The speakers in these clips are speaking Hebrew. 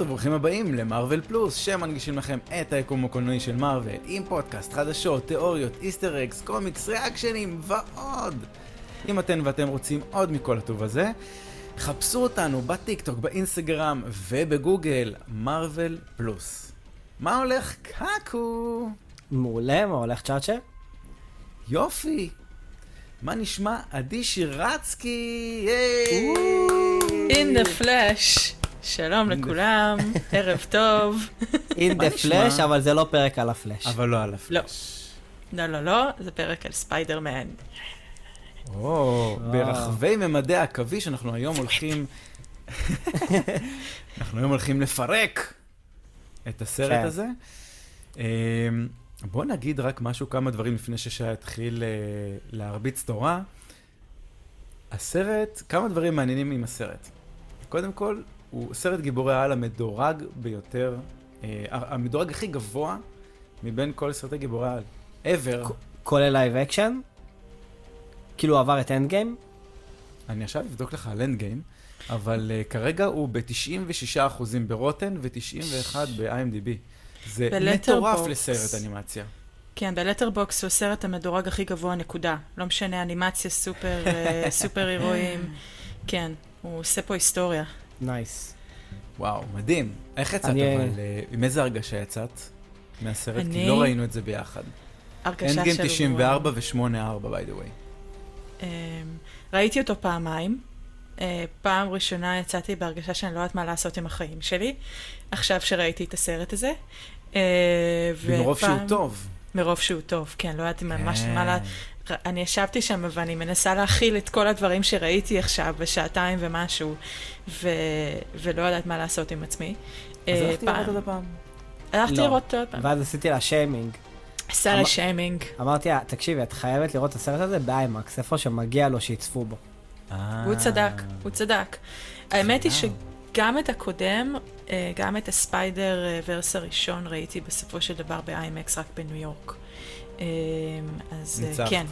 ברוכות וברוכים הבאים למרוול פלוס, שמנגישים לכם את היקום הקולנועי של מרוול, עם פודקאסט, חדשות, תיאוריות, Easter eggs, קומיקס, ריאקשנים ועוד. אם אתן ואתם רוצים עוד מכל הטוב הזה, חפשו אותנו בטיקטוק, באינסטגרם ובגוגל, מרוול פלוס. מה הולך קקו? מעולה, מה הולך צ'אצ'ה? יופי. מה נשמע? עדי שירצקי! In the flash. שלום לכולם, ערב טוב. In the flash, אבל זה לא פרק על הפלאש. אבל לא על הפלאש. לא, לא, לא, זה פרק על ספיידרמן. או, ברחבי ממדי העכביש אנחנו היום הולכים... אנחנו היום הולכים לפרק את הסרט כן. הזה. אמ, בוא נגיד רק משהו, כמה דברים לפני ששי יתחיל אה, להרביץ תורה. הסרט, כמה דברים מעניינים עם הסרט. קודם כל, הוא סרט גיבורי העל המדורג ביותר, אה, המדורג הכי גבוה מבין כל סרטי גיבורי העל. ever. כולל live action? כאילו הוא עבר את אנדגיים? אני עכשיו אבדוק לך על אנדגיים, אבל uh, כרגע הוא ב-96% ב-Rotten ו-91 ב-IMDb. זה מטורף. לסרט אנימציה. כן, בלטרבוקסד הוא הסרט המדורג הכי גבוה, נקודה. לא משנה, אנימציה סופר, אה, סופר-הירואים. כן, הוא עושה פה היסטוריה. nice. וואו, מדהים. איך יצאת אני- אבל? אה, עם איזה הרגשה יצאת מהסרט? כי אני- לא ראינו את זה ביחד. הרגשה של... 94 ו-84, by the way. אמ, ראיתי אותו פעמיים. אה, פעם ראשונה יצאתי בהרגשה שאני לא יודעת מה לעשות עם החיים שלי, עכשיו שראיתי את הסרט הזה. אה, ומרוב שהוא ופעם- טוב. מרוב שהוא טוב, כן, לא ידעתי ממש כן. מה לה... אני ישבתי שם ואני מנסה להכיל את כל הדברים שראיתי עכשיו בשעתיים ומשהו, ו... ולא יודעת מה לעשות עם עצמי. אז אה, הלכתי פעם- לראות עוד הפעם. הלכתי לא. לראות אותו עוד פעם. ואז עשיתי לה שיימינג. עשה לה אמר- שיימינג. אמרתי לה, תקשיבי, את חייבת לראות את הסרט הזה באיימקס, איפה שמגיע לו שיצפו בו. הוא צדק, הוא צדק. האמת היא. שגם את הקודם, אה, גם את הספיידר אה, ורס הראשון ראיתי בסופו של דבר ב-IMAX רק בניו יורק. אה, אז אה, ניצחת. כן.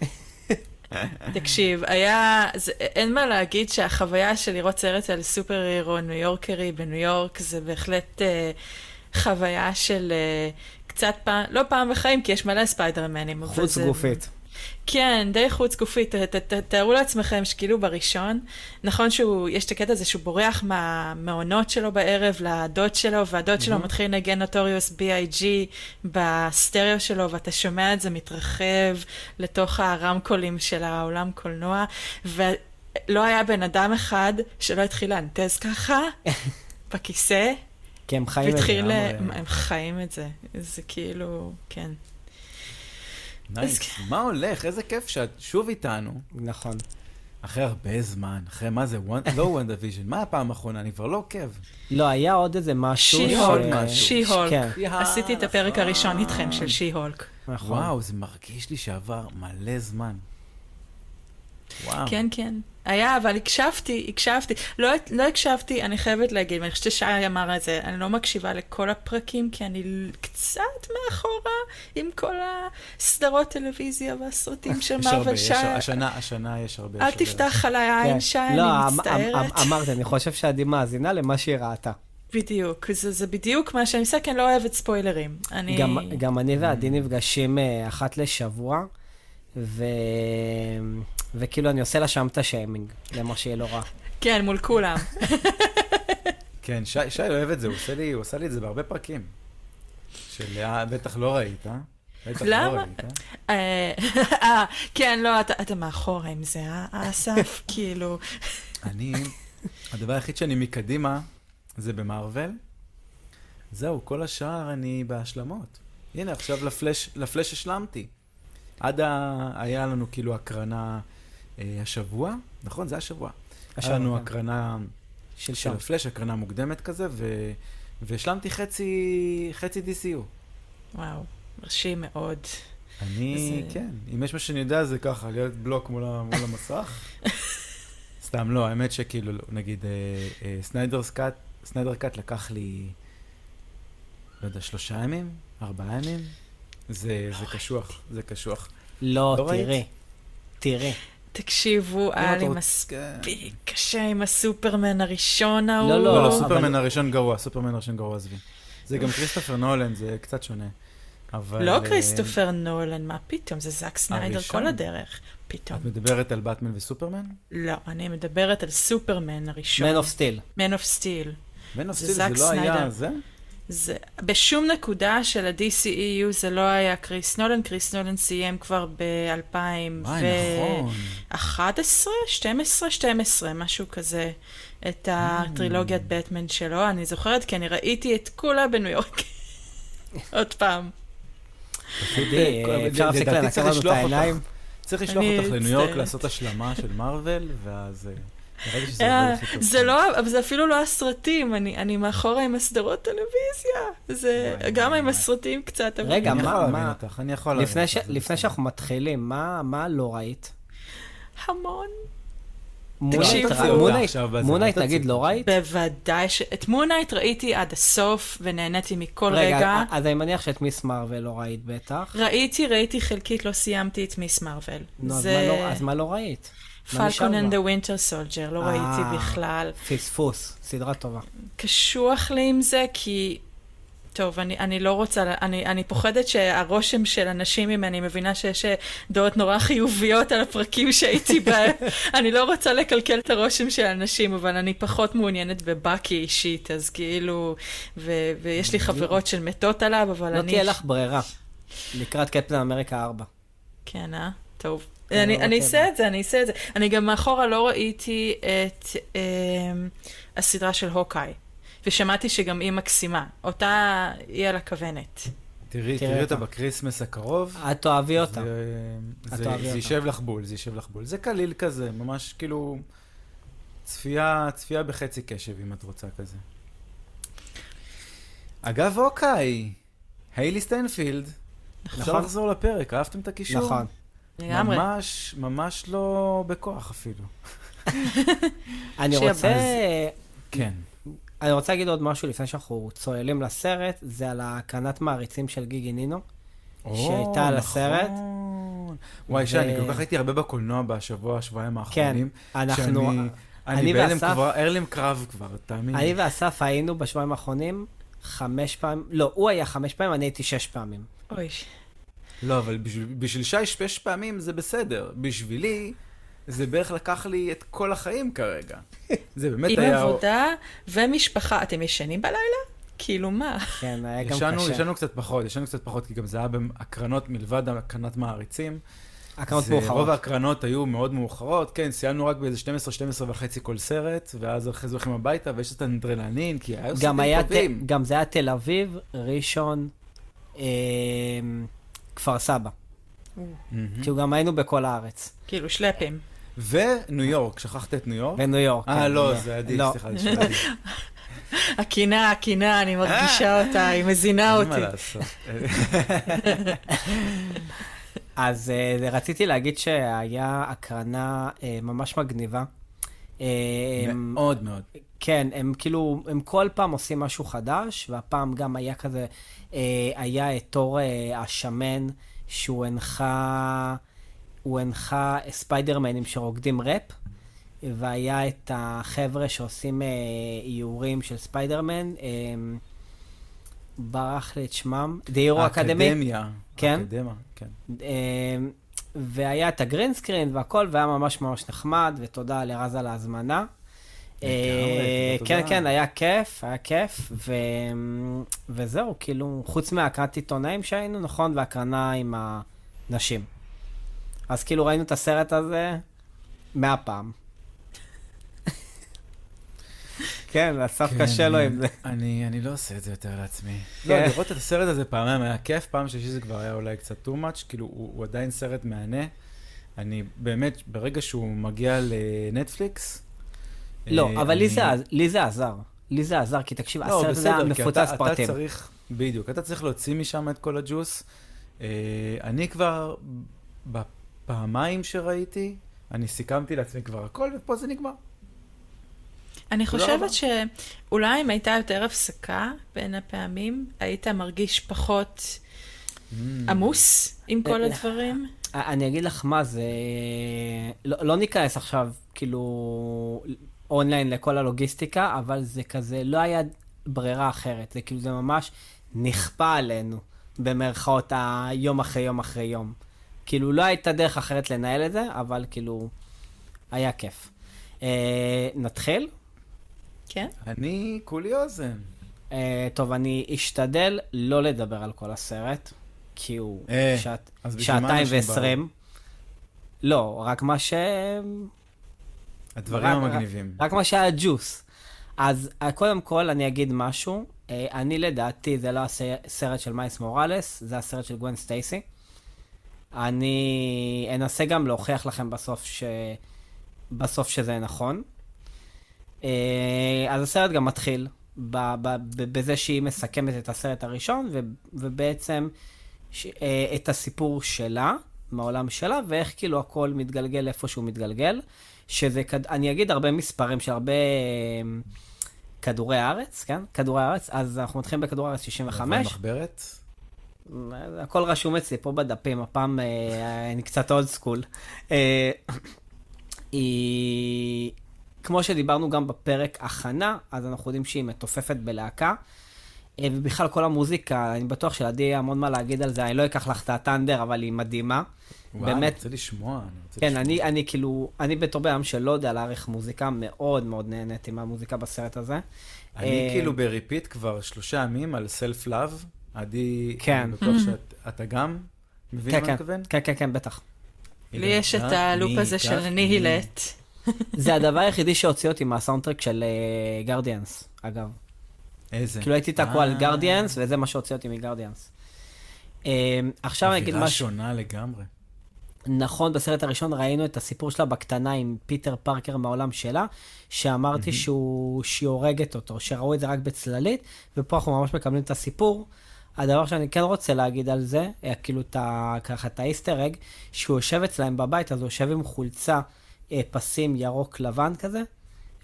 תקשיב, היה, זה, אין מה להגיד שהחוויה של לראות סרט על סופר הירו ניו יורקרי בניו יורק זה בהחלט אה, חוויה של אה, קצת פעם, לא פעם בחיים, כי יש מלא ספיידרמנים. חוץ זה- גופית. כן, די חוץ גופית. תארו לעצמכם שכאילו בראשון, נכון שהוא, יש את הקטע הזה שהוא בורח מהמעונות שלו בערב לדוד שלו, והדוד שלו מתחיל לנגן נוטוריוס B.I.G. בסטריאו שלו, ואתה שומע את זה מתרחב לתוך הרמקולים של העולם קולנוע, ולא היה בן אדם אחד שלא התחיל לאנטז ככה בכיסא, כי הם חיים את זה. הם חיים את זה. זה כאילו, כן. nice. מה הולך? איזה כיף שאת שוב איתנו. נכון. אחרי הרבה זמן, אחרי מה זה, לא וונדה-ויז'ן, מה הפעם האחרונה? אני כבר לא עוקב. לא, היה עוד איזה משהו. שי ש- שי הולק, משהו. שי הולק. כן. עשיתי את הפרק הראשון איתכם של שי הולק. נכון. וואו, זה מרגיש לי שעבר מלא זמן. וואו. כן, כן. היה, אבל הקשבתי, הקשבתי. לא, לא הקשבתי, אני חייבת להגיד, ואני חושבת ששי אמר את זה, אני לא מקשיבה לכל הפרקים, כי אני קצת מאחורה עם כל הסדרות טלוויזיה והסרטים של הרבה, מארוול יש- שי. השנה, השנה יש הרבה. אל. תפתח עליי כן. עין שי, לא, אני אמ- מצטערת. אמ- אמרתי, אני חושב שעדי מאזינה למה שהיא ראתה. בדיוק, זה, זה בדיוק מה שאני עושה, כי אני לא אוהבת ספוילרים. אני... גם, גם אני ועדי נפגשים אה, אחת לשבוע, ו... וכאילו אני עושה לה שם את השיימינג, למה שהיא לא ראה. כן, מול כולם. כן, שי, שי אוהב את זה, הוא עושה לי, הוא עושה לי את זה בהרבה פרקים. של, אה, בטח לא ראית, אה? בטח לא למה? ראית. אה, אה, כן, לא, אתה, אתה מאחורה עם זה, אה, אסף? כאילו... אני, הדבר היחיד שאני מקדימה זה במארוול. זהו, כל השאר אני בהשלמות. הנה, עכשיו לפלאש, לפלאש השלמתי. עד ה... היה לנו כאילו הקרנה השבוע, נכון? זה השבוע. היה השבוע, לנו כן. הקרנה של שלשום. הפלאש, הקרנה מוקדמת כזה, ו... והשלמתי חצי, חצי DCU. וואו, מרשים מאוד. אני, זה- כן, אם יש מה שאני יודע זה ככה, להיות ב-lock מול, מול המסך. סתם לא, האמת שכאילו, נגיד, אה, אה, סניידרס קאט, סניידר קאט לקח לי, לא יודע, שלושה ימים? ארבעה ימים? זה, זה קשוח, זה קשוח. לא, לא ראית? תראי. תקשיבו, היה לי מספיק קשה עם הסופרמן הראשון ההוא. לא, לא, לא, סופרמן הראשון גרוע, סופרמן הראשון גרוע, עזבי. זה גם כריסטופר נולן, זה קצת שונה. אבל... לא אה, כריסטופר נולן, מה פתאום? זה זאק סניידר? כל הדרך. פתאום. את מדברת על באטמן וסופרמן? לא, אני מדברת על סופרמן הראשון. Man of Steel. Man of Steel. Man of Steel זה לא היה. זה? זה, בשום נקודה של ה-DCEU זה לא היה קריס נולן, קריס נולן סיים כבר ב-2011, וואי, נכון. 12, 12, משהו כזה, את הטרילוגיית בטמן שלו. אני זוכרת כי אני ראיתי את כולה בניו יורק. עוד פעם. אה, אפשר להפסיק לדעתי לנקר צריך לנו את לשלוח העיניים? אותך- צריך לשלוח אותך לניו יורק. לעשות השלמה של מארוול, ואז... אה. זה לא, אבל זה אפילו לא הסרטים, אני, אני מאחורה עם הסדרות טלוויזיה. זה גם עם. הסרטים קצת. אבל- רגע, מה- מה- אותך, אני יכול להבין לפני אותך. ש- לפני. שאנחנו מתחילים, מה מה לא ראית? המון. מונייט נגיד. לא ראית? בוודאי ש... את מונייט ראיתי עד הסוף, ונהניתי מכל רגע, רגע. אז אני מניח שאת מיס מרוויל לא ראית בטח. ראיתי, ראיתי חלקית, לא סיימתי את מיס מרוויל. נו, אז לא- אז מה לא ראית? Falcon and the? Winter Soldier, לא אה. ראיתי בכלל. פספוס, סדרה טובה. קשוח לי עם זה, כי... טוב, אני, אני לא רוצה, אני, אני פוחדת שהרושם של אנשים ממני, מבינה שיש אה, דעות נורא חיוביות על הפרקים שהייתי בהם. אני לא רוצה לקלקל את הרושם של אנשים, אבל אני פחות מעוניינת בבאקי אישית, אז כאילו, ו, ויש לי חברות שמתות עליו, אבל לא אני... תהיה לך ברירה. לקראת קפטן אמריקה 4. כן, אה? טוב. אני, לא אעשה. את זה, אני אעשה את זה. אני גם מאחורה לא ראיתי את אה, הסדרה של הוקאי, ושמעתי שגם היא מקסימה. אותה היא על הכוונת. תראי תראי אותה. בקריסמס הקרוב. את תאהבי אותה. זה-. יישב לך בול, זה יישב לך בול. זה קליל כזה, ממש כאילו... צפייה, צפייה בחצי קשב, אם את רוצה כזה. אגב, אוקיי, היילי סטיינפילד, אפשר נכון. לחזור לפרק, אהבתם את הקישור? נכון. לגמרי. ממש, ממש לא בכוח אפילו. אני רוצה... כן. אני רוצה להגיד עוד משהו לפני שאנחנו צוללים לסרט, זה על הקרנת מעריצים של גיקינינו. שהייתה על הסרט. נכון. וואי, ו- שי, אני כל כך הייתי הרבה בקולנוע בשבוע, שבועיים כן, האחרונים. אנחנו... שאני- אני אני בהלם ואסף- כבר, הלם קרב כבר, תאמין אני לי. ואסף היינו בשבועיים האחרונים חמש פעמים, לא, הוא היה חמש פעמים, אני הייתי שש פעמים. אוי. לא, אבל בשביל, בשביל שי שש פעמים זה בסדר. בשבילי, זה בערך לקח לי את כל החיים כרגע. זה באמת עם היה... עבודה ומשפחה. אתם ישנים בלילה? כאילו מה? כן, היה גם ישנו, קשה. ישנו קצת פחות, ישנו קצת פחות, כי גם זה היה בהקרנות מלבד הקרנת מעריצים. הקרנות זה- רוב מאוחרות. ההקרנות היו מאוד מאוחרות, כן, סיימנו רק באיזה 12, 12 וחצי כל סרט, ואז אחרי זה הולכים הביתה, ויש את האנדרנלין, כי היו גם סרטים היה, ת- טובים. גם זה היה תל אביב, ראשון, אמ, כפר סבא. כאילו גם היינו בכל הארץ. כאילו שלפים. וניו יורק, שכחת את ניו יורק? בניו יורק. אה, כן, לא, זה עדיף, לא. סליחה, זה עדיף. הקינה, הקינה, אני מרגישה אותה, היא מזינה אין מה אותי. לעשות. אז אה, רציתי להגיד שהיה הקרנה אה, ממש מגניבה. אה, מאוד מאוד. כן, הם כאילו, הם כל פעם עושים משהו חדש, והפעם גם היה כזה, אה, היה את תור אה, השמן, שהוא הנחה, הוא הנחה ספיידרמנים שרוקדים ראפ, והיה את החבר'ה שעושים אה, איורים של ספיידרמן, אה, ברח לי את שמם, Hero Academy. האקדמיה. כן. האקדמיה, כן. אה, והיה את הגרינסקרין והכל, והיה ממש ממש נחמד, ותודה לרז על ההזמנה. אה, כן. כן, היה כיף, היה כיף, ו... וזהו, כאילו, חוץ מהקרנת עיתונאים שהיינו, נכון, והקרנה עם הנשים. אז כאילו ראינו את הסרט הזה מאה פעם. כן, אסף כן, קשה לו עם זה. אני אני לא עושה את זה יותר לעצמי. כן. לא, לראות את הסרט הזה פעמיים היה כיף, פעם שלישית זה כבר היה אולי קצת too much, כאילו, הוא הוא עדיין סרט מהנה. אני באמת, ברגע שהוא מגיע לנטפליקס... לא, אה, אבל לי אני- זה לי זה עזר. לי זה עזר, כי תקשיב, לא, הסרט הזה היה מפוצץ אתה- אתה פרטים. צריך, בדיוק, אתה צריך להוציא משם את כל הג'וס. אה, אני כבר, בפעמיים שראיתי, אני סיכמתי לעצמי כבר הכל, ופה זה נגמר. אני חושבת. שאולי אם הייתה יותר הפסקה בין הפעמים, היית מרגיש פחות Mm. עמוס עם כל אה, הדברים. אני אגיד לך מה זה, לא, לא ניכנס עכשיו, כאילו, אונליין לכל הלוגיסטיקה, אבל זה כזה, לא היה ברירה אחרת. זה כאילו, זה ממש נכפה עלינו, במרכאות, היום אחרי יום אחרי יום. כאילו, לא הייתה דרך אחרת לנהל את זה, אבל כאילו, היה כיף. אה, נתחיל? כן. אני כולי אוזן. אה, טוב, אני אשתדל לא לדבר על כל הסרט, כי הוא אה, שעת, שעתיים ועשרים. לא, רק מה ש... הדברים רק- המגניבים. רק מה שהיה ג'וס. אז אה, קודם כל אני אגיד משהו. אה, אני לדעתי, זה לא הסרט של מייס מוראלס, זה הסרט של גווין סטייסי. אני אנסה גם להוכיח לכם בסוף, ש... בסוף שזה נכון. אה, אז הסרט גם מתחיל בזה שהיא מסכמת את הסרט הראשון, ו- ובעצם ש- את הסיפור שלה, מהעולם שלה, ואיך כאילו הכל מתגלגל איפה שהוא מתגלגל. שזה, אני אגיד הרבה מספרים של הרבה אה, כדורי הארץ, כן? כדורי הארץ, אז אנחנו מתחילים בכדור הארץ 65. מחברת? הכל רשום אצלי פה בדפים, הפעם אה, אני קצת אולד סקול. אה, היא, כמו שדיברנו גם בפרק הכנה, אז אנחנו יודעים שהיא מתופפת בלהקה. אה, ובכלל כל המוזיקה, אני בטוח שלעדי יהיה המון מה להגיד על זה, אני לא אקח לך את הטנדר, אבל היא מדהימה. וואו, אני באמת. רוצה לשמוע. אני רוצה כן, לשמוע. אני, אני כאילו, אני בתור בן אדם שלא יודע להעריך מוזיקה, מאוד מאוד נהניתי מהמוזיקה בסרט הזה. אני אה, כאילו ב-repeat כבר שלושה ימים על Self Love. עדי, כן. אני בטוח שאתה גם מבין כן, מה כן, אני מתכוון? כן, כן, כן, בטח. לי יש את הלופ הזה של האנניהילייט. זה הדבר היחידי שהוציא אותי מה-soundtrack של גרדיאנס, אגב. איזה? כאילו הייתי תקוע על אה, גרדיאנס, וזה מה שהוציא אותי מגרדיאנס. אה, עכשיו אני אגיד אווירה משהו, שונה לגמרי. נכון, בסרט הראשון ראינו את הסיפור שלה בקטנה עם פיטר פארקר מהעולם שלה, שאמרתי שהוא, שהיא הורגת אותו, שראו את זה רק בצללית, ופה אנחנו ממש מקבלים את הסיפור. הדבר שאני כן רוצה להגיד על זה, אה, כאילו את ה, ככה את האיסטר אג, שהוא יושב אצלהם בבית, אז הוא יושב עם חולצה, אה, פסים ירוק לבן כזה,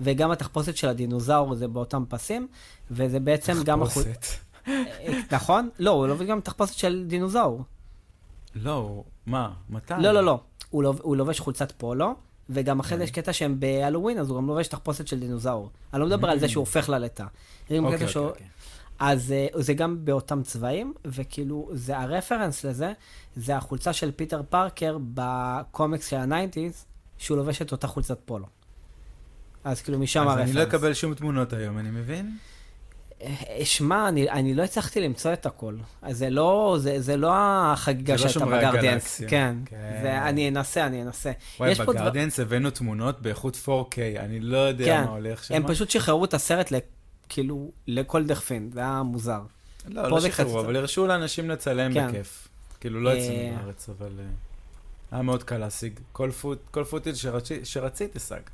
וגם התחפושת של הדינוזאור זה באותם פסים, וזה בעצם גם... תחפושת. אה, נכון? לא, הוא לובש גם תחפושת של דינוזאור. לא, מה? מתי? לא, לא, לא. הוא, לוב, הוא לובש חולצת פולו, וגם אחרי זה יש קטע שהם בהלואוין, אז הוא גם לובש תחפושת של דינוזאור. אני לא מדבר על זה שהוא הופך ללטה. אוקיי, אוקיי. אוקיי. אז אה, זה גם באותם צבעים, וכאילו, זה הרפרנס לזה, זה החולצה של פיטר פארקר בקומיקס של ה-nineties, שהוא לובש את אותה חולצת פולו. אז כאילו, משם אז הרפרנס. אני לא אקבל שום תמונות היום, אני מבין? אה, שמע, אני, אני לא הצלחתי למצוא את הכל. אז זה לא, זה, זה לא החגיגה לא שהייתה שומרי בגרדיאנס. כן. כן. זה, אני אנסה, אני אנסה. וואי, פה דבר- בגרדיאנס הבאנו תמונות באיכות 4K, אני לא יודע כן. מה הולך שם. הם פשוט שחררו את הסרט, ל, כאילו, לכל דכפין, זה היה מוזר. לא, לא שחררו, אבל הרשו לאנשים לצלם כן. בכיף. כאילו, לא אה, בארץ, אבל אה, היה מאוד קל להשיג. כל פוט- כל פוטיל שרצי- שרצית, השגת.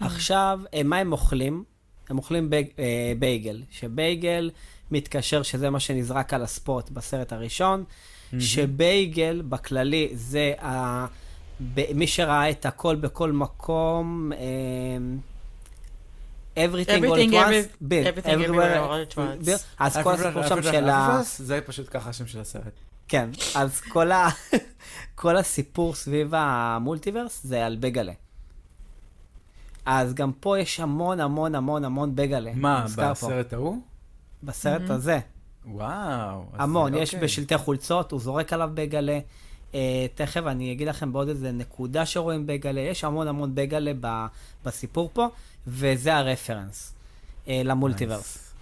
עכשיו, אה, מה הם אוכלים? הם אוכלים בייג, אה, בייגל, שבייגל מתקשר שזה מה שנזרק על הספוט בסרט הראשון, שבייגל בכללי זה ה... ב- מי שראה את הכל בכל מקום, אה, everything all at once, everything everywhere all at once. אז כל הסיפור שם של ה... זה פשוט ככה השם של הסרט. כן, אז. כל הסיפור סביב המולטיברס זה על בגלה. אז גם פה יש המון המון המון המון בגלה. מה, פה. בסרט ההוא? בסרט הזה. וואו. המון, יש אוקיי. בשלטי חולצות, הוא זורק עליו בגלה. אה, תכף אני אגיד לכם בעוד איזה נקודה שרואים בגלה, יש המון המון בגלה ב, בסיפור פה, וזה הרפרנס אה, למולטיברס.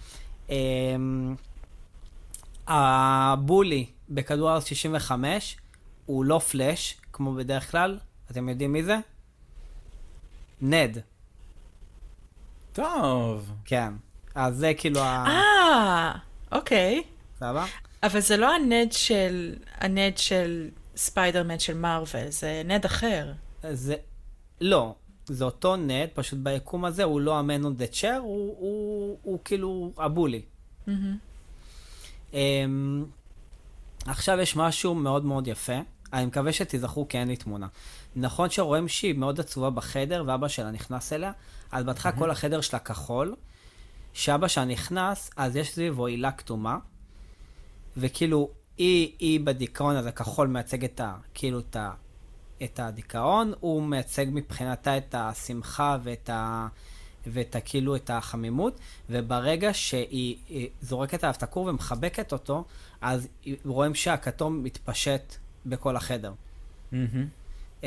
אה, הבולי בכדור הארץ 65 הוא לא פלאש, כמו בדרך כלל, אתם יודעים מי זה? נד, טוב. כן. אז זה כאילו ה... אה, אוקיי. סבבה? אבל זה לא הנד של, הנד של ספיידרמן של מארוול, זה נד אחר. זה... לא, זה אותו נט, פשוט ביקום הזה הוא לא ה-man on the chair, הוא, כאילו הבולי. מהמם. Um, עכשיו יש משהו מאוד מאוד יפה, אני מקווה שתיזכרו כי אין לי תמונה. נכון שרואים שהיא מאוד עצובה בחדר ואבא שלה נכנס אליה, אז בהתחלה כל החדר שלה כחול, כשאבא שלה נכנס, אז יש סביבו הילה כתומה, וכאילו היא, היא בדיכאון הזה, כחול מייצג את ה... כאילו את את הדיכאון, הוא מייצג מבחינתה את השמחה ואת ה... ואת ה, כאילו את החמימות, וברגע שהיא זורקת עליו את הכור ומחבקת אותו, אז רואים שהכתום מתפשט בכל החדר. Mm-hmm.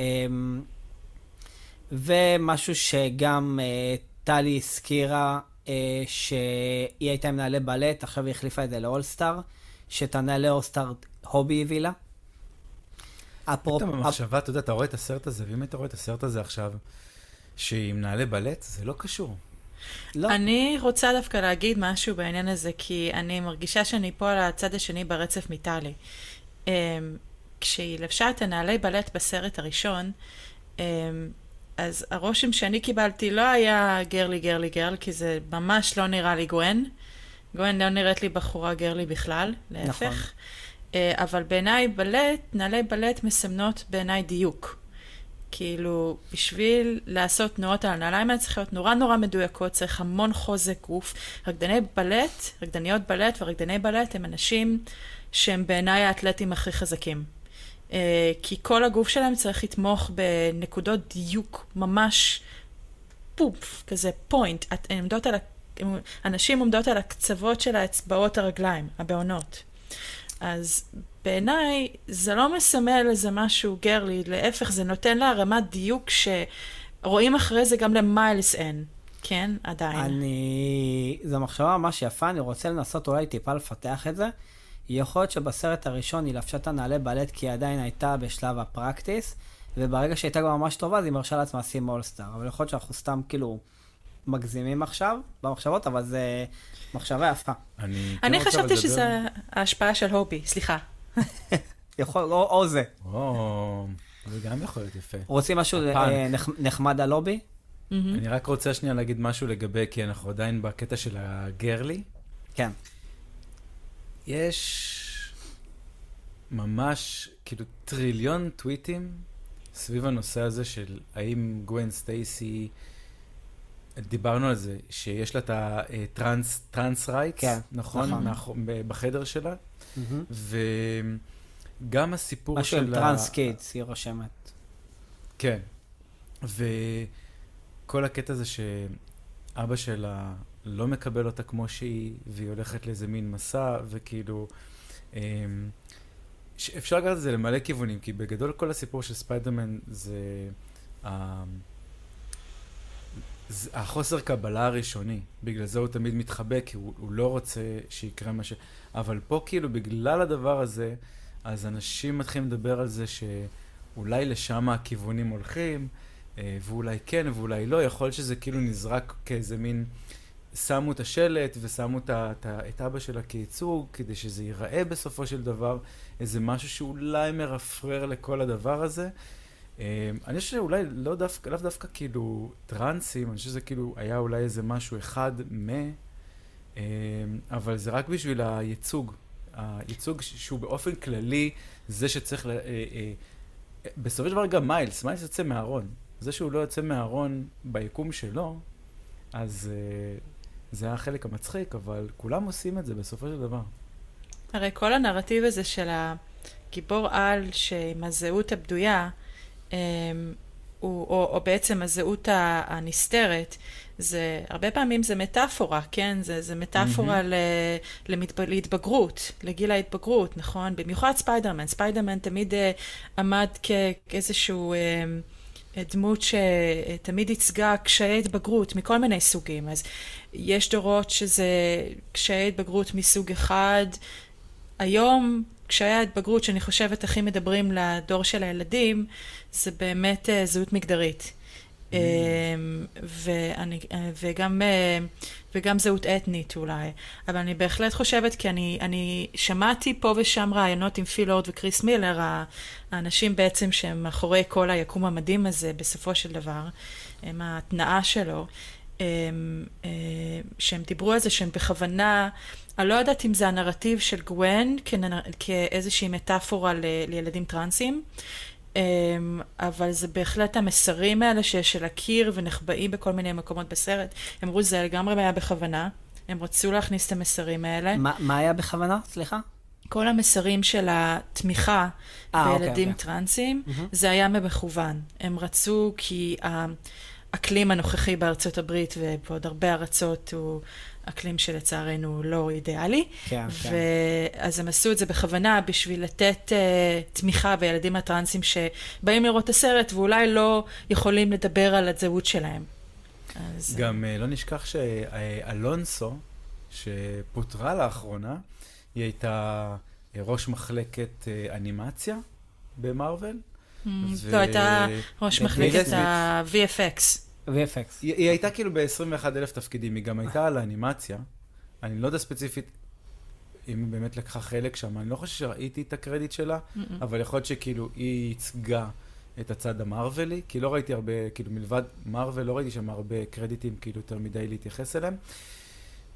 ומשהו שגם אה, טלי הזכירה, אה, שהיא הייתה עם נעלי בלט, עכשיו היא החליפה את זה לאולסטאר, שאת הנעלי אולסטאר הובי הביא לה. פתאום במחשבה, אתה יודע, אתה רואה את הסרט הזה, ואם היית רואה את הסרט הזה עכשיו, שהיא עם נעלי בלט, זה לא קשור. לא. אני רוצה דווקא להגיד משהו בעניין הזה, כי אני מרגישה שאני פה על הצד השני ברצף מטלי. אמ, כשהיא לבשה את הנעלי בלט בסרט הראשון, אמ, אז הרושם שאני קיבלתי לא היה גרלי גרלי גרל, כי זה ממש לא נראה לי גווין. גווין לא נראית לי בחורה גרלי בכלל, להפך. נכון. אה, אבל בעיניי בלט, נעלי בלט מסמנות בעיניי דיוק. כאילו, בשביל לעשות תנועות על הנעליים האלה צריך להיות נורא נורא מדויקות, צריך המון חוזק גוף. רקדני בלט, רקדניות בלט ורקדני בלט הם אנשים שהם בעיניי האתלטים הכי חזקים. Uh, כי כל הגוף שלהם צריך לתמוך בנקודות דיוק ממש פופ, כזה פוינט. עומדות על, הנשים עומדות על הקצוות של האצבעות הרגליים, הבעונות. אז בעיניי זה לא מסמל איזה משהו גרלי, להפך, זה נותן לה רמת דיוק שרואים אחרי זה גם למיילס אין. כן, עדיין. אני... זו מחשבה ממש יפה, אני רוצה לנסות אולי טיפה לפתח את זה. יכול להיות שבסרט הראשון היא לבשה את הנעלי בלט כי היא עדיין הייתה בשלב הפרקטיס, וברגע שהייתה כבר ממש טובה אז היא מרשה לעצמה לשים אולסטאר. אבל יכול להיות שאנחנו סתם כאילו מגזימים עכשיו במחשבות, אבל זה מחשבה יפה. אני, אני חשבתי שזה ההשפעה של הובי, סליחה. יכול, או, או זה. או, זה גם יכול להיות יפה. רוצים משהו אה, נחמד על הובי? אני רק רוצה שנייה להגיד משהו לגבי, כי אנחנו עדיין בקטע של הגרלי. כן. יש ממש, כאילו, טריליון טוויטים סביב הנושא הזה של האם גווין סטייסי, דיברנו על זה, שיש לה את ה-trans, trans rights, כן, נכון? נכון. בחדר שלה. Mm-hmm. וגם הסיפור של... משהו עם טרנס קידס, היא רושמת. כן. וכל הקטע הזה שאבא שלה לא מקבל אותה כמו שהיא, והיא הולכת לאיזה מין מסע, וכאילו... אמ, אפשר לקחת את זה למלא כיוונים, כי בגדול כל הסיפור של ספיידרמן זה... אמ, החוסר קבלה הראשוני, בגלל זה הוא תמיד מתחבא, כי הוא, הוא לא רוצה שיקרה מה ש... אבל פה כאילו בגלל הדבר הזה, אז אנשים מתחילים לדבר על זה שאולי לשם הכיוונים הולכים, אה, ואולי כן ואולי לא, יכול להיות שזה כאילו נזרק כאיזה מין... שמו את השלט ושמו את, את, את אבא שלה כייצוג, כדי שזה ייראה בסופו של דבר איזה משהו שאולי מרפרר לכל הדבר הזה. אמ, אני חושב שאולי לא דווקא, לאו דווקא כאילו טרנסים, אני חושב שזה כאילו היה אולי איזה משהו אחד מ... אמ, אבל זה רק בשביל הייצוג. הייצוג שהוא באופן כללי זה שצריך, ל... אה, אה, בסופו של דבר גם מיילס, מיילס יוצא מהארון. זה שהוא לא יוצא מהארון ביקום שלו, אז אה, זה היה החלק המצחיק, אבל כולם עושים את זה בסופו של דבר. הרי כל הנרטיב הזה של הגיבור על עם הזהות הבדויה, אמ, הוא, או, או בעצם הזהות הנסתרת, זה, הרבה פעמים זה מטאפורה, כן? זה, זה מטאפורה mm-hmm. ל, למתב, להתבגרות, לגיל ההתבגרות, נכון? במיוחד ספיידרמן. ספיידרמן תמיד uh, עמד כאיזשהו... Uh, דמות שתמיד ייצגה קשיי התבגרות מכל מיני סוגים. אז יש דורות שזה קשיי התבגרות מסוג אחד. היום קשיי ההתבגרות שאני חושבת הכי מדברים לדור של הילדים, זה באמת uh, זהות מגדרית. Mm. Um, ואני, uh, וגם, uh, וגם זהות אתנית אולי. אבל אני בהחלט חושבת, כי אני, אני שמעתי פה ושם רעיונות עם פיל אורד וקריס מילר, האנשים בעצם שהם מאחורי כל היקום המדהים הזה בסופו של דבר, הם ההתנאה שלו. Um, uh, שהם דיברו על זה שהם בכוונה אני לא יודעת אם זה הנרטיב של גווין כאיזושהי מטאפורה ל, לילדים טרנסים, אמ, אבל זה בהחלט המסרים האלה של הקיר ונחבאים בכל מיני מקומות בסרט. הם אמרו שזה לגמרי היה בכוונה, הם רצו להכניס את המסרים האלה. ما, מה היה בכוונה? סליחה? כל המסרים של התמיכה אה, אוקיי, בילדים אוקיי. טרנסים, מהמם. זה היה במכוון. הם רצו כי האקלים הנוכחי בארצות הברית ובעוד הרבה ארצות הוא אקלים שלצערנו לא אידיאלי. כן, כן. ואז הם עשו את זה בכוונה בשביל לתת uh, תמיכה בילדים הטרנסים שבאים לראות את הסרט ואולי לא יכולים לדבר על הזהות שלהם. אז... גם אה, לא נשכח שאלונסו, שפוטרה לאחרונה, היא הייתה אה, ראש מחלקת אה, אנימציה במארוול. ו- לא, הייתה ראש מחלקת ה-VFX. VFX. היא, הייתה כאילו ב-21 אלף תפקידים, היא גם הייתה על האנימציה. אני לא יודע ספציפית אם היא באמת לקחה חלק שם, אני לא חושב שראיתי את הקרדיט שלה. אבל יכול להיות שכאילו היא ייצגה את הצד המרווילי, כי לא ראיתי הרבה, כאילו מלבד מרוויל, לא ראיתי שם הרבה קרדיטים כאילו יותר מדי להתייחס אליהם.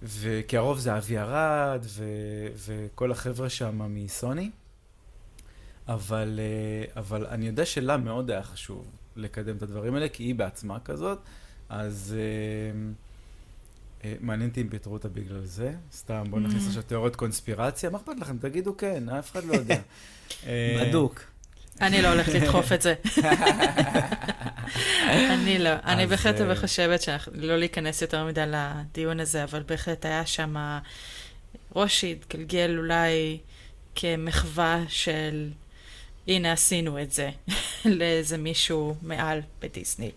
וכי הרוב זה אבי ארד ו- וכל החבר'ה שם מסוני. אבל, אה, אבל אני יודע שלה מאוד היה חשוב לקדם את הדברים האלה, כי היא בעצמה כזאת, אז אה, אה, מעניין אותי אם פיטרו אותה בגלל זה. סתם, בואו נכניס Mm. עכשיו תיאוריות קונספירציה. מה אכפת לכם? תגידו כן, אף אחד לא יודע. בדוק. אני לא הולכת לדחוף את זה. אני לא. אני בהחלט חושבת שלא להיכנס יותר מדי לדיון הזה, אבל בהחלט היה שם ראש שהתגלגל אולי כמחווה של, הנה עשינו את זה, לאיזה מישהו מעל בדיסני.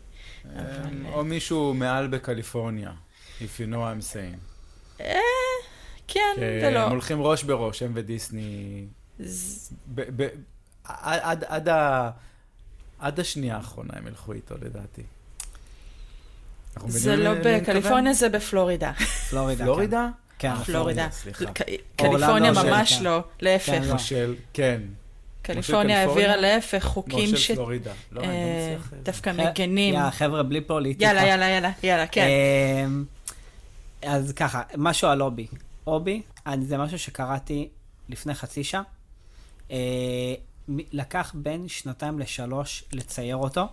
אה, אבל, או מישהו מעל בקליפורניה, if you know what I'm saying. אה, כן הם ולא. הולכים ראש בראש, הם ודיסני. עד, השנייה האחרונה הם ילכו איתו, לדעתי. זה לא בקליפורניה, זה בפלורידה. פלורידה. פלורידה? כן. אה, פלורידה. סליחה. קליפורניה ממש כן. לא, להפך. כן, לא. מושל, כן. קליפורניה? העבירה להפך חוקים ש... פלורידה. לא, אני אה, לא מצליח... אה, דווקא מגנים. יא, חבר'ה, בלי פוליטיקה. יאללה, יאללה, יאללה, יאללה, כן. אמ, אז ככה, משהו על הובי. הובי, אני- זה משהו שקראתי לפני חצי שעה. אה, לקח בין שנתיים לשלוש לצייר אותו,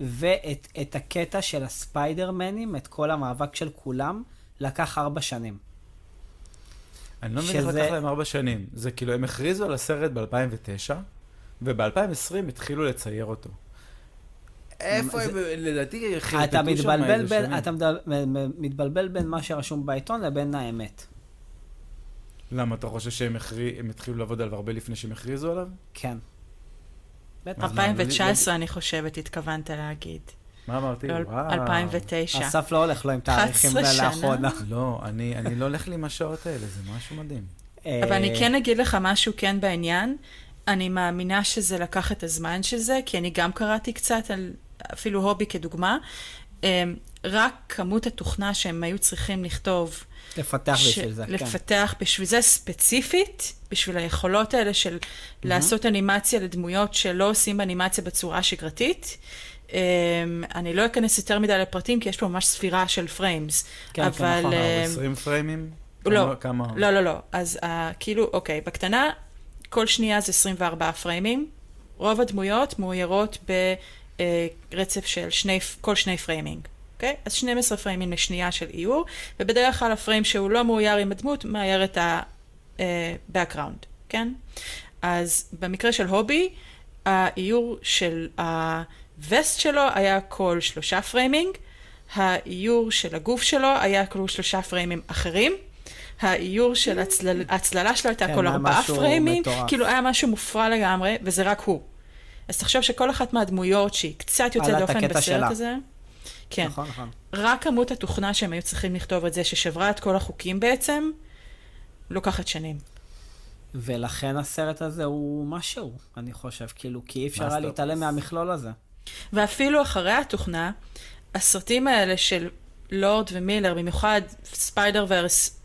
ואת את הקטע של הספיידרמנים, את כל המאבק של כולם, לקח ארבע שנים. אני לא מבין איך לקח להם ארבע שנים. זה כאילו, הם הכריזו על הסרט ב-2009, וב-2020 התחילו לצייר אותו. איפה הם, לדעתי, חרטטו אתה שם מתבלבל איזה בין, שנים. אתה מתבלבל בין מה שרשום בעיתון לבין האמת. למה, אתה חושב שהם התחילו לעבוד עליו הרבה לפני שהם הכריזו עליו? כן. בטח. אז מה, 2019, אני חושבת, התכוונת להגיד. מה אמרתי? וואו. 2009. אסף לא הולך לו עם תאריכים 11 שנה? לאחרונה. לא, אני, אני לא הולך לי עם השעות האלה, זה משהו מדהים. אבל אני אה, כן אגיד לך משהו כן בעניין. אני מאמינה שזה לקח את הזמן של זה, כי אני גם קראתי קצת על אפילו הובי כדוגמה. אמ, רק כמות התוכנה שהם היו צריכים לכתוב, לפתח ש- בשביל זה, כן. לפתח בשביל זה ספציפית, בשביל היכולות האלה של לעשות אנימציה לדמויות שלא עושים אנימציה בצורה שגרתית. אמ, אני לא אכנס יותר מדי לפרטים, כי יש פה ממש ספירה של frames. כן, כן, אבל... נכון, אמ, 20 פריימים? לא, כמה- כמה? לא, לא, לא. אז uh, כאילו, אוקיי, בקטנה, כל שנייה זה 24 פריימים. רוב הדמויות מאוירות ברצף של שני, כל שני פריימים. אוקיי? אז 12 פריימים לשנייה של איור, ובדרך כלל הפריים שהוא לא מאויר עם הדמות, מאייר את ה-background, כן? אז במקרה של הובי, האיור של הווסט שלו היה כל שלושה פריימים, האיור של הגוף שלו היה כל שלושה פריימים אחרים. האיור של הצלל, הצללה שלו הייתה כן, כל ארבעה פריימים, מטורף. כאילו היה משהו מופרע לגמרי, וזה רק הוא. אז תחשוב שכל אחת מהדמויות שהיא קצת יוצאת דופן בסרט שלה. הזה, כן, נכון, נכון. רק כמות התוכנה שהם היו צריכים לכתוב את זה, ששברה את כל החוקים בעצם, לוקחת שנים. ולכן הסרט הזה הוא משהו, אני חושב, כאילו, כי אי אפשר היה. להתעלם מהמכלול הזה. ואפילו אחרי התוכנה, הסרטים האלה של לורד ומילר, במיוחד ספיידר ורס,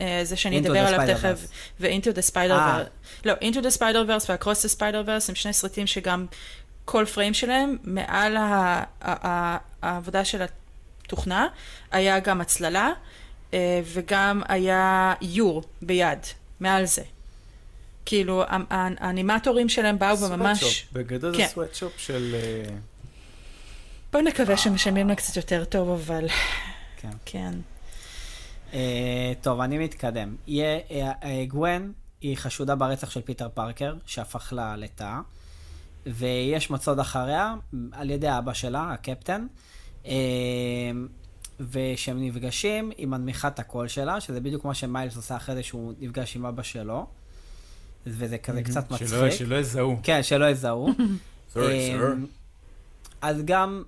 אה, זה שאני אדבר עליו. תכף, ו-Into the Spider-Verse, אה. לא, Into the Spider-Verse וה-Across the Spider-Verse הם שני סרטים שגם כל פריים שלהם, מעל העבודה של התוכנה, היה גם הצללה, אה, וגם היה איור ביד, מעל זה. כאילו, האנימטורים שלהם באו וממש... בגדול זה כן. סוואטשופ של... אה, בוא נקווה שמשלמים לה קצת יותר טוב, אבל כן. כן. אה, טוב, אני מתקדם. יהיה, אה, גוון היא חשודה ברצח של פיטר פארקר, שהפך לה לתא, ויש מצוד אחריה על ידי אבא שלה, הקפטן, אה, וכשהם נפגשים, היא מנמיכה את הקול שלה, שזה בדיוק מה שמיילס עושה אחרי זה שהוא נפגש עם אבא שלו, וזה כזה קצת מצחיק. שלא, שלא יזהו. כן, שלא יזהו. אמ. אז גם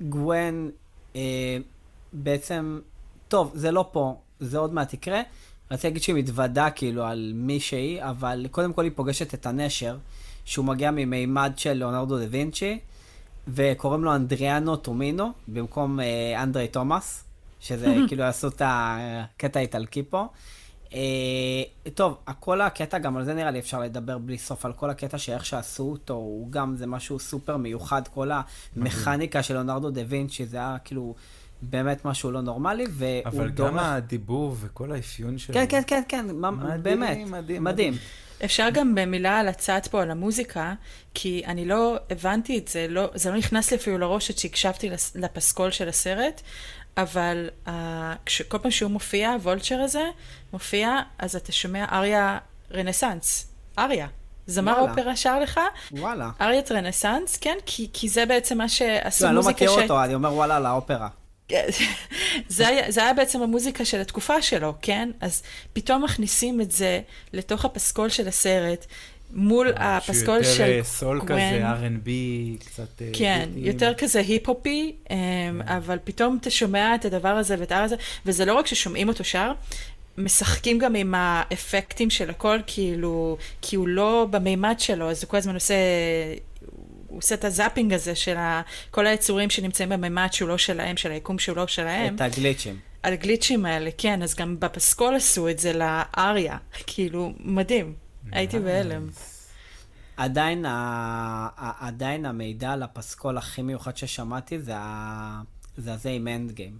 גוון אה, בעצם, טוב, זה לא פה, זה עוד מעט יקרה. רציתי להגיד שהיא מתוודה כאילו על מי שהיא, אבל קודם כל היא פוגשת את הנשר, שהוא מגיע ממימד של ליאונרדו דה וינצ'י, וקוראים לו אנדריאנו טומינו, במקום אה, אנדרי תומאס, שזה כאילו עשו את הקטע האיטלקי פה. אה, טוב, כל הקטע, גם על זה נראה לי אפשר לדבר בלי סוף, על כל הקטע שאיך שעשו אותו, הוא גם, זה משהו סופר מיוחד, כל המכניקה של ליאונרדו דה וינצ'י, זה היה כאילו באמת משהו לא נורמלי, והוא אבל גם דורך... הדיבור וכל האפיון שלו. כן, כן, כן, כן, מדהים, באמת, מדהים. אפשר גם במילה על הצד פה, על המוזיקה, כי אני לא הבנתי את זה, לא, זה לא נכנס לי אפילו לראש עד שהקשבתי לפסקול של הסרט, אבל uh, כל פעם שהוא מופיע, הוולצ'ר הזה מופיע, אז אתה שומע אריה רנסאנס, אריה. זמר. האופרה שר לך, וואלה. אריית רנסאנס, כן, כי, כי זה בעצם מה שעשו לא, אני לא מוזיקה מכיר ש... אותו, אני אומר וואלה על האופרה. זה היה, זה היה בעצם המוזיקה של התקופה שלו, כן? אז פתאום מכניסים את זה לתוך הפסקול של הסרט, מול הפסקול שהוא של יותר אה, סול גוון. כזה, R&B, קצת... אה, כן, ביטים. יותר כזה היפ-הופי, אמ, אבל פתאום אתה שומע את הדבר הזה ואת הזה, וזה לא רק ששומעים אותו שר, משחקים גם עם האפקטים של הכל, כאילו, כי הוא לא במימד שלו, אז הוא כל הזמן עושה, הוא עושה את הזאפינג הזה של ה, כל היצורים שנמצאים במימד שהוא לא שלהם, של היקום שהוא לא שלהם. את הגליצ'ים. על הגליצ'ים האלה, כן, אז גם בפסקול עשו את זה לאריה, כאילו, מדהים. הייתי בהלם. עדיין, ה... עדיין המידע על הפסקול הכי מיוחד ששמעתי זה, ה... זה הזה עם אנדגיים,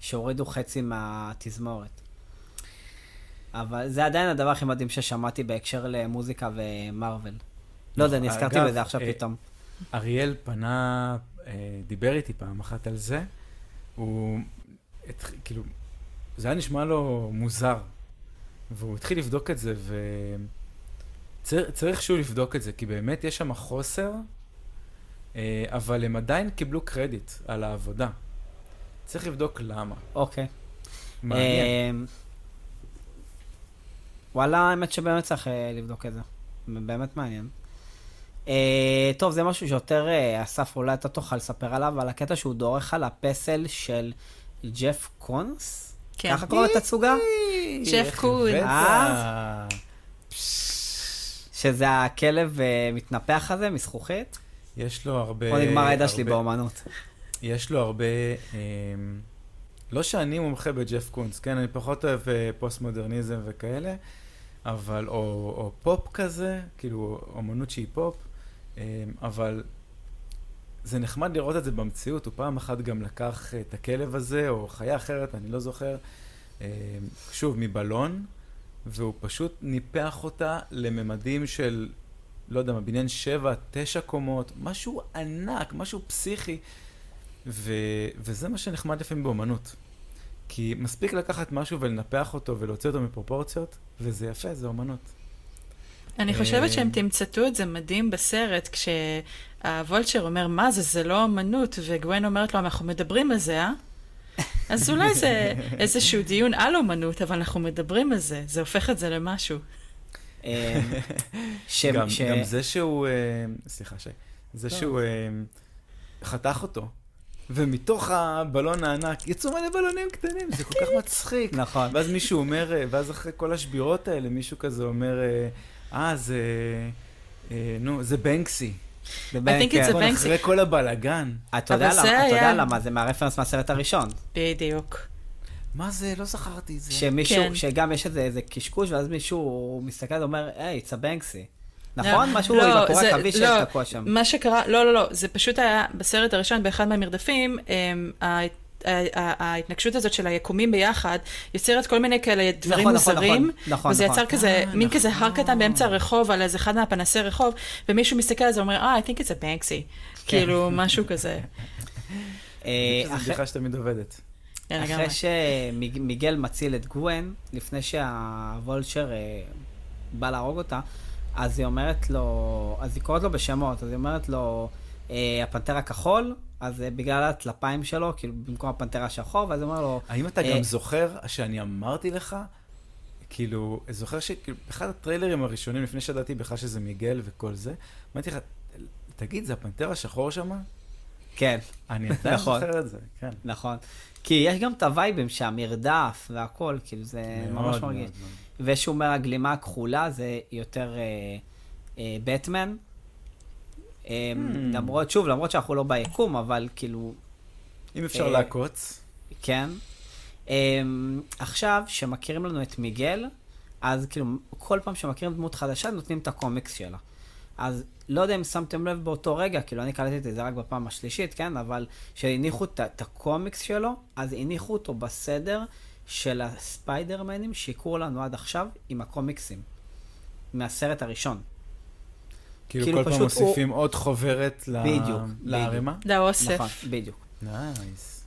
שהורידו חצי מהתזמורת. אבל זה עדיין הדבר הכי מדהים ששמעתי בהקשר למוזיקה ומרוויל. לא יודע, נזכרתי בזה עכשיו אה, פתאום. אריאל פנה, אה, דיבר איתי פעם אחת על זה, הוא, התח- כאילו, זה היה נשמע לו מוזר, והוא התחיל לבדוק את זה, וצריך שוב לבדוק את זה, כי באמת יש שם חוסר, אה, אבל הם עדיין קיבלו קרדיט על העבודה. צריך לבדוק למה. אוקיי. מעניין. אה, וואלה, האמת שבאמת צריך אה, לבדוק את זה. באמת מעניין. אה, טוב, זה משהו שיותר, אה, אסף, אולי אתה תוכל לספר עליו, על הקטע שהוא דורך על הפסל של ג'ף קונס? כן. ככה קוראים לתצוגה? איך קונס. שזה הכלב אה, מתנפח הזה, מזכוכית? יש לו הרבה... פה נגמר הידע שלי באומנות. יש לו הרבה... אמ, לא שאני מומחה בג'ף קונס, כן? אני פחות אוהב אה, פוסט-מודרניזם וכאלה, אבל... או, או פופ כזה, כאילו, אומנות שהיא פופ, אמ, אבל זה נחמד לראות את זה במציאות. הוא פעם אחת גם לקח את הכלב הזה, או חיה אחרת, אני לא זוכר, אמ, שוב, מבלון, והוא פשוט ניפח אותה לממדים של, לא יודע מה, בניין שבע, תשע קומות, משהו ענק, משהו פסיכי. ו... וזה מה שנחמד לפעמים באומנות. כי מספיק לקחת משהו ולנפח אותו ולהוציא אותו מפרופורציות, וזה יפה, זה אומנות. אני חושבת שהם אה, תמצתו את זה מדהים בסרט, כשהוולצ'ר אומר, מה זה, זה לא אמנות, וגווין אומרת לו, אנחנו מדברים על זה, אה? אז אולי זה איזשהו דיון על אומנות, אבל אנחנו מדברים על זה, זה הופך את זה למשהו. אה, ש- גם, ש- גם זה שהוא, אה, סליחה שי, זה לא. שהוא אה, חתך אותו, ומתוך הבלון הענק יצאו מלא בלונים קטנים, זה כל כך מצחיק. נכון. ואז מישהו אומר, ואז אחרי כל השבירות האלה, מישהו כזה אומר, אה, זה, נו, זה בנקסי. באמת, think it's כן. a Banksy. אחרי כל הבלאגן. אתה יודע למה, זה מהרפרנס מהסרט הראשון. בדיוק. מה זה? לא זכרתי את זה. שמישהו, כן. שגם יש איזה איזה קשקוש, ואז מישהו מסתכל ואומר, היי, it's a Banksy. נכון? לא, משהו לא, עם הקורת זה- עכביש לא, שתקוע שם. מה שקרה, לא, לא, לא, זה פשוט היה בסרט הראשון, באחד מהמרדפים, אמ, ה- ה- ה- ההתנגשות הזאת של היקומים ביחד, יוצרת כל מיני כאלה דברים נכון, נכון, מוזרים, נכון, נכון, וזה נכון. יצר כזה, אה, מין כזה הר נכון. קטן באמצע הרחוב, על איזה אחד מהפנסי רחוב, ומישהו מסתכל על זה ואומר, אה, I think it's a Banksy. כאילו, משהו כזה. אה, זו אחרי- בדיחה שתמיד עובדת. כן. אחרי שמיגל מציל את גווין, לפני שהוולצ'ר אה, בא להרוג אותה, אז היא אומרת לו, אז היא קוראת לו בשמות, אז היא אומרת לו, אה, הפנתר הכחול, אז אה, בגלל הטלפיים שלו, כאילו במקום הפנתר השחור, ואז הוא אומר לו... האם אתה אה, גם זוכר שאני אמרתי לך, כאילו, זוכר שבאחד הטריילרים הראשונים, לפני שידעתי בכלל שזה מיגל וכל זה, אמרתי לך, תגיד, זה הפנתר השחור שם? כן, אני עדיין נכון. זוכר את זה, כן. נכון. כי יש גם את הווייבים שם, מרדף והכל, כאילו זה ממש מרגיש. ושהוא אומר, הגלימה הכחולה זה יותר אה, אה, בטמן. אה, Hmm. למרות, שוב, למרות שאנחנו לא ביקום, אבל כאילו, אם אפשר אה, לעקוץ. כן. אה, עכשיו, שמכירים לנו את מיגל, אז כאילו, כל פעם שמכירים דמות חדשה, נותנים את הקומיקס שלה. אז לא יודע אם שמתם לב באותו רגע, כאילו אני קלטתי את זה רק בפעם השלישית, כן? אבל כשהניחו את, את הקומיקס שלו, אז הניחו אותו בסדר של הספיידרמנים שהכרו לנו עד עכשיו עם הקומיקסים. מהסרט הראשון. כאילו כאילו כל פעם פשוט הוא- מוסיפים עוד חוברת ל- בדיוק, לערימה? לאוסף. נכון, בדיוק. nice.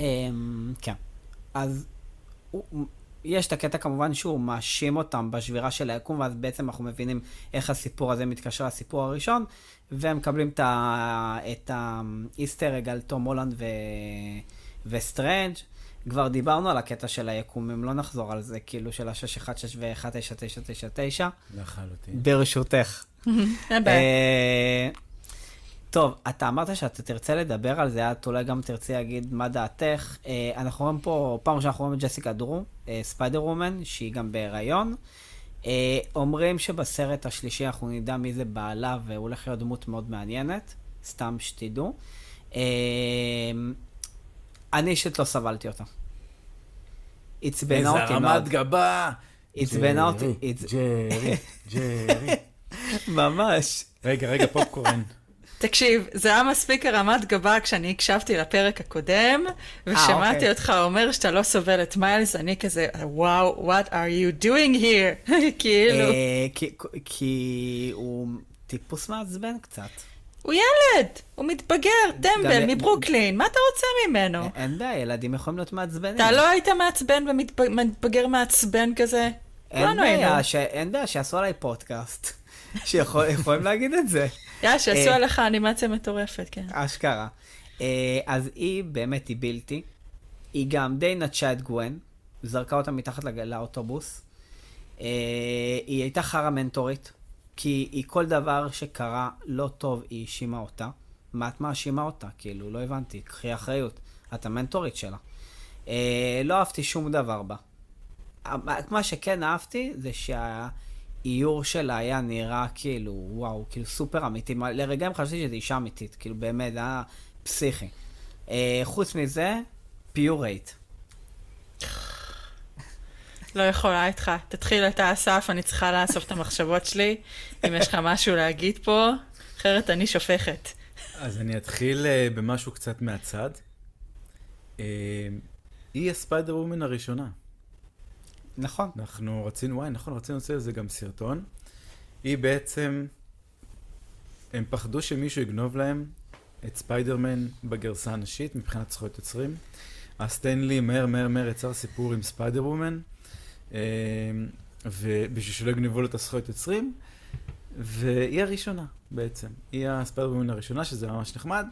אמ, כן. אז הוא, יש את הקטע כמובן שהוא מאשים אותם בשבירה של היקום, ואז בעצם אנחנו מבינים איך הסיפור הזה מתקשר לסיפור הראשון, והם מקבלים את ה easter egg על תום הולנד ו... וסטריינג'. כבר דיברנו על הקטע של היקומים, לא נחזור על זה, כאילו של ה-616 ו-19999. לחלוטין. ברשותך. אה, טוב, אתה אמרת שאתה תרצה לדבר על זה, את אולי גם תרצי להגיד מה דעתך. אה, אנחנו רואים פה, פעם ראשונה אנחנו רואים את ג'סיקה דרו, אה, ספיידר וומן, שהיא גם בהיריון. אומרים שבסרט השלישי אנחנו נדע מי זה בעלה, והוא הולך להיות דמות מאוד מעניינת, סתם שתדעו. אה, אני אישית לא סבלתי אותה. עצבנה איזה אותי מאוד. הרמת גבה! עצבנה אותי. ג'רי, ג'רי, ג'רי. ממש. רגע, רגע, פופקורן. תקשיב, זה היה מספיק הרמת גבה כשאני הקשבתי לפרק הקודם, ושמעתי אוקיי. אותך אומר שאתה לא סובל את מיילס, אני כזה, וואו, what are you doing here? כאילו, אה, כי- כי הוא טיפוס מעצבן קצת. הוא ילד, הוא מתבגר, טמבל, מברוקלין, מה אתה רוצה ממנו? אין בעיה, ילדים יכולים להיות מעצבנים. אתה לא היית מעצבן ומתבגר מעצבן כזה? אין. בעיה, אין בעיה, שיעשו עליי פודקאסט. שיכולים להגיד את זה. יאללה, שיעשו אה, עליך אנימציה מטורפת, כן. אשכרה. אה, אז היא באמת, היא בלתי. היא גם די נטשה את גוון, זרקה אותה מתחת לאוטובוס. אה, היא הייתה חרא מנטורית, כי היא כל דבר שקרה לא טוב, היא האשימה אותה. מה את מאשימה אותה? כאילו, לא הבנתי, קחי אחריות. את המנטורית שלה. אה, לא אהבתי שום דבר בה. מה- מה שכן אהבתי זה שהאיור שלה היה נראה כאילו, וואו, כאילו סופר אמיתי. לרגעים חשבתי שזו אישה אמיתית, כאילו באמת, זה היה פסיכי. אה, חוץ מזה, פיורייט. לא יכולה איתך. תתחיל אתה, אסף, אני צריכה לאסוף את המחשבות שלי. אם יש לך משהו להגיד פה, אחרת אני שופכת. אז אני אתחיל אה, במשהו קצת מהצד. אה, היא הספיידר וומן הראשונה. נכון. אנחנו רצינו, וואי, נכון, רצינו לעשות לזה גם סרטון. היא בעצם, הם פחדו שמישהו יגנוב להם את ספיידרמן בגרסה הנשית מבחינת זכויות יוצרים. אז סטן לי מהר מהר מהר יצר סיפור עם ספיידר וומן, ובשביל שלא יגנבו לו את הזכויות יוצרים, והיא הראשונה בעצם. היא הספיידר וומן הראשונה, שזה ממש נחמד,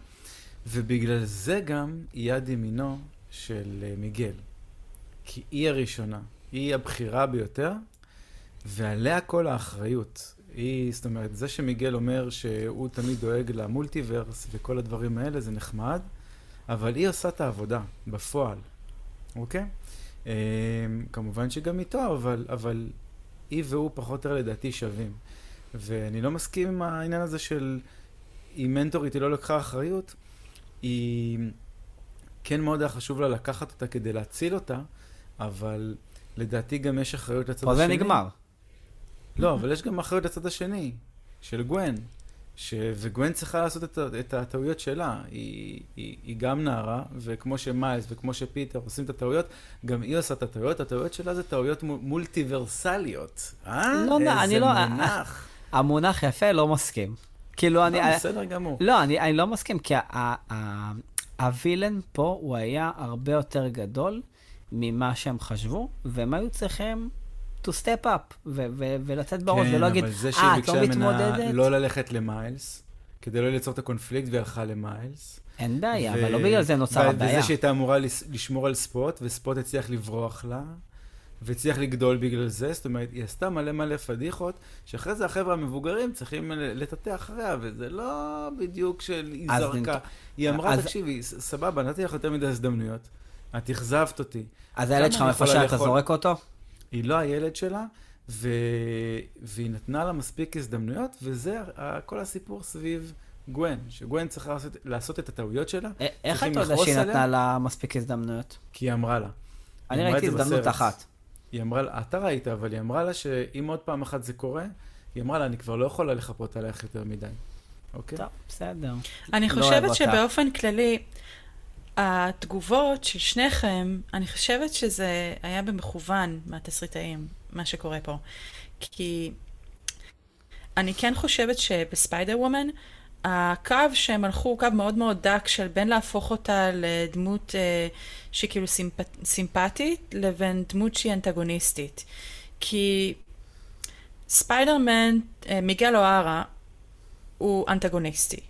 ובגלל זה גם היא יד ימינו של אה, מיגל. כי היא הראשונה, היא הבכירה ביותר, ועליה כל האחריות. היא, זאת אומרת, זה שמיגל אומר שהוא תמיד דואג למולטיברס וכל הדברים האלה, זה נחמד, אבל היא עושה את העבודה, בפועל, אוקיי? אה, כמובן שגם איתו, אבל, אבל היא והוא פחות או לדעתי שווים. ואני לא מסכים עם העניין הזה של היא מנטורית, היא לא לקחה אחריות, היא... כן מאוד היה חשוב לה לקחת אותה כדי להציל אותה, אבל לדעתי גם יש אחריות לצד פה השני. זה נגמר. לא, אבל יש גם אחריות לצד השני, של גוון. ש... וגוון צריכה לעשות את. את הטעויות שלה. היא... היא... היא גם נערה, וכמו שמיילס וכמו שפיטר עושים את הטעויות, גם היא עושה את הטעויות. הטעויות שלה זה טעויות. מולטיברסליות. אה? לא, איזה אני לא- מונח. המונח יפה, לא מסכים. כאילו, אני... לא, בסדר גמור. לא, אני, אני לא מסכים, כי הווילן פה הוא היה הרבה יותר גדול ממה שהם חשבו, והם היו צריכים to step up, ו- ו- ולצאת בראש, ולא להגיד, כן, אבל זה אה, שהיא את לא ביקשה ממנה מתמודדת? לא ללכת למיילס, כדי לא ליצור את הקונפליקט, והיא הלכה למיילס. אין בעיה, ו- אבל לא בגלל זה נוצר הבעיה. וזה שהייתה אמורה לשמור על ספוט, וספוט הצליח לברוח לה, והצליח לגדול בגלל זה, זאת אומרת, היא עשתה מלא מלא פדיחות, שאחרי זה החבר'ה המבוגרים צריכים לטאטא אחריה, וזה לא בדיוק של היא זרקה. היא אמרה, אז- תקשיבי, סבבה, נתתי לך יותר מדי הזדמנויות, את אכזבת אותי. אז הילד שלך מפשע, אתה? זורק אותו? היא לא הילד שלה, ו... והיא נתנה לה מספיק הזדמנויות, וזה כל הסיפור סביב גwen, שגwen צריכה לעשות, לעשות את הטעויות שלה, איך צריכים אתה יודע לכעוס שהיא? נתנה לה מספיק הזדמנויות? כי היא אמרה לה. אני ראיתי את הזדמנות בסרט. אחת. היא אמרה לה, אתה ראית, אבל היא אמרה לה שאם עוד פעם אחת זה קורה, היא אמרה לה, אני כבר לא יכולה לחפות עלייך יותר מדי. אוקיי? טוב, בסדר. אני לא חושבת אותה. שבאופן כללי, התגובות של שניכם, אני חושבת שזה היה במכוון מהתסריטאים, מה שקורה פה. כי אני כן חושבת שבספיידר וומן, הקו שהם הלכו הוא קו מאוד מאוד דק של בין להפוך אותה לדמות אה, שהיא כאילו סימפ... סימפטית, לבין דמות שהיא אנטגוניסטית. כי ספיידרמן, אה, מיגל אוהרה, הוא אנטגוניסטי.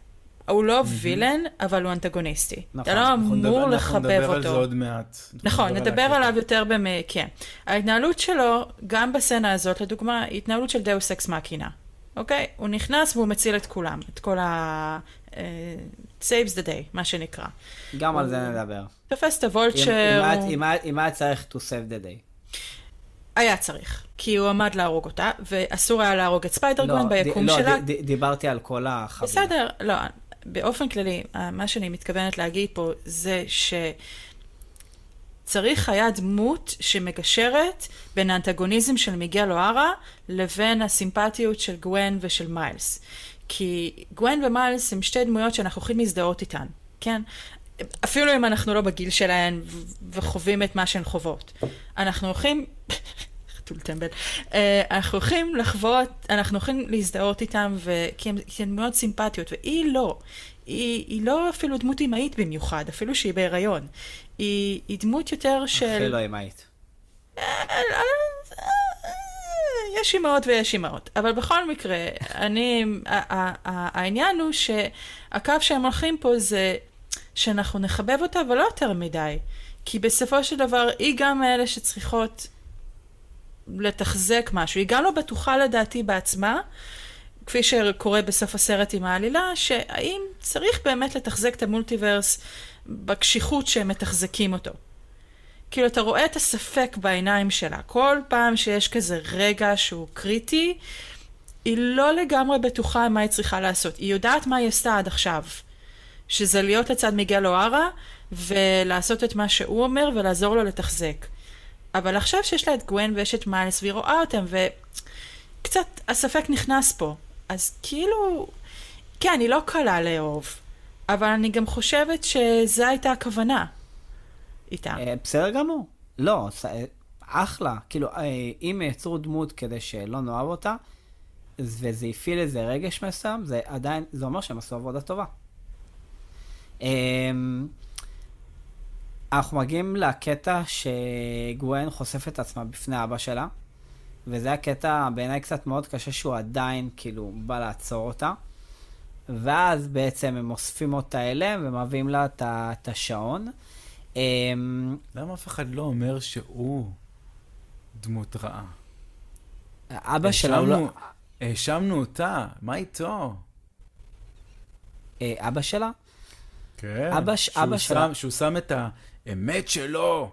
הוא לא וילן, אבל הוא אנטגוניסטי. נכון, אתה לא אנחנו נדבר- אמור אנחנו לחבב נדבר על זה אותו. עוד מעט. נכון, נדבר. עליו יותר במ... כן. ההתנהלות שלו, גם בסצנה הזאת, לדוגמה, היא התנהלות של דאוס אקס מאקינה. אוקיי? הוא נכנס והוא מציל את כולם, את כל ה... saves the day, מה שנקרא. גם על זה נדבר. תופס את הוולצ'ר, אם היה- צריך to save the day. היה צריך, כי הוא עמד להרוג אותה, ואסור היה להרוג את ספיידר לא, גוון ביקום ד- לא, שלה. ד- דיברתי על כל החבילה. בסדר, לא, באופן כללי, אה, מה שאני מתכוונת להגיד פה זה שצריך היה דמות שמגשרת בין האנטגוניזם של מיגל אוהרה לבין הסימפטיות של גwen ושל מיילס. כי גwen ומיילס הם שתי דמויות שאנחנו יכולים להזדהות איתן, כן? אפילו אם אנחנו לא בגיל שלהן וחווים את מה שהן חוות. אנחנו הולכים... חתול טמבל. אה, אנחנו הולכים לחוות, אנחנו הולכים להזדהות איתם, ו... כי הן מאוד סימפטיות, והיא לא. היא, היא לא אפילו דמות אמהית במיוחד, אפילו שהיא בהיריון. היא, היא דמות יותר של... הכי לא אמהית. יש אימהות ויש אימהות. אבל בכל מקרה, אני, העניין הוא שהקו שהם הולכים פה זה שאנחנו נחבב אותה, אבל לא יותר מדי. כי בסופו של דבר, היא גם מאלה שצריכות לתחזק משהו. היא גם לא בטוחה לדעתי בעצמה, כפי שקורה בסוף הסרט עם העלילה, שהאם צריך באמת לתחזק את המולטיברס בקשיחות שהם מתחזקים אותו. כאילו, אתה רואה את הספק בעיניים שלה. כל פעם שיש כזה רגע שהוא קריטי, היא לא לגמרי בטוחה מה היא צריכה לעשות. היא יודעת מה היא עשתה עד עכשיו. שזה להיות לצד מיגל אוהרה, ולעשות את מה שהוא אומר, ולעזור לו לתחזק. אבל עכשיו שיש לה את גwen ויש את מיילס, והיא רואה אותם, וקצת הספק נכנס פה. אז כאילו, כן, היא לא קלה לאהוב, אבל אני גם חושבת שזו הייתה הכוונה איתה. אה, בסדר גמור. לא, אה, אחלה. כאילו, אה, אם יצרו דמות כדי שלא נאהב אותה, וזה הפעיל איזה רגש מסוים, זה עדיין, זה אומר שהם עשו עבודה טובה. אנחנו מגיעים לקטע שגווין חושפת את עצמה בפני אבא שלה, וזה הקטע בעיניי קצת מאוד קשה שהוא עדיין כאילו בא לעצור אותה. ואז בעצם הם אוספים אותה אליהם ומביאים לה את ה- השעון. אמ, למה אף אחד לא אומר שהוא דמות רעה? אבא שלה הוא לא... האשמנו- אותה, מה איתו? אה, אבא שלה? כן. אבא שהוא אבא שלה- שם- שהוא שם את האמת שלו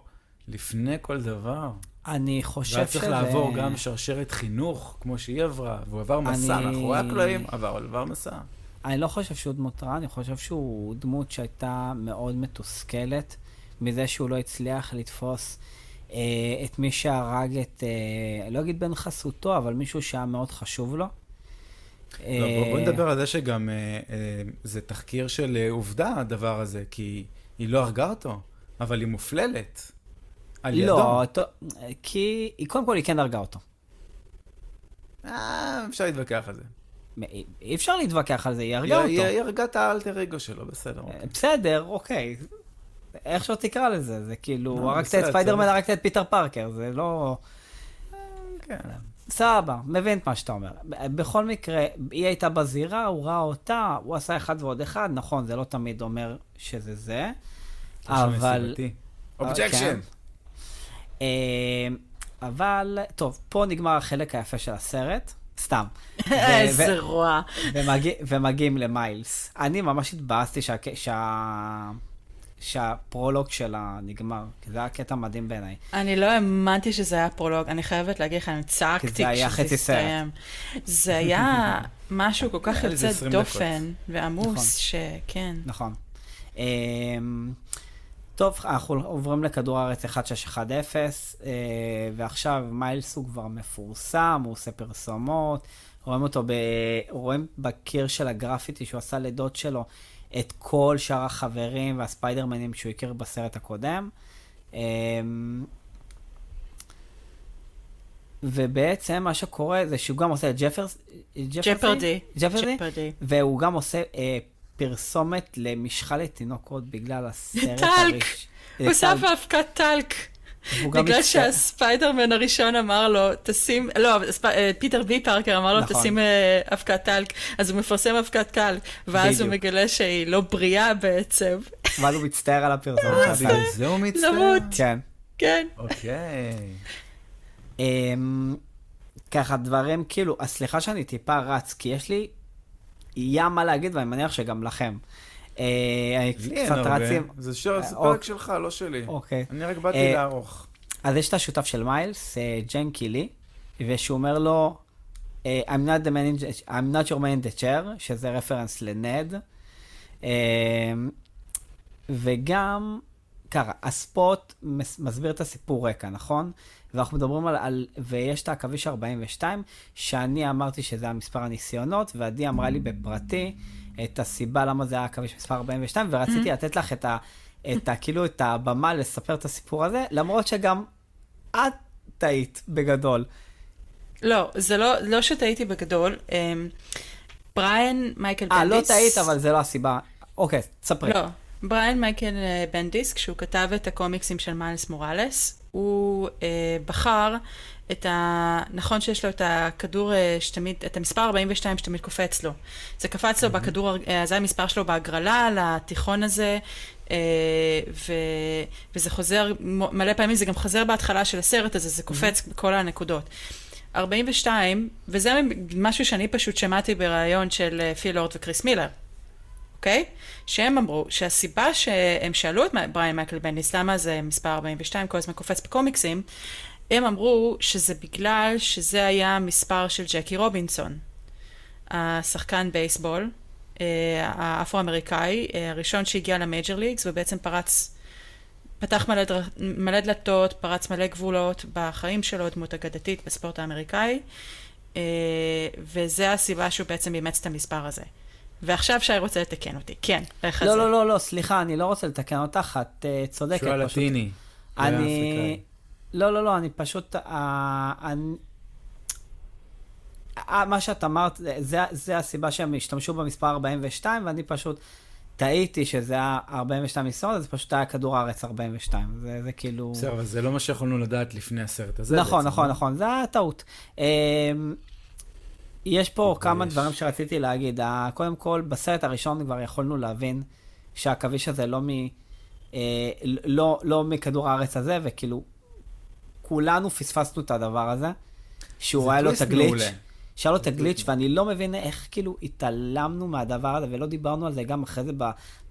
לפני כל דבר. אני חושב והיה שזה... צריך לעבור גם שרשרת חינוך, כמו שהיא עברה, והוא עבר מסע אני- מאחורי הקלעים, אבל הוא עבר מסע. אני לא חושב שהוא דמות רע, אני חושב שהוא דמות שהייתה מאוד מתוסכלת מזה שהוא לא הצליח לתפוס אה, את מי שהרג את, אה, לא אגיד בן חסותו, אבל מישהו שהיה מאוד חשוב לו. לא, בוא, בוא אה, נדבר על זה שגם אה, אה, זה תחקיר של אה, עובדה, הדבר הזה, כי היא לא הרגה אותו, אבל היא מופללת. על ידו. לא, אותו, כי היא קודם כל היא כן הרגה אותו. אה, אפשר להתווכח על זה. אי- אפשר להתווכח על זה, היא הרגה אותו. היא הרגה את האלטר אגו שלו, בסדר. אוקיי. בסדר, אוקיי. איך שלא תקרא לזה, זה כאילו, לא, הרגת את ספיידרמן. הרגת את פיטר פארקר, זה לא... כן. סבבה, מבין את מה שאתה אומר. בכל מקרה, היא הייתה בזירה, הוא ראה אותה, הוא עשה אחד ועוד אחד, נכון, זה לא תמיד אומר שזה זה, אבל... objection. כן. אה, אבל, טוב, פה נגמר החלק היפה של הסרט, סתם. איזה רוע. ומגיע, ומגיעים למיילס. אני ממש התבאסתי שה, שה, שהפרולוג שלה נגמר, כי זה היה קטע מדהים בעיניי. אני לא האמנתי שזה היה פרולוג, אני חייבת להגיד לך, אני צעקתי כי זה היה כשזה חצי סרט. הסתיים. זה היה משהו כל כך יוצא 20 דופן ועמוס, נכון. שכן. נכון. טוב, אנחנו עוברים לכדור הארץ 1610, אה, ועכשיו מיילס הוא כבר מפורסם, הוא עושה פרסומות, רואים אותו, ב... רואים בקיר של הגרפיטי שהוא עשה לדוד שלו את כל שאר החברים והספיידרמנים שהוא הכיר בסרט הקודם. אמ, ובעצם מה שקורה זה שהוא גם עושה את ג'פרס... Jeopardy? Jeopardy. והוא גם עושה אה, פרסומת למשחה לתינוקות בגלל הסרט טלק! הראש- הוא שם לטלק. באבקת טלק. בגלל שהספיידרמן הראשון אמר לו, תשים, לא, אה, פיטר בי פארקר אמר לו, נכון. תשים אה, אבקת טלק, אז הוא מפרסם אבקת טלק, ואז הוא. מגלה שהיא לא בריאה בעצם. ואז הוא מצטער על הפרסומת אה. בגלל זה הוא מצטער? למות. כן. כן. אוקיי. אמ, ככה דברים, כאילו, סליחה שאני טיפה רץ, כי יש לי ים מה להגיד, ואני מניח שגם לכם. אה, קצת. רצים. זה אה, פרק אוקיי. שלך, לא שלי. אוקיי. אני רק באתי אה, לערוך. אז יש את השותף של מיילס, ג'ן קילי, ושהוא אומר לו, I'm not, the man in, I'm not your man in the chair, שזה רפרנס לנד. וגם, ככה, הספוט מס- מסביר את הסיפור רקע, נכון? ואנחנו מדברים על, על ויש את העכביש 42, שאני אמרתי שזה המספר הניסיונות, ועדי אמרה לי בפרטי את הסיבה למה זה היה עכביש מספר 42, ורציתי לתת לך את ה... את ה... כאילו, את הבמה לספר את הסיפור הזה, למרות שגם את טעית בגדול. לא, זה לא, לא שטעיתי בגדול. אמ, בריאן מייקל אה, בנדיס... לא טעית, אבל זה לא הסיבה. אוקיי, תספרי. לא, בריאן מייקל אה, בנדיס, כשהוא כתב את הקומיקסים של מיילס מוראלס, הוא אה, בחר את ה... נכון שיש לו את הכדור אה, שתמיד, את המספר 42 שתמיד קופץ לו. זה קפץ לו בכדור, אה, זה המספר שלו בהגרלה, לתיכון הזה, אה, ו... וזה חוזר, מלא פעמים זה גם חוזר בהתחלה של הסרט הזה, זה קופץ בכל הנקודות. 42, וזה משהו שאני פשוט שמעתי בריאיון של אה, פיל לורד וקריס מילר. אוקיי? שהם אמרו שהסיבה שהם שאלו את בריאן מייקל בנדיס, למה זה מספר 42, כל הזמן קופץ בקומיקסים, הם אמרו שזה בגלל שזה היה המספר של ג'קי רובינסון, השחקן בייסבול, אה, האפרו-אמריקאי, אה, הראשון שהגיע ל major leagues, ובעצם פרץ, פתח מלא, דר... מלא דלתות, פרץ מלא גבולות בחיים שלו, דמות אגדתית בספורט האמריקאי, אה, וזה הסיבה שהוא בעצם אימץ את המספר הזה. ועכשיו שי רוצה לתקן אותי. כן, איך לא, זה? לא, לא, לא, סליחה, אני לא רוצה לתקן אותך, את uh, צודקת. שהוא פשוט. הלטיני. אני... לא, לא, לא, אני פשוט... Uh, אני... Uh, מה שאת אמרת, זה, זה הסיבה שהם השתמשו במספר 42, ואני פשוט טעיתי שזה היה 42 מסורת, אז זה פשוט היה כדור הארץ 42. זה, זה כאילו... בסדר, אבל זה לא מה שיכולנו לדעת לפני הסרט הזה. נכון, בעצם, נכון, לא? נכון, זה היה טעות. אמ, יש פה כמה יש. דברים שרציתי להגיד. ה- קודם כל, בסרט הראשון כבר יכולנו להבין שהעכביש הזה לא, מ, אה, לא, לא מכדור הארץ הזה, וכאילו, כולנו פספסנו את הדבר הזה, שהוא היה לו את הגליץ'. שהיה לו את הגליץ', ואני לא מבין איך כאילו התעלמנו מהדבר הזה, ולא דיברנו על זה גם אחרי זה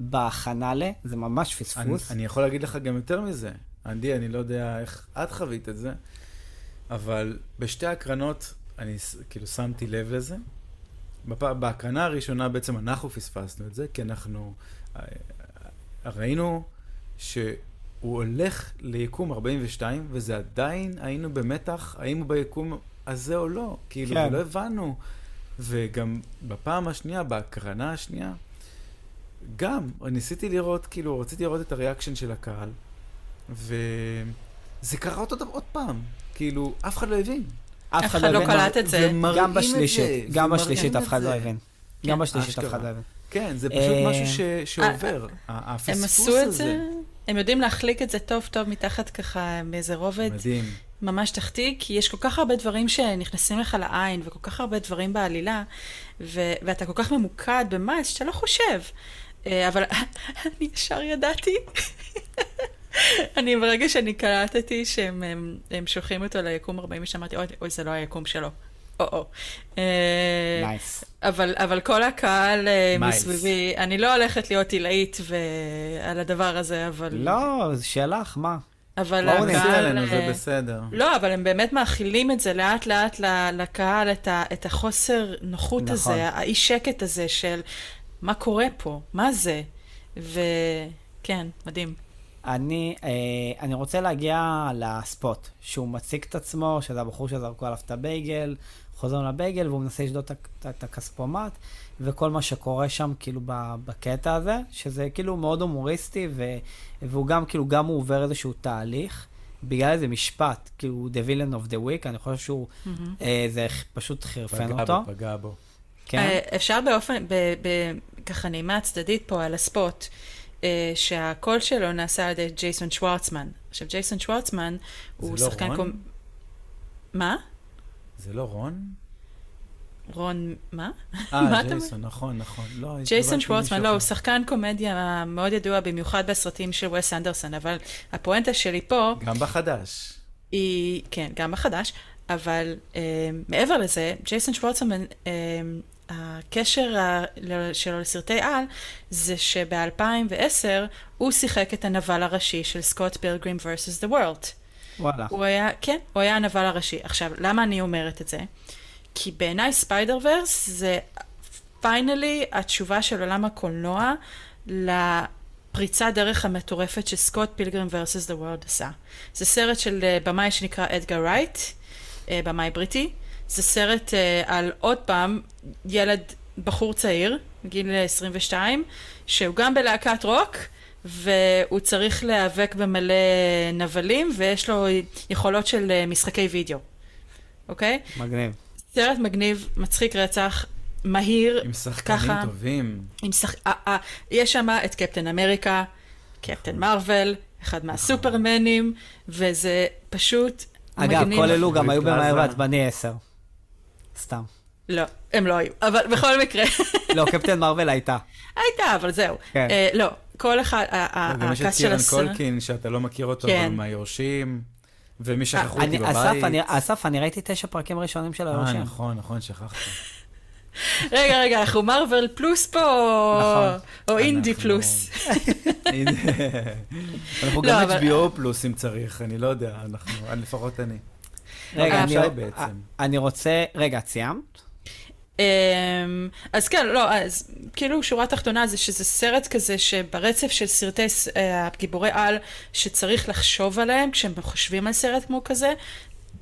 בהכנה ל... זה ממש אני, פספוס. אני יכול להגיד לך גם יותר מזה. אנדי, אני לא יודע איך את חווית את זה, אבל בשתי הקרנות אני כאילו שמתי לב לזה. בפ... בהקרנה הראשונה בעצם אנחנו פספסנו את זה, כי אנחנו אה, אה, ראינו שהוא הולך ליקום 42, וזה עדיין היינו במתח, האם הוא ביקום הזה או לא. כאילו, כן. ולא הבנו. וגם בפעם השנייה, בהקרנה השנייה, גם, ניסיתי לראות, כאילו, רציתי לראות את הריאקשן של הקהל, וזה קרה אותו דבר עוד פעם. כאילו, אף אחד לא הבין. אף אחד לא הבין. קלט את זה. גם את זה, בשלישית, גם בשלישית אף אחד. לא הבין. כן, גם בשלישית אף. אחד לא הבין. כן, זה פשוט אה, משהו ש, שעובר. ה- הם הפספוס עשו את הזה. זה, הם יודעים להחליק את זה טוב טוב מתחת ככה מאיזה רובד. מדהים. ממש תחתי, כי יש כל כך הרבה דברים שנכנסים לך לעין, וכל כך הרבה דברים בעלילה, ו- ואתה כל כך ממוקד במיילס שאתה לא חושב. אה, אבל אני ישר ידעתי. אני, ברגע שאני קלטתי שהם הם, הם שולחים אותו ליקום 42, אמרתי, אוי, אוי, זה לא היקום שלו. או-או. אה, nice. אבל, אבל כל הקהל אה, מיילס. מסביבי, אני לא הולכת להיות עילאית ו- על הדבר הזה, אבל... לא, זה שלך, מה? אבל בואו בואו נעשה. עלינו, זה אה, בסדר. לא, אבל הם באמת מאכילים את זה לאט לאט ל- לקהל, את, ה, את החוסר נוחות נכון. הזה, האי שקט הזה של מה קורה פה, מה זה? וכן, מדהים. אני, אה, אני רוצה להגיע לספוט, שהוא מציג את עצמו, שזה הבחור שזרקו עליו את הבייגל, חוזר לבייגל והוא מנסה לשדוד את הכספומט, וכל מה שקורה שם כאילו ב- בקטע הזה, שזה כאילו מאוד הומוריסטי, ו, והוא גם כאילו, גם הוא עובר איזשהו תהליך, בגלל איזה משפט, כאילו, The Villain of the Week, אני חושב שהוא, אה, זה פשוט חירפן פגע אותו. בו, פגע בו. כן, אה, אפשר באופן, ב, ב, ככה נעימה צדדית פה על הספוט, שהקול שלו נעשה על ידי ג'ייסון שוורצמן. עכשיו, ג'ייסון שוורצמן הוא לא שחקן רון? קומ... מה? זה לא רון? רון, מה? אה, ג'ייסון, נכון, נכון. לא, ג'ייסון שוורצמן, לא, הוא. שחקן קומדיה מאוד ידוע, במיוחד בסרטים של וס אנדרסון, אבל הפואנטה שלי פה גם בחדש. היא, כן, גם בחדש, אבל אה, מעבר לזה, ג'ייסון שוורצמן, אה, הקשר שלו לסרטי על, זה שב-2010 הוא שיחק את הנבל הראשי של סקוט פילגרים vs. The World. וואלה. הוא היה, כן, הוא היה הנבל הראשי. עכשיו, למה אני אומרת את זה? כי בעיניי ספיידר ורס זה finally התשובה של עולם הקולנוע לפריצת דרך המטורפת שסקוט פילגרים vs. The World עשה. זה סרט של אה, במאי שנקרא אדגר רייט, אה, במאי בריטי. זה סרט אה, על עוד פעם ילד, בחור צעיר, גיל 22, שהוא גם בלהקת רוק, והוא צריך להיאבק במלא נבלים, ויש לו יכולות של אה, משחקי וידאו, אוקיי? מגניב. סרט מגניב, מצחיק רצח, מהיר, עם שחקנים ככה. טובים. עם שח... אה, אה, יש שם את קפטן אמריקה, קפטן מרוויל, אחד מהסופרמנים, וזה פשוט אגב, מגניב. כל אלו גם היו. במהר ועצבני 10. סתם. לא, הם לא היו, אבל בכל מקרה, לא, קפטן מרוויל הייתה. הייתה, אבל זהו. כן. אה, לא, כל אחד, גם יש את הכעס של קירן הסרט... קולקין, שאתה לא מכיר אותו, כן. אבל מהיורשים. ומי שכחו אותי אני- בבית. אסף, אני- אסף, אני ראיתי תשע פרקים ראשונים של אה, היורשים. נכון, נכון, שכחתי. רגע, רגע, אנחנו מרוויל פלוס פה, או- נכון. או אינדי פלוס. אנחנו לא, גם אבל- HBO פלוס אם צריך, אני לא יודע, אנחנו, לפחות אני. רגע, אה, אני- שי בעצם. אני רוצה... רגע, את סיימת? אמ, אז כן, לא, אז כאילו שורה תחתונה זה שזה סרט כזה שברצף של סרטי אה, גיבורי על שצריך לחשוב עליהם כשהם חושבים על סרט כמו כזה,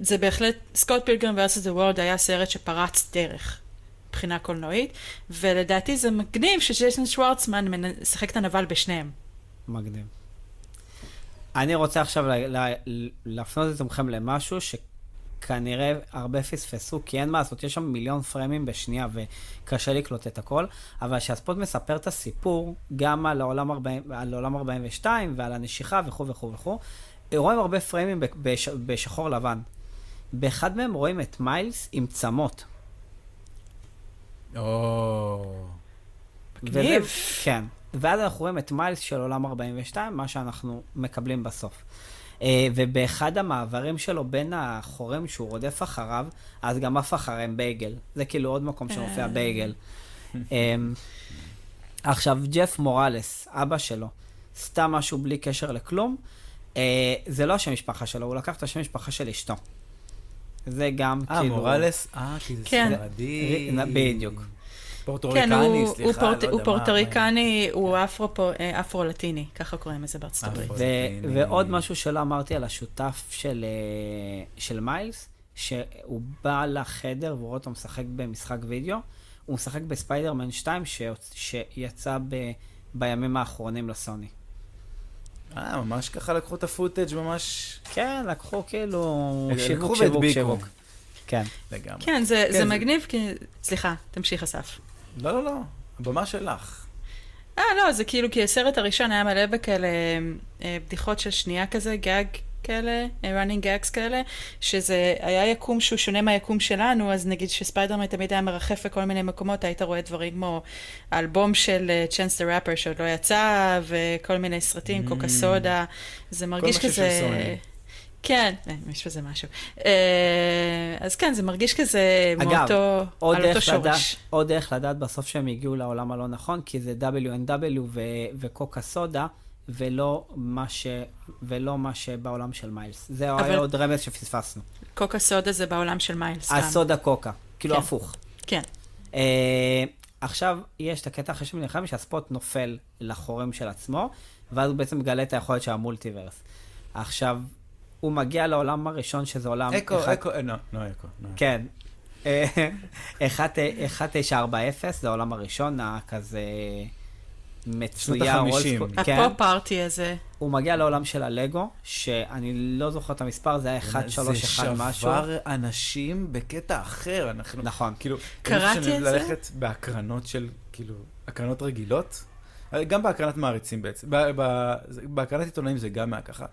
זה בהחלט, סקוט פילגרם vs. The World היה סרט שפרץ דרך מבחינה קולנועית, ולדעתי זה מגניב שג'ייסון שוורצמן משחק את הנבל בשניהם. מגניב. אני רוצה עכשיו ל- ל- להפנות את תומכם למשהו שכנראה הרבה פספסו, כי אין מה לעשות, יש שם מיליון פריימים בשנייה וקשה לקלוט את הכל, אבל כשהספוט מספר את הסיפור, גם על העולם, 40, על העולם 42 ועל הנשיכה וכו' וכו' וכו', רואים הרבה פריימים ב- בש, בשחור לבן. באחד מהם רואים את מיילס עם צמות. או... מגניב. כן. ואז אנחנו רואים את מיילס של עולם 42, מה שאנחנו מקבלים בסוף. אה, ובאחד המעברים שלו בין החורים שהוא רודף אחריו, אז גם עף אחריהם בייגל. זה כאילו עוד מקום שמופיע בייגל. אה, עכשיו, ג'ף מוראלס, אבא שלו, סתם משהו בלי קשר לכלום, אה, זה לא השם משפחה שלו, הוא לקח את השם משפחה של אשתו. זה גם אה, כאילו... מוראלס? אה, כי זה כן. ספרדי. בדיוק. כן, פורטוריקני, הוא, הוא, סליחה, פורט, לא הוא יודע מה- פורטוריקני, הוא אפרו, אה, אפרו-לטיני, ככה קוראים לזה בארצות הברית. ועוד משהו שלא אמרתי על השותף של, אה, של מיילס, שהוא בא לחדר והוא רואה אותו משחק במשחק וידאו, הוא משחק בספיידרמן 2 שיוצ- שיצא ב- בימים האחרונים לסוני. אה, ממש ככה לקחו את הפוטאג' ממש כן, לקחו כאילו שיווק, שיווק. שיווק. כן. לגמרי. כן, זה, כן, זה זה- מגניב, כי... סליחה, תמשיך אסף. לא, לא, לא, הבמה שלך. אה, לא, זה כאילו, כי הסרט הראשון היה מלא בכאלה אה, בדיחות של שנייה כזה, גג, כאלה, running gags כאלה, שזה היה יקום שהוא שונה מהיקום שלנו, אז נגיד שספיידרמן תמיד היה מרחף בכל מיני מקומות, היית רואה דברים כמו האלבום של צ'אנס דה ראפר שעוד לא יצא, וכל מיני סרטים, Mm. קוקה סודה, זה מרגיש כזה... כן, אה, יש בזה משהו. אה, אז כן, זה מרגיש כזה אגב, מאותו, על אותו שורש. עוד דרך לדעת בסוף שהם הגיעו לעולם הלא נכון, כי זה W&W ו- וקוקה סודה, ולא מה, ש- ולא מה שבעולם של מיילס. זה אבל- היה עוד רמז שפספסנו. קוקה סודה זה בעולם של מיילס. הסודה קוקה, כאילו כן. הפוך. כן. אה, עכשיו, יש את הקטע אחרי שנלחם, שהספוט נופל לחורם של עצמו, ואז הוא בעצם מגלה את היכולת של המולטיברס. עכשיו, הוא מגיע לעולם הראשון, שזה עולם... אקו, אחד- אקו, אה, לא, לא אקו. לא. כן. אה, 1940, זה העולם הראשון, הכזה מצויר. ה-50. old school, כן. הפופ ארטי הזה. הוא מגיע לעולם של הלגו, שאני לא זוכר את המספר, זה היה 1, 3, 1 זה משהו. שבר אנשים בקטע אחר, אנחנו... נכון. כאילו, קראתי את זה. ללכת בהקרנות של, כאילו, הקרנות רגילות, גם בהקרנת מעריצים בעצם, ב- ב- זה- בהקרנת עיתונאים זה גם היה ככה.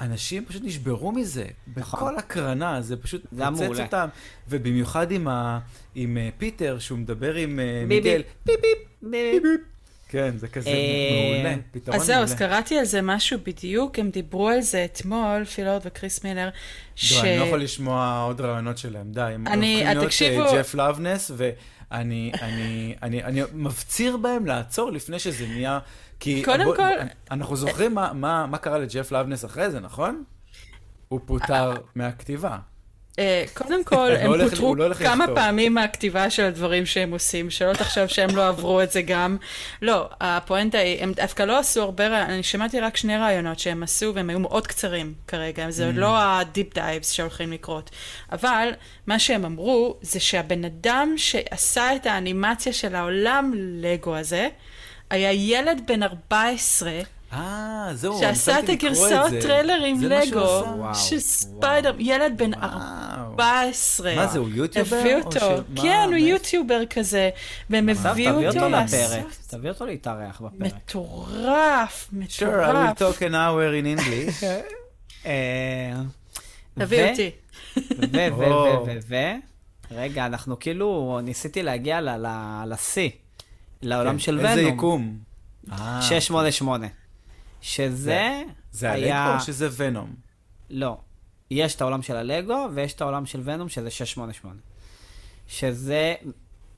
אנשים פשוט נשברו מזה, נכון. בכל הקרנה, זה פשוט פוצץ מעולה. אותם, ובמיוחד עם, ה, עם אה, פיטר, שהוא מדבר עם אה, מיגל, ביפ, ביפ, ביפ. כן, זה כזה אה, מעולה, פתרון אז זהו, מעולה. אז קראתי על זה משהו בדיוק, הם דיברו על זה אתמול, פילורד וקריס מילר, ש... לא, אני לא יכול לשמוע עוד רעיונות שלהם, די. הם להיות תקשיבו- אה, ג'ף לאבנס, ואני אני, אני, אני מפציר בהם לעצור לפני שזה נהיה... כי קודם בוא- כל- אנחנו זוכרים מה, מה, מה קרה לג'ף לאבנס אחרי זה, נכון? הוא פוטר מהכתיבה. אה, קודם כל, לא הם הולך- פוטרו לא כמה. פעמים מהכתיבה של הדברים שהם עושים, שלא תחשוב שהם לא עברו את זה גם. לא, הפואנטה היא, הם דווקא לא עשו הרבה, אני שמעתי רק שני רעיונות שהם עשו, והם היו מאוד קצרים כרגע, זה Mm. לא ה deep dives שהולכים לקרות. אבל, מה שהם אמרו, זה שהבן אדם שעשה את האנימציה של העולם לגו הזה, היה ילד בן 14, אה, זהו, שעשה את הגרסאות זה. טריילר עם זה מה שהוא לגו, שספיידר, ילד בן וואו. 14. מה זה, הוא יוטיובר? הביא או אותו, כן, הוא? יוטיובר כזה, והם הביאו תביא אותו אותו לעשות... לפרק, תביא אותו להתארח בפרק. מטורף, Sure, I will מטורף. talk an hour in English. אה, תביא אותי. ו, ו. ו, ו, ו, רגע, אנחנו כאילו, ניסיתי להגיע לשיא, לעולם כן, של איזה ונום. יקום? אה, 688. שזה זה היה... הלגו או שזה ונום? לא. יש את העולם של הלגו, ויש את העולם של ונום, שזה 688. שזה...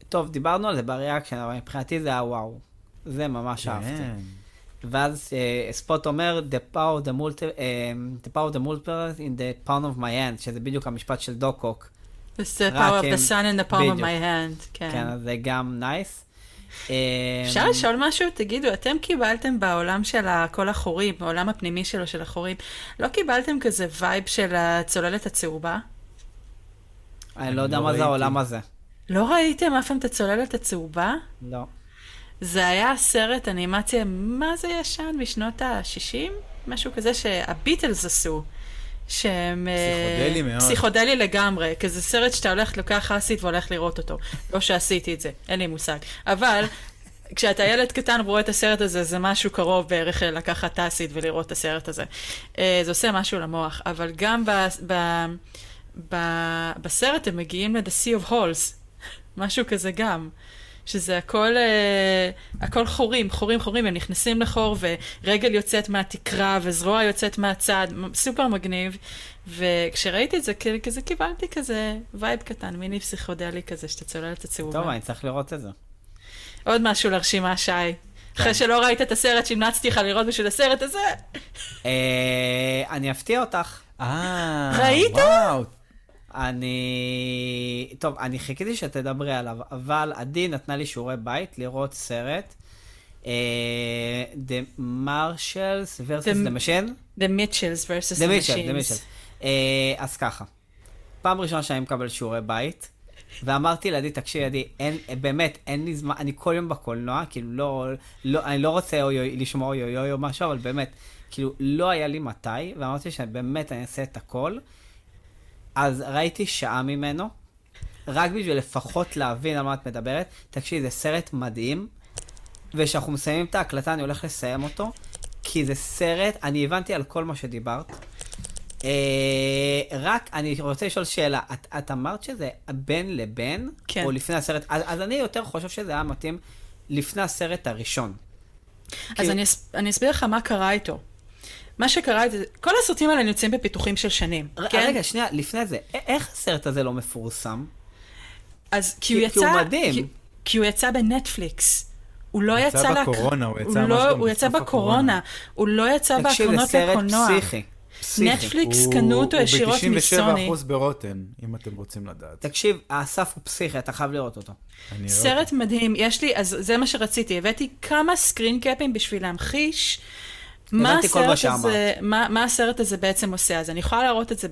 טוב, דיברנו על זה בריאקשן, אבל מבחינתי זה היה וואו. זה ממש אהבתי. כן. ואז uh, ספוט אומר, the power of the, multi, uh, the power of the multiverse in the palm of my hand, שזה בדיוק המשפט של דוק אוק. The power of the sun in the palm of my hand, כן, כן. אז זה גם nice. אפשר לשאול משהו? תגידו, אתם קיבלתם בעולם של כל החורים, בעולם הפנימי שלו של החורים, לא קיבלתם כזה vibe של הצוללת הצהובה? אני לא יודע לא מה זה. העולם הזה. לא ראיתם אף פעם את הצוללת הצהובה? לא. זה היה סרט אנימציה, מה זה ישן? משנות ה-60? משהו כזה שהביטלס עשו. שהם... אה, פסיכודלי מאוד. פסיכודלי לגמרי, כזה סרט שאתה הולך, לוקח חסית והולך לראות אותו. לא שעשיתי את זה, אין לי מושג. אבל כשאתה ילד קטן ורואה את הסרט הזה, זה משהו קרוב בערך לקחת טאסית ולראות את הסרט הזה. אה, זה עושה משהו למוח, אבל גם ב, ב, ב, בסרט הם מגיעים ל-The Sea of Holes, משהו כזה גם. שזה הכל, אה, הכל חורים, חורים, חורים, הם נכנסים לחור ורגל יוצאת מהתקרה וזרוע יוצאת מהצד, סופר מגניב. וכשראיתי את זה, כזה קיבלתי כזה vibe קטן, מיני פסיכודלי כזה, של הצוללת הצהובה. טוב, אני צריך לראות את זה. עוד משהו לרשימה, שי. כן. אחרי שלא ראית את הסרט שהמלצתי לך לראות בשביל הסרט הזה, אה, אני אפתיע אותך. אה, ראית? וואו. אני... טוב, אני חיכיתי שתדברי עליו, אבל עדי נתנה לי שיעורי בית לראות סרט. אה, The Marshals versus The- Machine. The Mitchells versus The Machines. אה, אז ככה, פעם ראשונה שאני מקבל שיעורי בית, ואמרתי לעדי, תקשיבי עדי, אין, באמת, אין לי זמן, אני כל יום בקולנוע, כאילו לא, לא אני לא רוצה אוי, אוי, לשמוע אוי אוי אוי או משהו, אבל באמת, כאילו לא היה לי מתי, ואמרתי שבאמת אני אעשה את הכל. אז ראיתי שעה ממנו, רק בשביל לפחות להבין על מה את מדברת. תקשיבי, זה סרט מדהים, וכשאנחנו מסיימים את ההקלטה אני הולך לסיים אותו, כי זה סרט, אני הבנתי על כל מה שדיברת. אה, רק, אני רוצה לשאול שאלה. את, את אמרת שזה בין לבין? כן. או לפני הסרט? אז, אז אני יותר חושב שזה היה מתאים לפני הסרט הראשון. אז כאילו- אני, אני אסביר לך מה קרה איתו. מה שקרה, זה, כל הסרטים האלה נמצאים בפיתוחים של שנים, ר- כן? רגע, שנייה, לפני זה, א- איך הסרט הזה לא מפורסם? אז כי הוא כי- יצא... כי הוא מדהים. כי, כי הוא יצא בנטפליקס. הוא לא יצא יצא... בקורונה, הוא יצא הוא ממש לא, הוא יצא בסוף בקורונה. הוא לא יצא תקשיב, זה בהקרנות סרט לקולנוע. פסיכי. פסיכי. נטפליקס הוא- קנו אותו ישירות הוא מסוני. ב-97% ברוטן, אם אתם רוצים לדעת. תקשיב, האסף הוא פסיכי, אתה חייב לראות אותו. סרט מדהים, יש לי, אז זה מה שרציתי, הבאתי כמה screen cap ים בשביל להמחיש מה הסרט. הזה, מה, מה הסרט הזה בעצם עושה. אז אני יכולה להראות את זה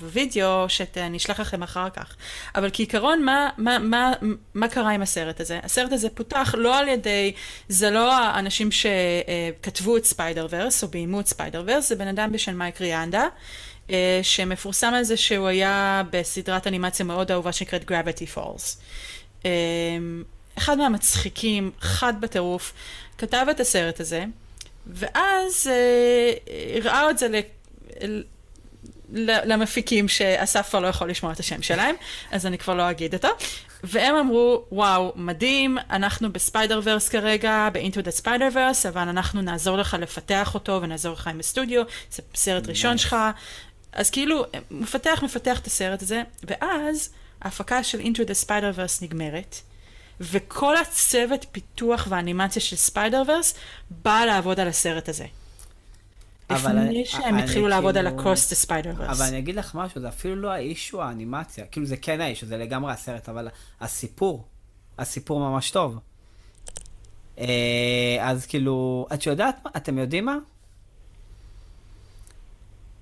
בווידאו, שאני אשלח לכם אחר כך. אבל כעיקרון, מה, מה, מה, מה קרה עם הסרט הזה? הסרט הזה פותח לא על ידי, זה לא האנשים שכתבו את ספיידר ורס, או ביימו את ספיידר ורס, זה בן אדם בשם מייק ריאנדה. אה, שמפורסם על זה שהוא היה בסדרת אנימציה מאוד אהובה שנקראת Gravity Falls. אה, אחד מהמצחיקים, חד בטירוף, כתב את הסרט הזה, ואז אה, הראה את זה ל... ל- למפיקים שאסף כבר לא יכול לשמוע את השם שלהם, אז אני כבר לא אגיד אותו. והם אמרו, וואו, מדהים, אנחנו בספיידר ורס כרגע, ב-Into the Spider Verse, אבל אנחנו נעזור לך לפתח אותו ונעזור לך עם הסטודיו, זה סרט ראשון שלך. אז כאילו, מפתח, מפתח את הסרט הזה, ואז ההפקה של Into the Spider Verse נגמרת, וכל הצוות פיתוח והאנימציה של ספיידר ורס בא לעבוד על הסרט הזה. אבל לפני שהם התחילו לעבוד על כאילו- ה-Cross the Spider Verse. אבל אני אגיד לך משהו, זה אפילו לא האישו האנימציה. כאילו זה כן האישו, זה לגמרי הסרט, אבל הסיפור, הסיפור ממש טוב. אה, אז כאילו, את יודעת מה? אתם יודעים מה?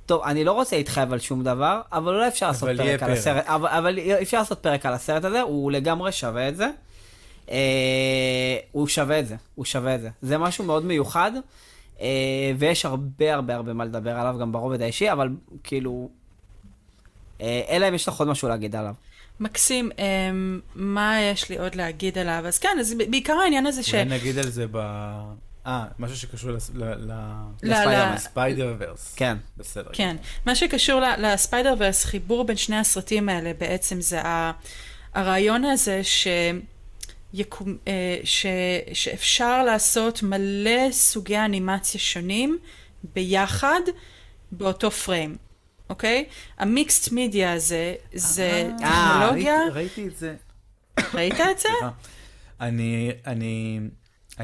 טוב, אני לא רוצה להתחייב על שום דבר, אבל אולי אפשר לעשות אבל יהיה פרק על פרק. הסרט, אבל, אבל אפשר לעשות פרק על הסרט הזה, הוא לגמרי שווה את זה. אה, הוא שווה את זה, הוא שווה את זה. זה משהו מאוד מיוחד, אה, ויש הרבה הרבה הרבה מה לדבר עליו גם ברובד האישי, אבל כאילו, אה, אלא אם יש לך עוד משהו להגיד עליו. מקסים, מה יש לי עוד להגיד עליו? אז כן, אז בעיקר העניין הזה ש... אולי נגיד על זה ב... אה, משהו שקשור. לספיידר ורס. כן. בסדר. כן. מה שקשור ל- לספיידר ורס, חיבור בין שני הסרטים האלה בעצם זה הרעיון הזה ש... יקום, אה, ש, שאפשר לעשות מלא סוגי אנימציה שונים ביחד באותו פריים, אוקיי? המיקסט מידיה הזה זה אה, טכנולוגיה, ראיתי- ראיתי את זה. ראית את זה? אני, אני,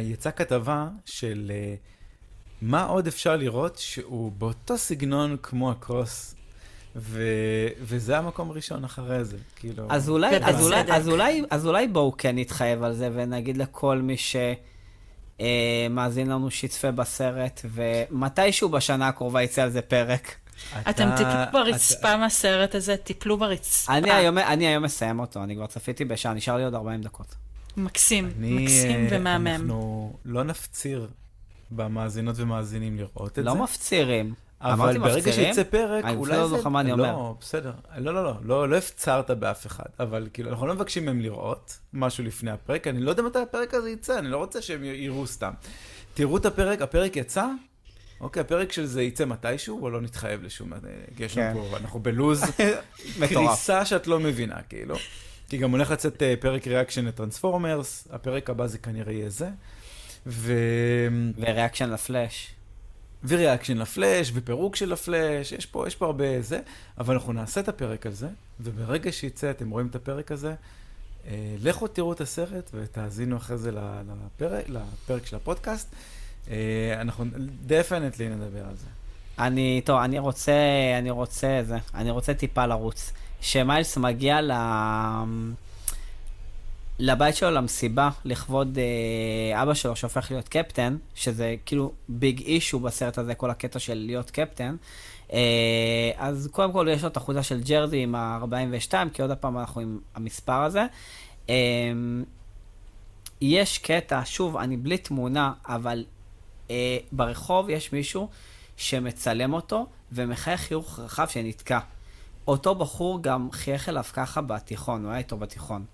יצאה כתבה של אה, מה עוד אפשר לראות שהוא באותו סגנון כמו הקרוס, ו, וזה המקום הראשון אחרי זה, כאילו. אז אולי, ובצדק. אז, אולי, אז, אולי, אז אולי בואו כן נתחייב על זה ונגיד לכל מי שמאזין לנו שיצפה בסרט, ומתישהו בשנה הקרובה יצא על זה פרק. אתה- אתם תיפלו אתה- ברצפה מהסרט הזה, תיפלו ברצפה. אני היום, אני היום מסיים אותו, אני כבר צפיתי בשעה, נשאר לי עוד 40 דקות. מקסים, אני, מקסים אה, ומהמם. אנחנו לא נפציר במאזינות ומאזינים לראות את לא זה. מפצירים. אבל ברגע? שיצא פרק, אני אולי אפילו לא זה... זוכר מה אני לא, אומר. בסדר. לא, לא, לא, לא, לא הפצרת באף אחד, אבל כאילו, אנחנו לא מבקשים מהם לראות משהו לפני הפרק, אני לא יודע מתי הפרק הזה יצא, אני לא רוצה שהם יראו סתם. תראו את הפרק, הפרק יצא, אוקיי, הפרק של זה יצא מתישהו, או לא נתחייב לשום... אה, יש כן. לנו פה, אנחנו בלו"ז קריסה שאת לא מבינה, כאילו. כי גם הולך לצאת אה, פרק reaction לטרנספורמרס, הפרק הבא זה כנראה יהיה זה. ו... ו reaction לפלאש. ו reaction לפלאש, ופירוק של הפלאש, יש פה, יש פה הרבה זה, אבל אנחנו נעשה את הפרק הזה, וברגע שיצא, אתם רואים את הפרק הזה, אה, לכו תראו את הסרט ותאזינו אחרי זה לפרק, לפרק של הפודקאסט. אה, אנחנו definitely נדבר על זה. אני, טוב, אני רוצה, אני רוצה זה, אני רוצה טיפה לרוץ. שמיילס מגיע ל... לבית שלו למסיבה, לכבוד אה, אבא שלו שהופך להיות קפטן, שזה כאילו big issue בסרט הזה, כל הקטע של להיות קפטן. אה, אז קודם כל יש לו את החולצה של jersey עם ה-42, כי עוד פעם אנחנו עם המספר הזה. אה, יש קטע, שוב, אני בלי תמונה, אבל אה, ברחוב יש מישהו שמצלם אותו ומחייך חיוך רחב שנתקע. אותו בחור גם חייך אליו ככה בתיכון, הוא היה איתו בתיכון.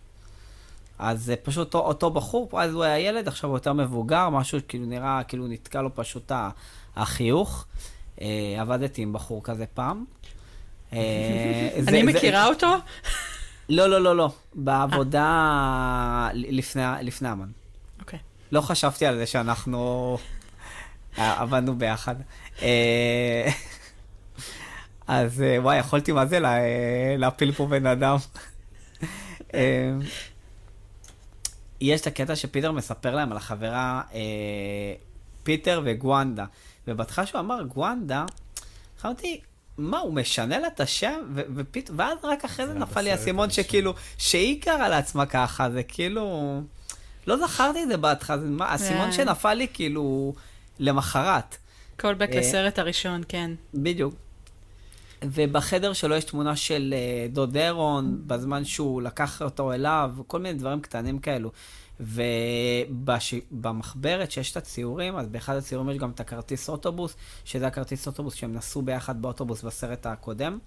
אז זה פשוט אותו, אותו בחור, אז הוא היה ילד, עכשיו הוא יותר מבוגר, משהו כאילו נראה, כאילו נתקע לו פשוט החיוך. אה, עבדתי עם בחור כזה פעם. אה, אני מכירה אותו? לא, לא, לא, לא. בעבודה לפני לפני אמן. אוקיי. לא חשבתי על זה שאנחנו אה, עבדנו ביחד. אה, אז אה, וואי, יכולתי מה זה לה- אה, להפיל פה בן אדם. אה, יש את הקטע שפיטר מספר להם על החברה אה, פיטר וגוונדה. ובהתחלה שהוא אמר גוונדה, חשבתי, מה, הוא משנה לה את השם? ו- ופת... ואז רק אחרי זה זה נפל לי האסימון. שכאילו, שהיא קראה לעצמה ככה, זה כאילו... לא זכרתי את זה בהתחלה, זה מה- האסימון כן. שנפל לי כאילו למחרת. קולבק אה, לסרט הראשון, כן. בדיוק. ובחדר שלו יש תמונה של אה, דוד אירון, בזמן שהוא לקח אותו אליו, כל מיני דברים קטנים כאלו. ובמחברת שיש את הציורים, אז באחד הציורים יש גם את הכרטיס אוטובוס, שזה הכרטיס אוטובוס שהם נסעו ביחד באוטובוס בסרט הקודם.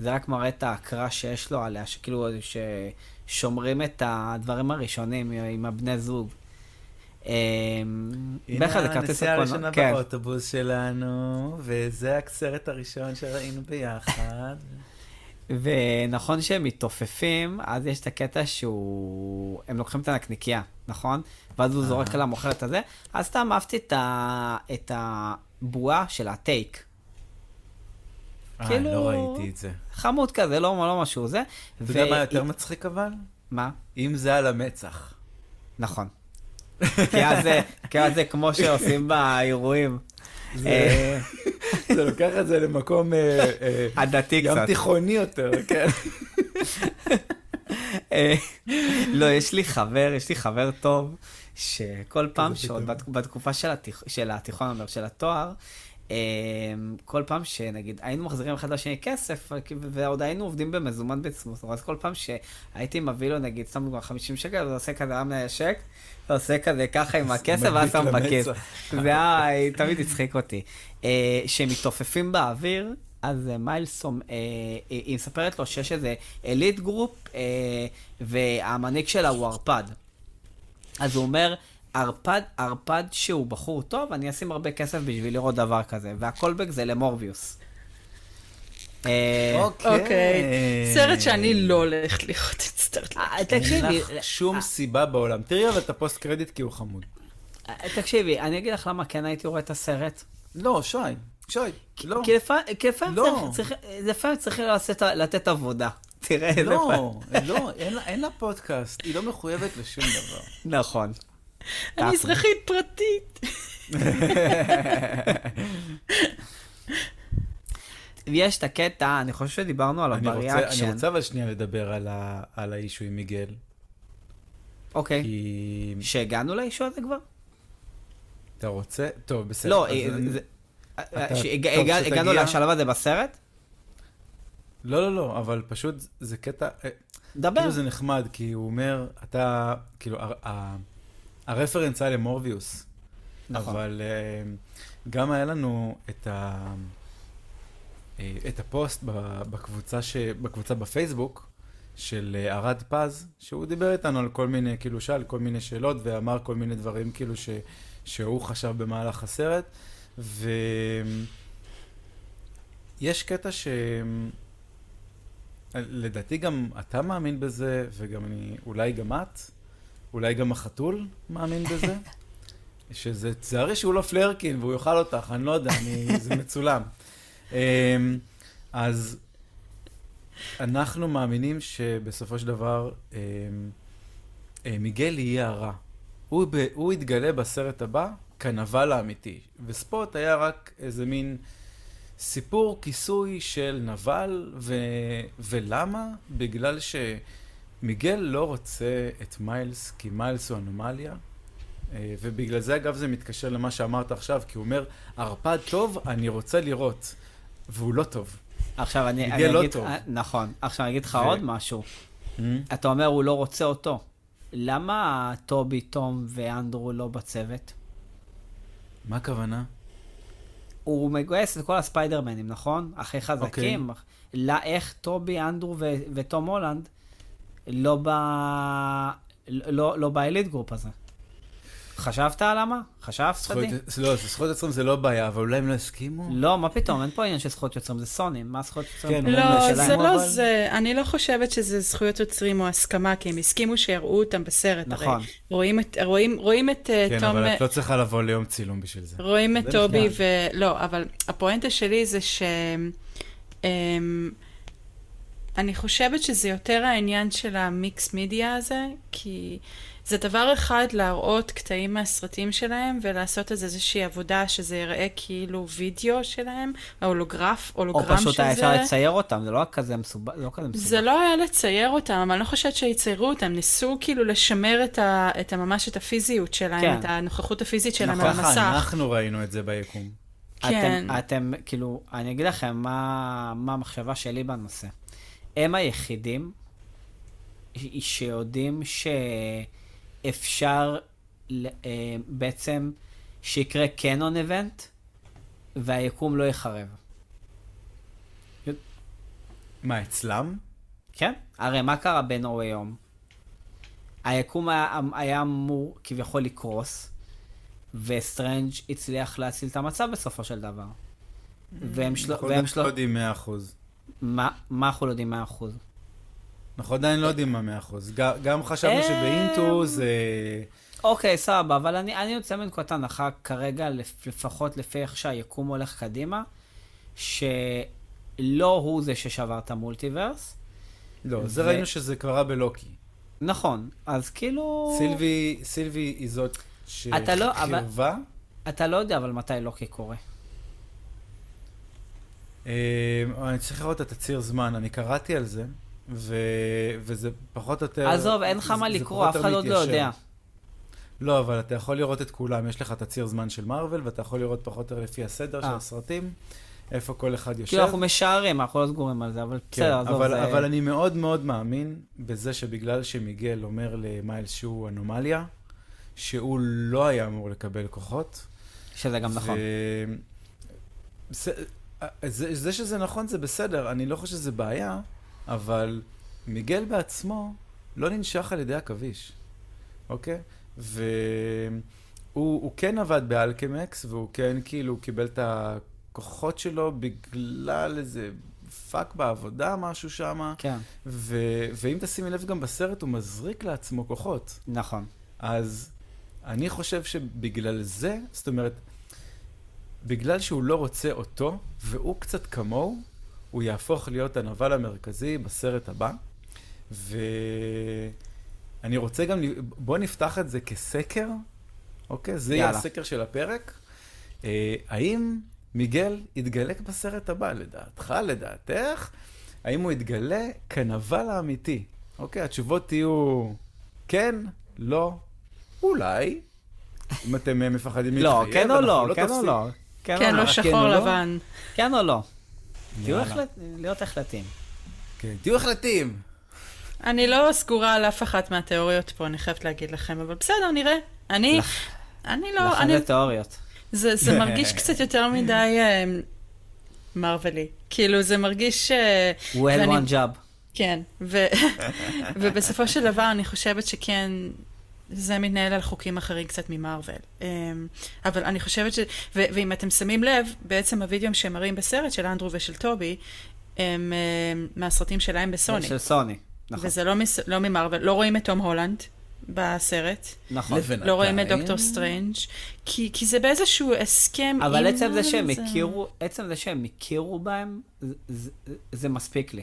זה רק מראה את ההקרא שיש לו עליה, שכאילו ששומרים את הדברים הראשונים עם הבני זוג. אה, בערך זה הנה כרטיס הנסיעה הקולנוע. הראשונה כן. באוטובוס שלנו, וזה הסרט הראשון שראינו ביחד. ונכון שהם מתעופפים, אז יש את הקטע שהוא... הם לוקחים את הנקניקייה, נכון? ואז הוא זורק על המוכר את הזה. אז סתם אהבתי את, ה... את הבועה של הטייק. אה, כאילו- לא ראיתי את זה. חמוד כזה, לא, לא משהו זה. אתה יודע מה יותר מצחיק אבל? מה? אם זה על המצח. נכון. כי אז זה, כי אז זה כמו שעושים באירועים. זה- אה, לוקח את זה למקום אה, אה, הדתי ים קצת. תיכוני יותר, כן. לא, יש לי חבר, יש לי חבר טוב, שכל פעם שעוד בתקופה של התיכ- של התיכון, של התואר, כל פעם שנגיד היינו מחזירים אחד לשני כסף, ועוד היינו עובדים במזומן בצמוס, אז כל פעם שהייתי מביא לו נגיד, סתם דוגמא 50 שקל, אז עושה כזה, היה מנשק, עושה כזה ככה עם הכסף, ואז שם בכיס. זה היה, תמיד הצחיק אותי. אה, שמתעופפים באוויר, אז אה, מיילס, אומ- אה, היא היא מספרת לו שיש איזה elite group, אה, והמנהיג שלה הוא ערפד. אז הוא אומר, ערפד, ערפד שהוא בחור טוב, אני אשים הרבה כסף בשביל לראות דבר כזה. וה callback זה למורביוס. אה, אוקיי. סרט שאני לא הולכת לראות את סטארט. אה, אין תקשיבי, לך שום סיבה בעולם. תראי אבל את ה post credit כי הוא חמוד. אה, תקשיבי, אני אגיד לך למה כן הייתי רואה את הסרט. לא, שי, שי, לא. כי לפעמים- לא. לפעמים צריכים לתת- עבודה. תראה איזה לא, פעם. לא, אין לה- אין לה פודקאסט, היא לא מחויבת לשום דבר. נכון. אני. אזרחית פרטית. ויש את הקטע, אני חושב שדיברנו עליו אני רוצה- אני ב reaction. רוצה אבל שנייה לדבר על ה- על ה issue עם מיגל. אוקיי. כי שהגענו ל issue הזה כבר? אתה רוצה, טוב, בסדר. לא, אה, שתגיע. הגענו לשלב הזה בסרט? לא, לא, לא, אבל פשוט זה קטע, אה, דבר. כאילו זה נחמד, כי הוא אומר, אתה, כאילו, הרפרנס היה למורביוס. נכון. אבל אה, גם היה לנו את, ה, אה, את הפוסט בקבוצה, ש, בקבוצה בפייסבוק של אה, ארד פז, שהוא דיבר איתנו על כל מיני, כאילו שאל כל מיני שאלות ואמר כל מיני דברים כאילו ש, שהוא חשב במהלך הסרט. ויש קטע ש... לדעתי גם אתה מאמין בזה, וגם אני, אולי גם את, אולי גם החתול מאמין בזה. שזה, תזהרי שהוא לא פלרקין והוא יאכל אותך, אני לא יודע, אני, זה מצולם. אמ, אז אנחנו מאמינים שבסופו של דבר אמ, אה, מיגל יהיה הרע. הוא, ב, הוא יתגלה בסרט הבא כנבל האמיתי, וספוט היה רק איזה מין סיפור כיסוי של נבל, ו, ולמה? בגלל שמיגל לא רוצה את מיילס, כי מיילס הוא אנומליה. אה, ובגלל זה, אגב, זה מתקשר למה שאמרת עכשיו, כי הוא אומר, ערפד טוב, אני רוצה לראות. והוא לא טוב. עכשיו אני מיגל אני לא אגיד, טוב. אה, נכון, עכשיו אני אגיד לך ו- עוד משהו. אתה אומר הוא לא רוצה אותו. למה טובי, תום ואנדרו לא בצוות? מה הכוונה? הוא מגויס את כל הספיידרמנים, נכון? הכי חזקים. לא, איך טובי, אנדרו ו- ותום הולנד לא ב... לא, לא ב elite group הזה? חשבת למה? חשבת, עדי? לא, זכויות יוצרים זה לא בעיה, אבל אולי הם לא הסכימו? לא, מה פתאום, אין פה עניין של זכויות יוצרים, זה סוני, מה זכויות יוצרים? כן, לא. זה לא אבל- זה, אני לא חושבת שזה זכויות יוצרים או הסכמה, כי הם הסכימו שיראו אותם בסרט. נכון. הרי רואים את, רואים, רואים את אה, כן, תום... אבל את לא צריכה לבוא ליום צילום בשביל זה. רואים את טובי. ו... לא, אבל הפואנטה שלי זה ש... אני חושבת שזה יותר העניין של המיקס מידיה הזה, כי זה דבר אחד להראות קטעים מהסרטים שלהם ולעשות איזה איזושהי עבודה שזה יראה כאילו וידאו שלהם, ההולוגרף, או הולוגרם של זה. פשוט היה אפשר לצייר אותם, זה לא כזה מסובך. לא כזה. זה לא היה לצייר אותם, אבל אני לא חושבת שיציירו אותם, ניסו כאילו לשמר את, ה, את ממש את הפיזיות שלהם, כן. את הנוכחות הפיזית שלהם על ככה המסך. אנחנו ראינו את זה ביקום. כן. אתם, אתם, כאילו, אני אגיד לכם מה, מה המחשבה שלי בנושא. הם היחידים שיודעים שאפשר אה, בעצם שיקרה canon event והיקום לא יחרב. מה, אצלם? כן? הרי מה קרה ב No Way Home? היקום היה, היה אמור כביכול לקרוס, וסטרנג' הצליח להציל את המצב בסופו של דבר. והם שלו... אנחנו. לא יודעים 100%. מה, מה אנחנו לא יודעים 100%? אנחנו עדיין לא יודעים מה 100%. ג- גם חשבנו אה, שב Into זה... אוקיי, סבבה, אבל אני, אני יוצא מנקודת הנחה כרגע, לפ- לפחות לפי איך שהיקום הולך קדימה, שלא הוא זה ששבר את המולטיברס. לא, זה ו- ראינו שזה קרה בלוקי. נכון, אז כאילו... סילבי, סילבי היא זאת אתה לא- אבל- שחירבה. אתה לא יודע אבל מתי לוקי קורה. אה, אני צריך לראות את הציר זמן, אני קראתי על זה, ו... וזה פחות או יותר... עזוב, אין לך מה לקרוא, אף אחד עוד לא. יודע. לא, אבל אתה יכול לראות את כולם, יש לך את הציר זמן של מארוול, ואתה יכול לראות פחות או יותר לפי הסדר של אה. הסרטים, איפה כל אחד יושב. כאילו אנחנו משערים, אנחנו לא סגורים על זה, אבל כן, בסדר, עזוב, אבל, זה... אבל אני מאוד מאוד מאמין בזה שבגלל שמיגל אומר למיילס שהוא אנומליה, שהוא לא היה אמור לקבל כוחות. שזה גם נכון. זה, זה שזה נכון זה בסדר, אני לא חושב שזה בעיה, אבל מיגל בעצמו לא ננשך על ידי עכביש, אוקיי? והוא הוא כן עבד ב Alchemax, והוא כן כאילו קיבל את הכוחות שלו בגלל איזה פאק בעבודה, משהו שמה. כן, ו... ואם תשימי לב גם בסרט, הוא מזריק לעצמו כוחות. נכון. אז אני חושב שבגלל זה, זאת אומרת, בגלל שהוא לא רוצה אותו, והוא קצת כמוהו, הוא יהפוך להיות הנבל המרכזי בסרט הבא. ואני רוצה גם, בוא נפתח את זה כסקר, אוקיי? זה יהיה. הסקר של הפרק. אה, האם מיגל יתגלה בסרט הבא, לדעתך, לדעתך? האם הוא יתגלה כנבל האמיתי? אוקיי, התשובות יהיו כן, לא, אולי. אם אתם אה, מפחדים לא, להתחייב, כן או לא, אנחנו כן או תופסים. לא. כן כן, או לא לא. כן שחור או לא? לבן. כן או לא. תהיו. החלט- להיות החלטים. כן, תהיו החלטים. אני לא סגורה על אף אחת מהתיאוריות פה, אני חייבת להגיד לכם, אבל בסדר, נראה. אני, לך- אני לא, לכן אני, זה תיאוריות. זה, זה מרגיש קצת יותר מדי אה, מרווילי. כאילו, זה מרגיש... אה, well ואני- one job. כן, ו, ובסופו של דבר אני חושבת שכן, זה מתנהל על חוקים אחרים קצת ממרוויל. אמ, אבל אני חושבת ש... ו, ואם אתם שמים לב, בעצם הווידאוים שהם מראים בסרט של אנדרו ושל טובי, הם אמ, מהסרטים שלהם בסוני. של סוני. נכון. וזה לא, מס... לא ממרוויל, לא רואים את תום הולנד בסרט, נכון. לא רואים את דוקטור סטרנג', כי, כי זה באיזשהו הסכם אבל עם... עצם זה שהם זה- הכירו, עצם זה שהם הכירו בהם, זה- זה- זה מספיק לי.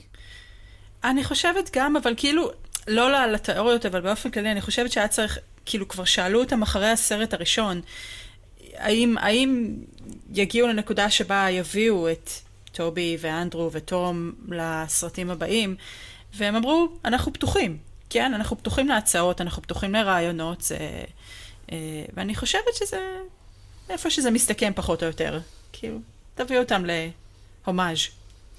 אני חושבת גם, אבל כאילו, לא לתיאוריות, אבל באופן כללי, אני חושבת שהיה צריך, כאילו, כבר שאלו אותם אחרי הסרט הראשון, האם, האם יגיעו לנקודה שבה יביאו את טובי ואנדרו וטום לסרטים הבאים, והם אמרו, אנחנו פתוחים. כן, אנחנו פתוחים להצעות, אנחנו פתוחים לרעיונות, זה... אה, ואני חושבת שזה איפה שזה מסתכם פחות או יותר. כאילו, תביאו אותם להומאז'.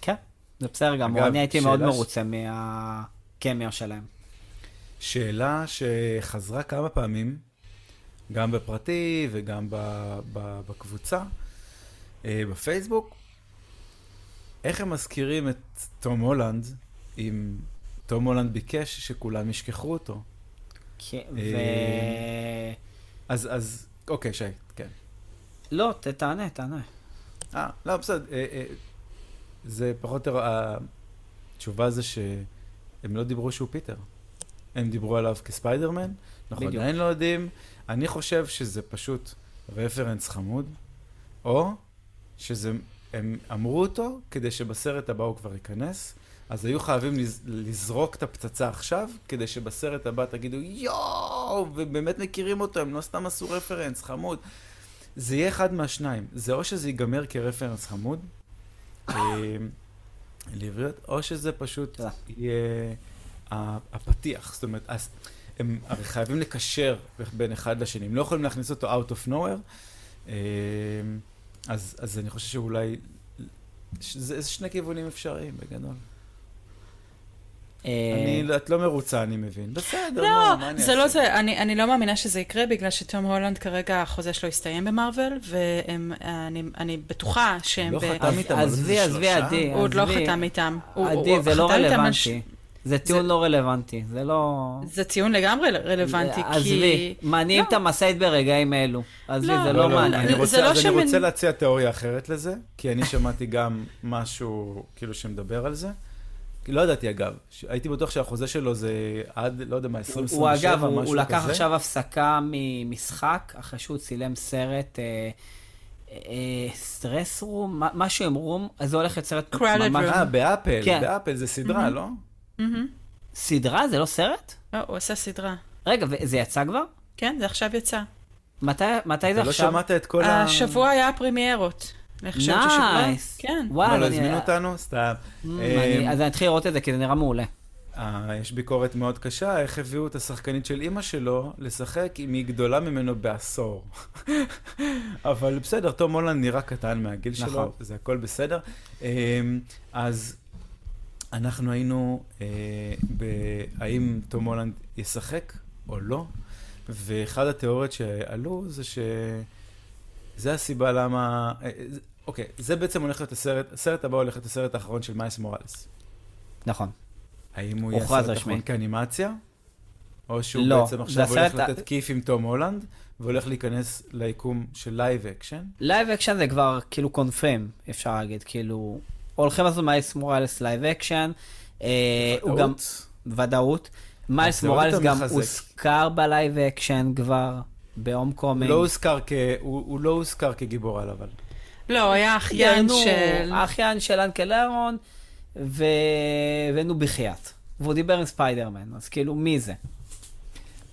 כן, זה בסדר גמור. אני הייתי מאוד שאלה ש- מרוצה מהקמיו שלהם. שאלה שחזרה כמה פעמים, גם בפרטי וגם ב- ב- בקבוצה, אה, בפייסבוק, איך הם מזכירים את תום הולנד, אם תום הולנד ביקש שכולם ישכחו אותו? כן, ו... אה, אז, אז, אוקיי, שי, כן. לא, ת- תענה, תענה. אה, לא, בסדר. אה, אה, זה פחות או יותר, התשובה זה שהם לא דיברו שהוא פיטר. הם דיברו עליו כספיידרמן, אנחנו בדיוק. עדיין לא יודעים. אני חושב שזה פשוט רפרנס חמוד, או שזה, הם אמרו אותו כדי שבסרט הבא הוא כבר ייכנס, אז היו חייבים לז, לזרוק את הפצצה עכשיו, כדי שבסרט הבא תגידו יואו, ובאמת מכירים אותו, הם לא סתם עשו רפרנס, חמוד. זה יהיה אחד מהשניים, זה או שזה ייגמר כרפרנס חמוד, אה, לעבריות, או שזה פשוט תודה. יהיה הפתיח, זאת אומרת, אז הם הרי חייבים לקשר בין אחד לשני, הם לא יכולים להכניס אותו out of nowhere, אה, אז, אז אני חושב שאולי, זה, זה שני כיוונים אפשריים בגדול. אה, אני, לא- את לא מרוצה, אני מבין. בסדר, לא, מה אני זה לא אעשה? זה, אני, אני לא מאמינה שזה יקרה, בגלל שתום הולנד כרגע החוזה שלו הסתיים במרוויל, ואני אני בטוחה שהם... לא חתם איתם, עזבי, זה עזבי. עדי. הוא עוד לא. חתם איתם. עדי, זה לא רלוונטי. זה טיעון זה- לא רלוונטי, זה לא... זה טיעון לגמרי רלוונטי, כי... עזבי, מעניין לא. את המשאית ברגעים אלו. עזבי, לא, זה לא, לא לא, מעניין. אני זה רוצה, לא אז אני שמנ- רוצה להציע תיאוריה אחרת לזה, כי אני שמעתי גם משהו כאילו שמדבר על זה. לא ידעתי אגב, הייתי בטוח שהחוזה שלו זה עד, לא יודע מה, 2027, הוא משהו אגב, כזה. הוא, הוא לקח עכשיו הפסקה ממשחק, אחרי שהוא צילם סרט, אה, אה, stress room, מה- משהו עם room, אז זה הולך להיות סרט Crowded ממש... אה, באפל, כן. באפל זה סדרה, לא? מהמם. סדרה? זה לא סרט? לא, הוא עשה סדרה. רגע, וזה יצא כבר? כן, זה עכשיו יצא. מתי, מתי זה אתה לא עכשיו? שמעת את כל ה... השבוע היה פרימיירות. אני חושבת ששבוע... nice. כן. וואו, מה, לא אני- הזמינו אותנו? סתם. אמ, אה, אני- אז אני אתחיל לראות את זה, כי זה נראה מעולה. אה, יש ביקורת מאוד קשה, איך הביאו את השחקנית של אימא שלו לשחק אם היא גדולה ממנו בעשור. אבל בסדר, תום הולנד נראה קטן מהגיל נכון. שלו, זה הכל בסדר. אה, אז אנחנו היינו, אה, ב- האם תום הולנד ישחק או לא, ואחד התיאוריות שעלו זה שזה הסיבה למה... אה, זה- אוקיי, זה בעצם הולך להיות הסרט, הסרט הבא הולך להיות הסרט האחרון של מיילס מוראלס. נכון. האם הוא יהיה סרט. אחרון כאנימציה? או שהוא לא, בעצם זה עכשיו הולך הסרט לתת כיף עם תום הולנד, והולך להיכנס ליקום של live action? live action זה כבר כאילו confirm, אפשר להגיד, כאילו, הולכים לעשות מיילס מוראלס live action, אה, הוא גם, ודאות, מיילס מוראלס גם. הוזכר ב live action כבר, ב Homecoming. לא הוזכר כ... הוא הוא לא הוזכר כגיבור על אבל. לא, הוא היה אחיין נו, של... האחיין של uncle Aaron, ו... ונו בחייאת. והוא דיבר עם ספיידרמן, אז כאילו, מי זה?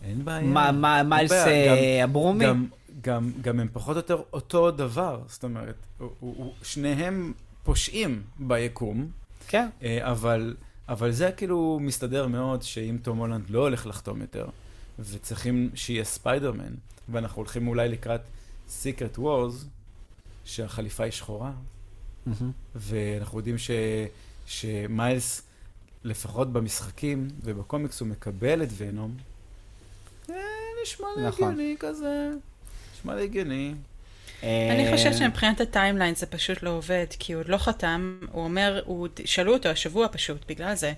אין בעיה. מה, מה, מיילס. אה, גם- הברומי? גם, גם, גם הם פחות או יותר אותו דבר, זאת אומרת, הוא, הוא, הוא, שניהם פושעים ביקום, כן. אה, אבל, אבל זה כאילו מסתדר מאוד שאם תום הולנד לא הולך לחתום יותר, וצריכים שיהיה ספיידרמן, ואנחנו הולכים אולי לקראת Secret Wars, שהחליפה היא שחורה, מהמם. ואנחנו יודעים ש, שמיילס, לפחות במשחקים ובקומיקס, הוא מקבל את ונום. אה, נשמע לי נכון. הגיוני כזה, נשמע לי הגיוני. אני אה, חושבת שמבחינת ה timeline זה פשוט לא עובד, כי הוא עוד לא חתם, הוא אומר, הוא, שאלו אותו השבוע פשוט, בגלל זה,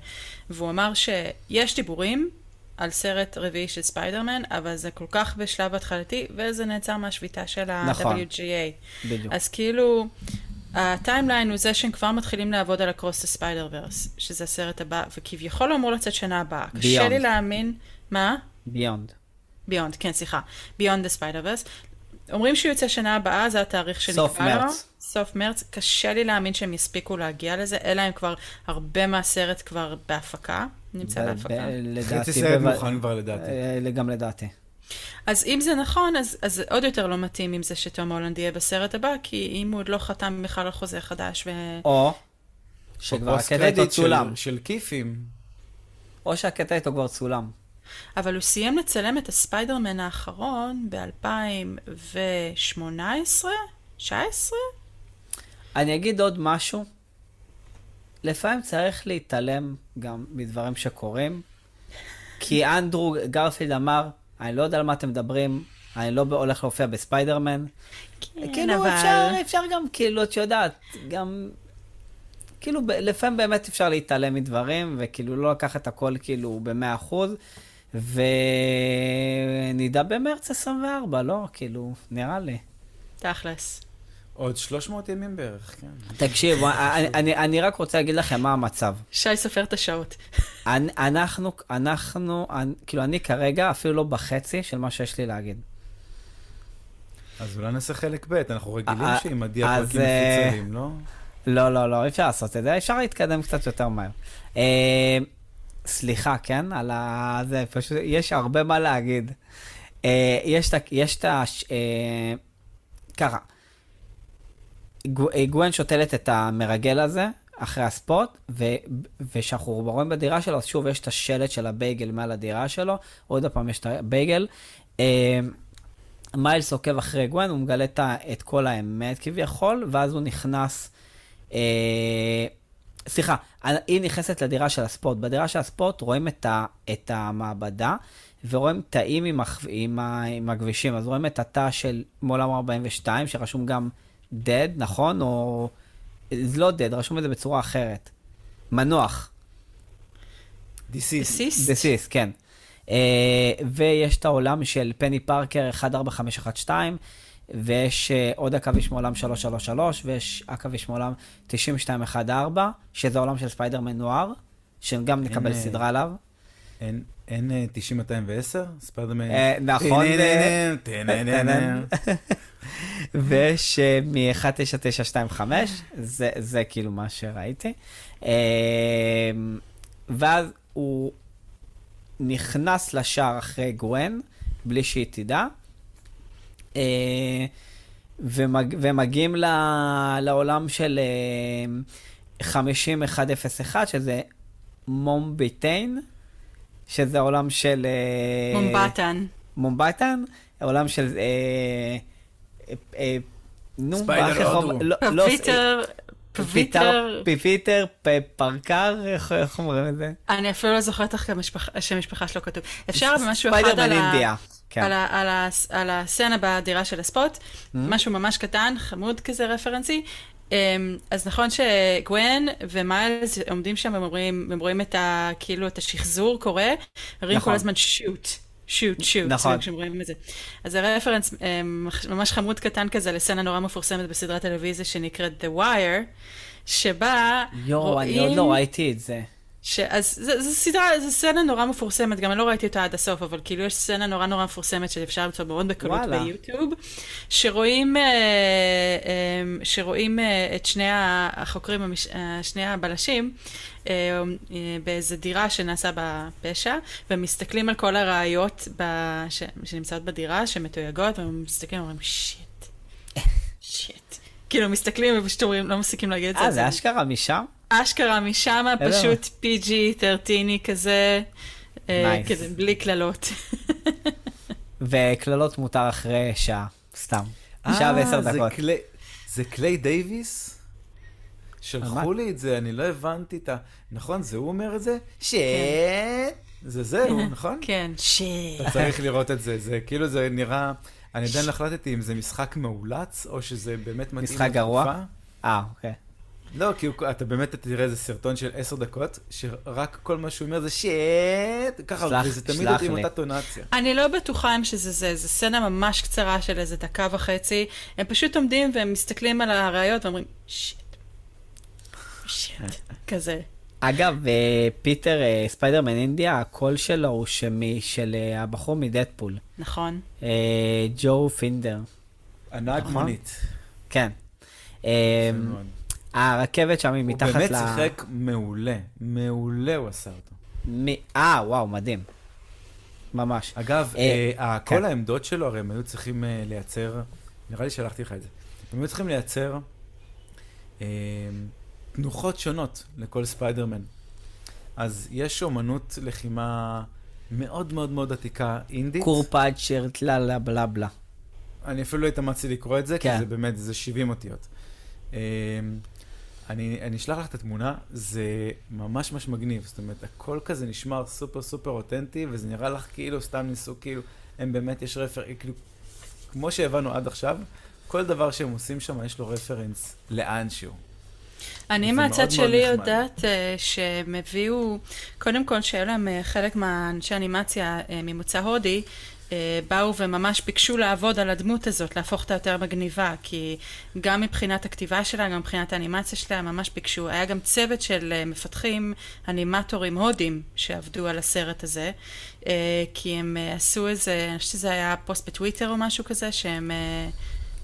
והוא אמר שיש דיבורים על סרט רביעי של ספיידרמן, אבל זה כל כך בשלב התחלתי, וזה נעצר מהשביתה של נכון. ה-WGA. בדיוק. אז כאילו, ה timeline הוא זה שהם כבר מתחילים לעבוד על ה Across the Spider-Verse, שזה הסרט הבא, וכביכול אמור לצאת שנה הבאה. קשה. לי להאמין, מה? Beyond. Beyond, כן, סליחה. Beyond the Spider-Verse. אומרים שהוא יוצא שנה הבאה, זה התאריך שנקבע לו. סוף מרץ. סוף מרץ. קשה לי להאמין שהם יספיקו להגיע לזה, אלא אם כבר הרבה מהסרט כבר בהפקה, נמצא בהפקה. לדעתי. חצי סרט מוכן כבר לדעתי. אה, גם לדעתי. אז אם זה נכון, אז, אז עוד יותר לא מתאים עם זה שתום הולנד יהיה בסרט הבא, כי אם הוא עוד לא חתם בכלל על חוזה חדש, ו... או שכבר הקטע איתו קרדיט של- צולם. של כיפים. או שהקטע איתו כבר צולם. אבל הוא סיים לצלם את הספיידרמן האחרון ב-2018? 19? אני אגיד עוד משהו. לפעמים צריך להתעלם גם מדברים שקורים, כי אנדרו גרפילד אמר, אני לא יודע על מה אתם מדברים, אני לא הולך להופיע בספיידרמן. כן, כאילו, אבל... אפשר, אפשר גם, כאילו, את יודעת, גם... כאילו, לפעמים באמת אפשר להתעלם מדברים, וכאילו לא לקחת הכל כאילו ב-100%. ונדע במרץ 24, לא? כאילו, נראה לי. תכלס. עוד 300 ימים בערך, כן. תקשיב, אני, אני, אני רק רוצה להגיד לכם מה המצב. שי, סופר את השעות. אני, אנחנו, אנחנו, אני, כאילו, אני כרגע אפילו לא בחצי של מה שיש לי להגיד. אז אולי נעשה חלק ב', אנחנו אה, רגילים אה, שעם הדיאפקים מפוצלים, אה, לא? לא, לא, לא, אי אפשר לעשות את זה, אפשר להתקדם קצת יותר מהר. סליחה, כן? על ה... זה פשוט, יש הרבה מה להגיד. אה, יש את ה... יש את ה... אה, ככה, אה, גווין שותלת את המרגל הזה אחרי הספוט, ו... וכשאנחנו רואים בדירה שלו, אז שוב יש את השלט של הבייגל מעל הדירה שלו, עוד פעם יש את הבייגל. אה, מיילס עוקב אחרי גווין, הוא מגלה את כל האמת כביכול, ואז הוא נכנס... אה, סליחה, היא נכנסת לדירה של הספורט. בדירה של הספורט רואים את, ה, את המעבדה, ורואים תאים עם, הכ- עם, ה, עם העכבישים. אז רואים את התא של מעולם 42, שרשום גם dead, נכון? או... זה לא dead, רשום את זה בצורה אחרת. מנוח. Decease. Ceased? Deceased, כן. אה, ויש את העולם של פני פארקר 14512, ויש אה, עוד עכביש מעולם 333, ויש עכביש מעולם 9214, שזה העולם של ספיידרמן נואר, שגם נקבל אה, סדרה עליו. אין- אין אה, 90-210? ספיידרמן? אה, נכון, אה. ויש מ-19925, זה, זה כאילו מה שראיתי. אה, ואז הוא נכנס לשער אחרי גווין, בלי שהיא תדע, אה, ומג, ומגיעים ל, לעולם של אה, 50101, שזה מומביטיין, שזה עולם של... אה, מומבטן. מומבטן, העולם של... אה, אה, אה, נו, ספיידר איך הודו. אומרים? לא, לא, פביטר, פביטר, פיפיטר, פ- פרקר, איך אומרים את זה? אני אפילו לא זוכרת איך השם משפחה שלו כתוב. אפשר משהו אחד ספיידרמן על ה... אינדיה. כן. על, ה, על, ה, על הסצנה בדירה של הספוט, משהו ממש קטן, חמוד כזה רפרנסי. אמ, אז נכון שגווין ומיילס עומדים שם רואים, הם רואים את ה... כאילו את השחזור קורה, אומרים נכון. כל הזמן שוט. שוט, שוט, נכון. כשהם רואים את זה. אז זה רפרנס אמ, ממש חמוד קטן כזה לסצנה נורא מפורסמת בסדרת טלוויזיה שנקראת The Wire, שבה יואו, אני רואים... עוד לא ראיתי את זה. ש... אז זו, סדרה, זו סצנה נורא מפורסמת, גם אני לא ראיתי אותה עד הסוף, אבל כאילו יש סצנה נורא נורא מפורסמת שאפשר למצוא מאוד בקלות וואלה. ביוטיוב, שרואים, אה, אה, שרואים אה, את שני החוקרים, שני הבלשים, באיזה דירה שנעשה בה פשע, ומסתכלים על כל הראיות ב... ש... שנמצאות בדירה, שמתויגות, והם מסתכלים ואומרים, שיט. כאילו מסתכלים ופשוט אומרים, לא מפסיקים להגיד את זה. אה, אז זה אשכרה משם? אשכרה משם. פשוט PG-13 כזה, אה. כזה בלי קללות. וקללות מותר אחרי שעה, סתם. שעה אה, ועשר זה דקות. זה קליי דייוויס? שלחו? לי את זה, אני לא הבנתי את ה... נכון, זה הוא אומר את זה? שט. זה זהו, נכון? כן, שיט. אתה צריך לראות את זה, זה כאילו זה נראה... אני עדיין לא החלטתי אם זה משחק מאולץ, או שזה באמת מתאים משחק גרוע? אה, אוקיי. לא, כי אתה באמת תראה איזה סרטון של עשר דקות, שרק כל מה שהוא אומר זה שט, ככה, וזה תמיד עם. אותה טונציה. אני לא בטוחה אם שזה זה, זו סצנה ממש קצרה של איזה דקה וחצי. הם פשוט עומדים והם מסתכלים על הראיות ואומרים, שיט, שיט, כזה. אגב, אה, פיטר אה, ספיידרמן אינדיה, הקול שלו הוא שמי- של אה, הבחור מדדפול. נכון. אה, דופינדר. הנהג נכון. מונית. כן. אה. הרכבת שם היא הוא מתחת ל... באמת שיחק מעולה, מעולה הוא עשה אותו. מ- אה, וואו, מדהים. ממש. אגב, אה, אה, כן. כל העמדות שלו, הרי הם היו צריכים אה, לייצר, נראה לי שלחתי לך את זה, הם היו צריכים לייצר אה, תנוחות שונות לכל ספיידרמן. אז יש אומנות לחימה מאוד מאוד מאוד עתיקה, אינדית. קורפאצ'ר, טלה בלה בלה. אני אפילו לא התאמצתי לקרוא את זה, כן. כי זה באמת, זה 70 אותיות. אה, אני, אני אשלח לך את התמונה, זה ממש ממש מגניב. זאת אומרת, הכל כזה נשמר סופר סופר אותנטי, וזה נראה לך כאילו סתם ניסו, כאילו, הם באמת, יש רפר, כאילו, כמו שהבנו עד עכשיו, כל דבר שהם עושים שם, יש לו רפרנס לאנשהו. אני מהצד שלי. יודעת אה, שהם הביאו, קודם כל שהיו להם אה, חלק מהאנשי אנימציה אה, ממוצא הודי, באו וממש ביקשו לעבוד על הדמות הזאת, להפוך אותה יותר מגניבה, כי גם מבחינת הכתיבה שלה, גם מבחינת האנימציה שלה, ממש ביקשו. היה גם צוות של מפתחים, אנימטורים הודים, שעבדו על הסרט הזה, כי הם עשו איזה, אני חושבת שזה היה פוסט בטוויטר או משהו כזה, שהם...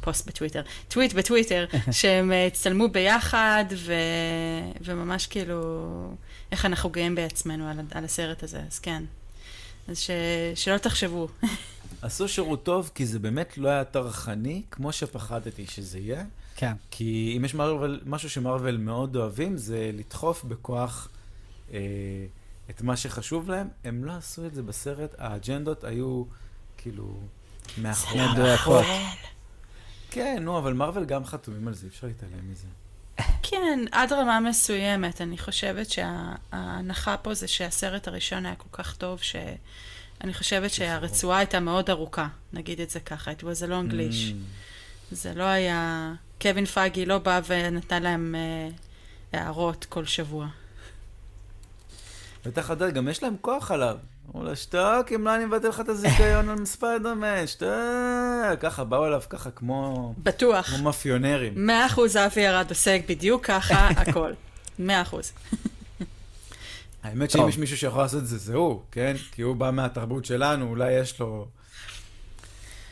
פוסט בטוויטר, טוויט בטוויטר, שהם הצטלמו ביחד, ו... וממש כאילו, איך אנחנו גאים בעצמנו על, על הסרט הזה, אז כן. אז ש... שלא תחשבו. עשו שירות טוב, כי זה באמת לא היה טרחני, כמו שפחדתי שזה יהיה. כן. כי אם יש מרוול, משהו שמרוול מאוד אוהבים, זה לדחוף בכוח אה, את מה שחשוב להם. הם לא עשו את זה בסרט, האג'נדות היו כאילו מאחורי... מדויקות. כן, נו, אבל מרוול גם חתומים על זה, אי אפשר להתעלם מזה. כן, עד רמה מסוימת. אני חושבת שההנחה פה זה שהסרט הראשון היה כל כך טוב, שאני חושבת שהרצועה הייתה מאוד ארוכה, נגיד את זה ככה. It was a long leash. Mm. זה לא היה... קווין פאגי לא בא ונתן להם אה, הערות כל שבוע. בטח אתה, גם יש להם כוח עליו. אמרו לו, שתוק, אם לא אני מבטל לך את הזיכיון על ספיידרמן, שתוק. ככה, באו אליו ככה כמו... בטוח. כמו מאפיונרים. מאה אחוז אבי ארד עוסק בדיוק ככה, הכל. מאה אחוז. האמת שאם יש מישהו שיכול לעשות את זה, זה הוא, כן? כי הוא בא מהתרבות שלנו, אולי יש לו...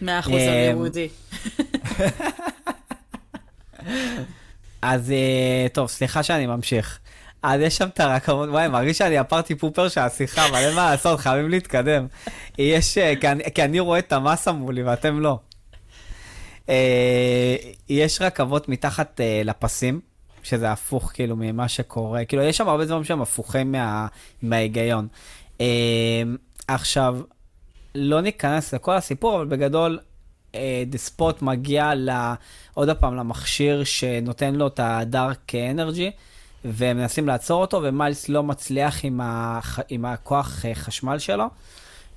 מאה אחוז הלימודי. אז אה, טוב, סליחה שאני ממשיך. אז יש שם את הרכבות, וואי, מרגיש שאני הפארטי פופר של השיחה, אבל אין מה לעשות, חייבים להתקדם. יש, אה, כי אני, כי אני רואה את המסה מולי ואתם לא. אה, יש רכבות מתחת לפסים, שזה הפוך כאילו ממה שקורה, כאילו יש שם הרבה דברים שהם הפוכים מה, מההיגיון. עכשיו, לא ניכנס לכל הסיפור, אבל בגדול, The Spot מגיע לה, עוד פעם למכשיר שנותן לו את ה dark energy. ומנסים לעצור אותו, ומיילס לא מצליח עם, הח... עם הכוח אה, חשמל שלו.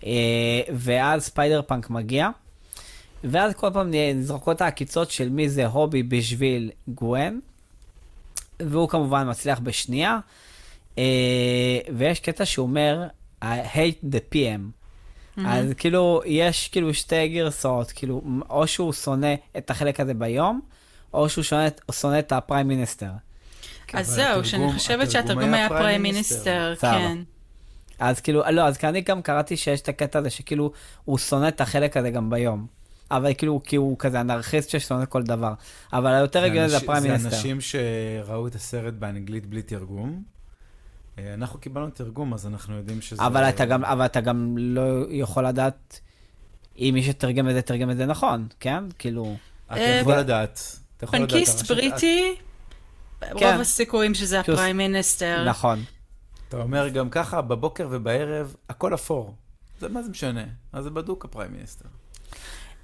אה, ואז ספיידר פאנק מגיע, ואז כל פעם נזרקות העקיצות של מי זה הובי בשביל גוון, והוא כמובן מצליח בשנייה. אה, ויש קטע שהוא אומר, I hate the PM. Mm-hmm. אז כאילו, יש כאילו שתי גרסאות, כאילו, או שהוא שונא את החלק הזה ביום, או שהוא שונא, שונא את הפריים מיניסטר. אז זהו, שאני חושבת שהתרגום היה פריים מיניסטר, כן. אז כאילו, לא, אז אני גם קראתי שיש את הקטע הזה שכאילו, הוא שונא את החלק הזה גם ביום. אבל כאילו, כי הוא כזה אנרכיסט ששונא כל דבר. אבל היותר הגיוני זה הפריים מיניסטר. זה אנשים שראו את הסרט באנגלית בלי תרגום. אה, אנחנו קיבלנו תרגום, אז אנחנו יודעים שזה... אבל אתה גם, אבל אתה גם לא יכול לדעת אם מי שתרגם את זה, תרגם את זה נכון, כן? כאילו... אתה יכול לדעת. פנקיסט בריטי, כן. רוב הסיכויים שזה הפריים מיניסטר. נכון. אתה אומר גם ככה, בבוקר ובערב, הכל אפור. זה מה זה משנה? אז זה בדוק הפריים מיניסטר.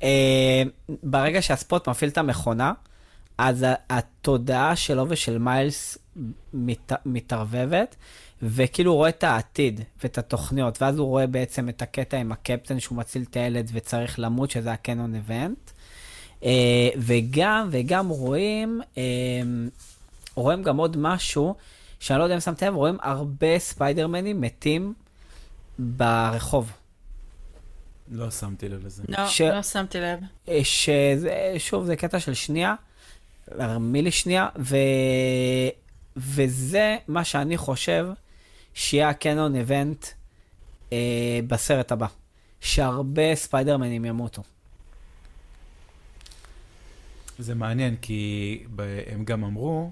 אה, ברגע שהספוט מפעיל את המכונה, אז התודעה שלו ושל מיילס מת, מתערבבת, וכאילו הוא רואה את העתיד ואת התוכניות, ואז הוא רואה בעצם את הקטע עם הקפטן שהוא מציל את הילד וצריך למות, שזה הקנון איבנט. אה, וגם, וגם רואים אה, רואים גם עוד משהו, שאני לא יודע אם שמתם לב, רואים הרבה ספיידרמנים מתים ברחוב. לא שמתי לב לזה. לא, ש... לא שמתי לב. אה, שזה, שוב, זה קטע של שנייה, מילי שנייה, ו... וזה מה שאני חושב שיהיה הקנון איבנט אה, בסרט הבא. שהרבה ספיידרמנים ימותו. זה מעניין, כי הם גם אמרו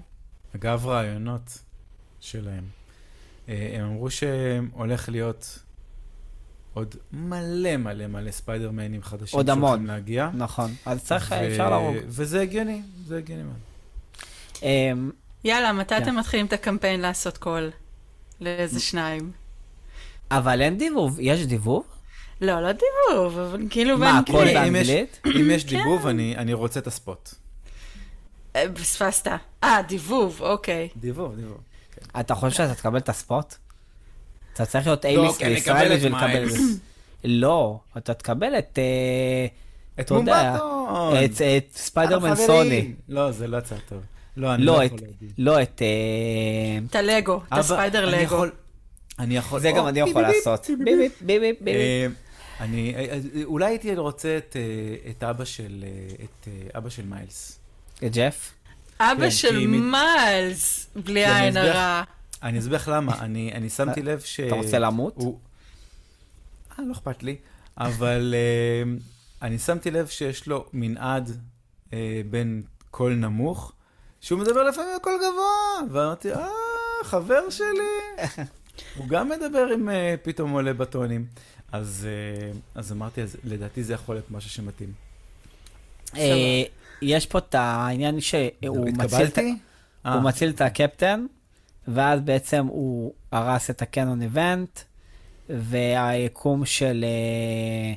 אגב רעיונות שלהם, אה, הם אמרו שהולך להיות עוד מלא מלא מלא ספיידרמנים חדשים עוד המון. להגיע. נכון, אז צריך, ו... אפשר להרוג. וזה הגיוני, זה הגיוני מאוד. אמ, יאללה, מתי. אתם מתחילים את הקמפיין לעשות קול? לאיזה שניים. אבל אין דיבוב, יש דיבוב? לא, לא דיבוב, אבל כאילו באנגלית. מה, הכל באנגלית? אם יש דיבוב, כן. אני רוצה את הספוט. אה, פספסת. אה, דיבוב, אוקיי. דיבוב, דיבוב. כן. אתה חושב שאתה תקבל את הספוט? אתה צריך להיות אייליסט בישראל בשביל לקבל את זה. לא, אתה תקבל את... אה, את מומבטון. את ספיידרמן סוני. לא, זה לא הצעה טוב. לא, אני לא, לא יכול להגיד. לא, את... אה, את הלגו, את הספיידר לגו. אני יכול... זה גם אני יכול לעשות. ביבי, ביבי, ביבי. אני, אה, אה, אולי הייתי רוצה את, אה, אבא של, אה, את אה, אבא של מיילס. ג'ף? אבא כן, של מ- מיילס, בלי עין הרע. אני אסביר לך למה, אני, אני שמתי לב ש... אתה רוצה למות? הוא... אה, לא אכפת לי, אבל אה, אני שמתי לב שיש לו מנעד אה, בין קול נמוך, שהוא מדבר לפעמים בקול גבוה, ואמרתי, אה, חבר שלי. הוא גם מדבר עם אה, פתאום עולה בטונים. אז, אה, אז אמרתי, אז לדעתי זה יכול להיות משהו שמתאים. יש פה את העניין שהוא מציל את ה- התקבלתי? אה, הוא מציל את הקפטן, ואז בעצם הוא הרס את הקנון איבנט, והיקום של אה,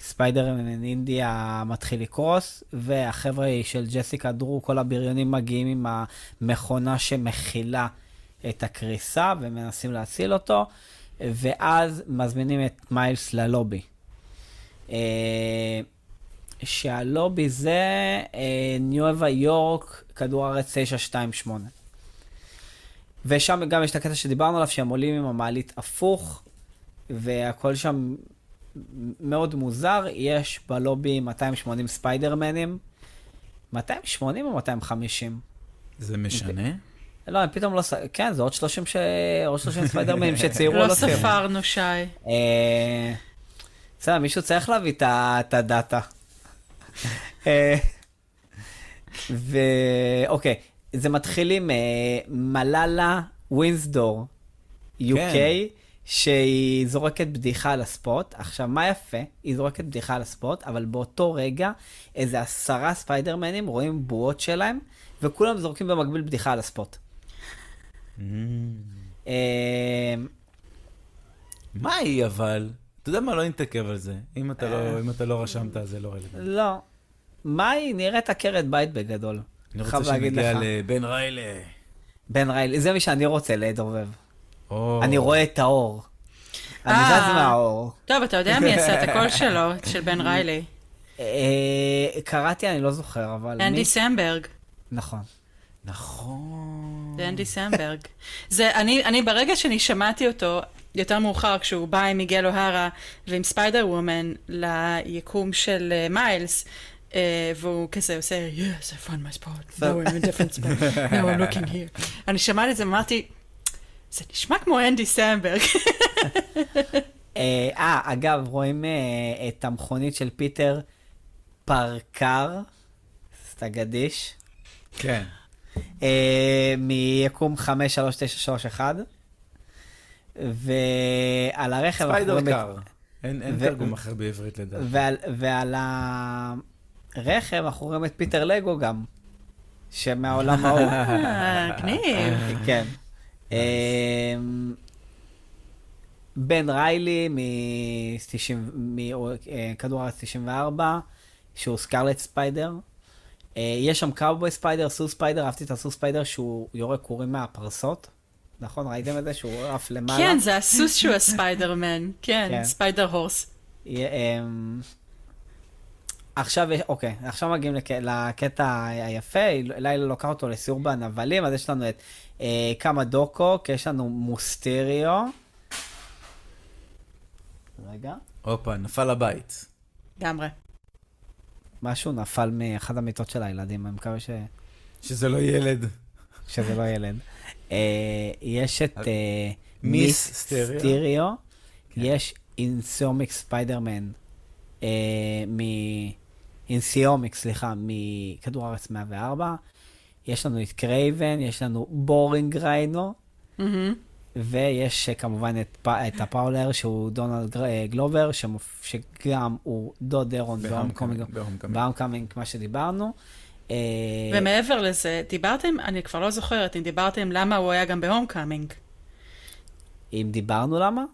ספיידר מן אינדיה מתחיל לקרוס, והחבר'ה של ג'סיקה דרו, כל הבריונים מגיעים עם המכונה שמכילה את הקריסה, ומנסים להציל אותו, ואז מזמינים את מיילס ללובי. אה, שהלובי זה ניובה יורק, כדור הארץ 928. ושם גם יש את הקטע שדיברנו עליו, שהם עולים עם המעלית הפוך, והכל שם מאוד מוזר. יש בלובי 280 ספיידרמנים. 280 או 250? זה משנה? לא, הם פתאום לא... ס- כן, זה עוד 30, ש... עוד 30 ספיידרמנים שציירו לא על הסרט. ספרנו, שי. אה, בסדר, מישהו צריך להביא את הדאטה. אה, ואוקיי, זה מתחיל עם אה, מלאלה ווינסדור, UK, כן. שהיא זורקת בדיחה על הספוט. עכשיו, מה יפה? היא זורקת בדיחה על הספוט, אבל באותו רגע, איזה עשרה ספיידרמנים רואים בועות שלהם, וכולם זורקים במקביל בדיחה על הספוט. Mm. אה, מה היא אבל? אתה יודע מה? לא נתעכב על זה. אם אתה אה. לא, אם אתה לא רשמת, אז זה לא רלוונטי. לא. מה היא נראית עקרת בית בגדול. אני רוצה שנגיע לך. לבן ריילה. בן ריילי, זה מי שאני רוצה לדובב. או. אני רואה את האור. אני אה. זז מהאור. טוב, אתה יודע מי עשה את הקול שלו, של בן ריילי. אה, קראתי, אני לא זוכר, אבל... מי? אנדי סמברג. נכון. נכון. זה אנדי סמברג. זה, אני, אני ברגע שאני שמעתי אותו, יותר מאוחר, כשהוא בא עם מיגל אוהרה ועם ספיידר וומן ליקום של אה, מיילס, uh, והוא כזה עושה, yes, I found my spot, now I'm in a different spot, now I'm looking here. אני שמעתי את זה ואמרתי, זה נשמע כמו אנדי סמברג. אה, אה, אגב, רואים אה, את המכונית של פיטר פרקר, סטה גדיש, כן. אה, מיקום 53931, ועל הרכב ספיידר קאר. אין אין ו- תרגום אחר בעברית לדעתי. ועל, ועל הרכב אנחנו רואים את פיטר לגו גם, שמהעולם ההוא. אה, גניב. כן. אמ, בן ריילי מכדור הארץ 94, שהוא סקרלט ספיידר. אה, יש שם קאובוי ספיידר, סוס ספיידר, אהבתי את הסוס ספיידר שהוא יורה קורים מהפרסות. נכון, ראיתם את זה? שהוא עף למעלה? כן, זה הסוס שהוא הספיידרמן. כן, כן. spider horse. אמ, עכשיו, אוקיי, עכשיו מגיעים לק... לקטע היפה, לילה לוקח אותו לסיור בנבלים, אז יש לנו את אה, כמה דוקו, כי יש לנו מוסטריו. רגע, הופה, נפל הבית. לגמרי. משהו נפל מאחת המיטות של הילדים, אני מקווה ש... שזה לא ילד. שזה לא ילד. אה, יש את אה, מיס סטריאו. סטריאו, כן. יש אינסומניאק ספיידרמן, אה, מ... אינסומניאק, סליחה, מכדור הארץ 104. יש לנו את קרייבן, יש לנו boring Rhino. ויש כמובן את, פ... את הפראולר שהוא דונלד גר- גלובר, שמופ... שגם הוא דוד ארון. בהומקומינג, מה שדיברנו. אה, ומעבר לזה, דיברתם, אני כבר לא זוכרת אם דיברתם למה הוא היה גם בהום קאמינג. אם דיברנו למה?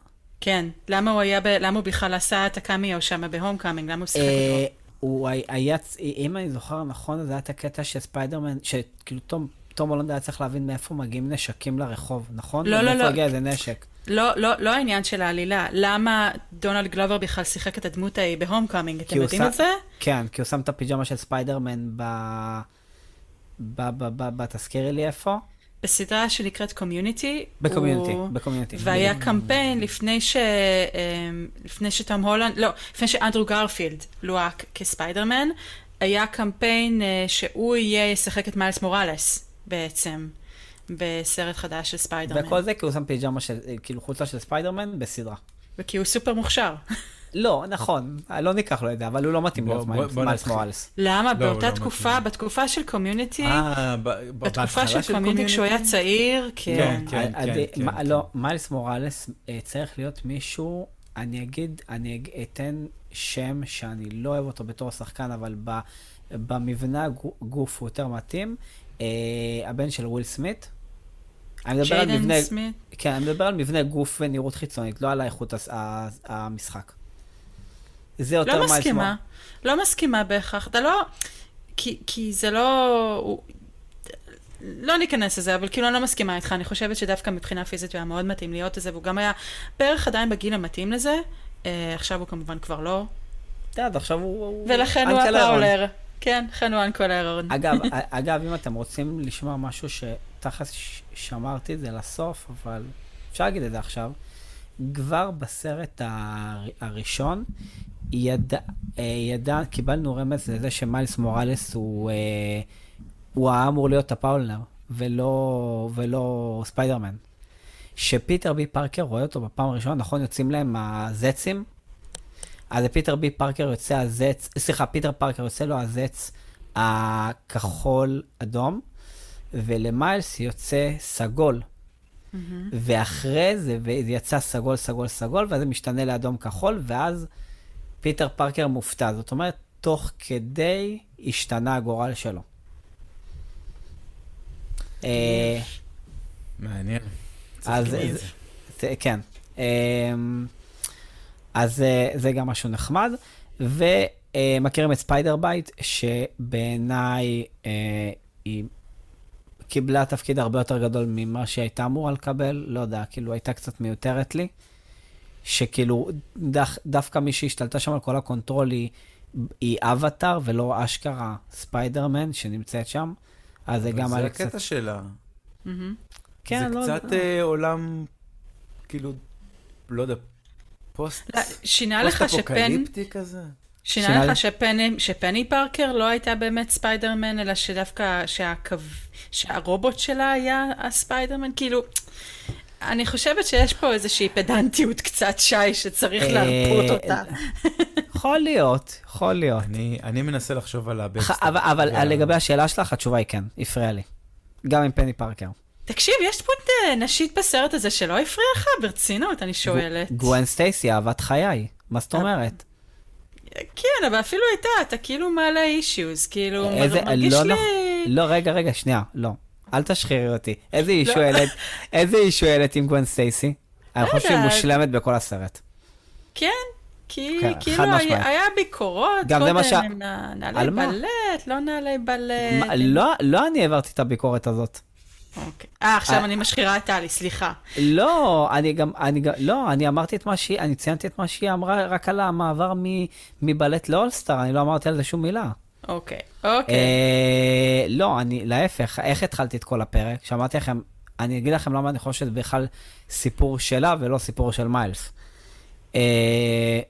כן, למה הוא היה, ב... למה הוא בכלל עשה את הקאמיו שם בהום קאמינג? למה הוא שיחק אה, אותו? הוא הי- היה, אם אני זוכר נכון, זה היה את הקטע שספיידרמן, שכאילו תום, תום הולנד היה צריך להבין מאיפה מגיעים נשקים לרחוב, נכון? לא, לא, מאיפה לא. הגיע איזה נשק. לא, לא, לא העניין של העלילה, למה דונלד גלובר בכלל שיחק את הדמות ההיא בהום קאמינג? אתם הוא יודעים את זה? כן, כי הוא שם את הפיג'מה של ספיידרמן ב... ב... ב... ב... ב... תזכירי לי איפה? בסדרה שנקראת קומיוניטי. בקומיוניטי, בקומיוניטי. והיה קמפיין לפני ש... אמ, לפני שתום הולנד, לא, לפני שאנדרו גרפילד לוהק כספיידרמן, היה קמפיין אה, שהוא יהיה, ישחק את מיילס מוראלס בעצם, בסרט חדש של ספיידרמן. וכל זה כי הוא שם פיג'מה של, כאילו חולצה של ספיידרמן בסדרה. וכי הוא סופר מוכשר. לא, נכון, לא ניקח לו את זה, אבל הוא לא מתאים בוא- מיילס. מוראלס. למה? לא, באותה לא תקופה. בתקופה של קומיוניטי, אה, בתקופה של קומיוניטי כשהוא היה צעיר, כן. כן, עד- כן, מה- כן. לא, מיילס מוראלס אה, צריך להיות מישהו, אני אגיד, אני אתן שם שאני לא אוהב אותו בתור שחקן, אבל במבנה הגו- גוף הוא יותר מתאים. אה, הבן של וויל סמית. אני מדבר על מבנה, סמית. כן, אני מדבר על מבנה גוף ונראות חיצונית, לא על האיכות המשחק. זה יותר לא מסכימה. לא מסכימה בהכרח. אתה לא... כי, כי זה לא... לא ניכנס לזה, אבל כאילו אני לא מסכימה איתך, אני חושבת שדווקא מבחינה פיזית הוא היה מאוד מתאים להיות לזה, והוא גם היה בערך עדיין בגיל המתאים לזה. אה, עכשיו הוא כמובן כבר לא, אתה יודע, עכשיו הוא... ולכן הוא. הפאולר. כן, הוא אנקל אירון. אגב, אגב, אם אתם רוצים לשמוע משהו שתכלס שמרתי את זה לסוף, אבל אפשר להגיד את זה עכשיו, כבר בסרט הר- הראשון, ידע, אה, ידע, קיבלנו רמז לזה שמיילס מוראלס הוא, אה, הוא היה אמור להיות הפראולר, ולא, ולא ספיידרמן. שפיטר בי פארקר רואה אותו בפעם הראשונה, נכון, יוצאים להם הזצים, אז לפיטר בי פארקר יוצא הזץ, סליחה, פיטר פארקר יוצא לו הזץ הכחול אדום, ולמיילס יוצא סגול. ואחרי זה, וזה יצא סגול, סגול, סגול, ואז זה משתנה לאדום כחול, ואז פיטר פארקר מופתע. זאת אומרת, תוך כדי השתנה הגורל שלו. אה, מעניין. אז כן. אז אה, זה גם משהו נחמד. ומכירים את ספיידר בייט, שבעיניי אה, היא קיבלה תפקיד הרבה יותר גדול ממה שהיא הייתה אמורה לקבל, לא יודע, כאילו הייתה קצת מיותרת לי. שכאילו, דח, דווקא מי שהשתלטה שם על כל ה control היא, היא אבטאר ולא אשכרה ספיידרמן שנמצאת שם. אז זה גם זה היה לי הקטע קצת... שלה. מהמם. כן, לא זה. קצת אה, עולם, כאילו, לא יודע, פוסט... לא, שינה לך שפן... פוסט-אפוקליפטי כזה? שינה שינה לך שפני, שפני פארקר לא הייתה באמת ספיידרמן, אלא שדווקא שהקו... שהרובוט שלה היה הספיידרמן? כאילו, אני חושבת שיש פה איזושהי פדנטיות קצת שי שצריך אה, להרפות אותה. יכול להיות, יכול להיות. אני, אני מנסה לחשוב על ה backstory. אבל, אבל לגבי השאלה שלך, התשובה היא כן, הפריע לי. גם עם פני פארקר. תקשיב, יש דמות אה, נשית בסרט הזה שלא הפריע לך? ברצינות, אני שואלת. גווין סטייסי, אהבת חיי. מה זאת אומרת? כן, אבל אפילו הייתה, אתה כאילו מעלה אישיוז, כאילו, איזה- מרגיש לא לי... לא, רגע, רגע, שנייה, לא. אל תשחירי אותי. איזה אישו העלית, איזה אישו העלית עם גווין סטייסי? אני חושב שהיא יודעת. מושלמת בכל הסרט. כן, כי כן, כאילו היה. היה ביקורות קודם, ש- נעלי? בלט, לא נעלי בלט. לא, לא אני העברתי את הביקורת הזאת. אוקיי. אה, עכשיו אה. אני משחירה את טלי, סליחה. לא, אני גם, אני גם, לא, אני אמרתי את מה שהיא, אני ציינתי את מה שהיא אמרה רק על המעבר מ- מבלט לאולסטאר, אני לא אמרתי על זה שום מילה. אוקיי, אוקיי. אה, לא, אני, להפך, איך התחלתי את כל הפרק? שאמרתי לכם, אני אגיד לכם למה אני חושב שזה בכלל סיפור שלה ולא סיפור של מיילס. אה,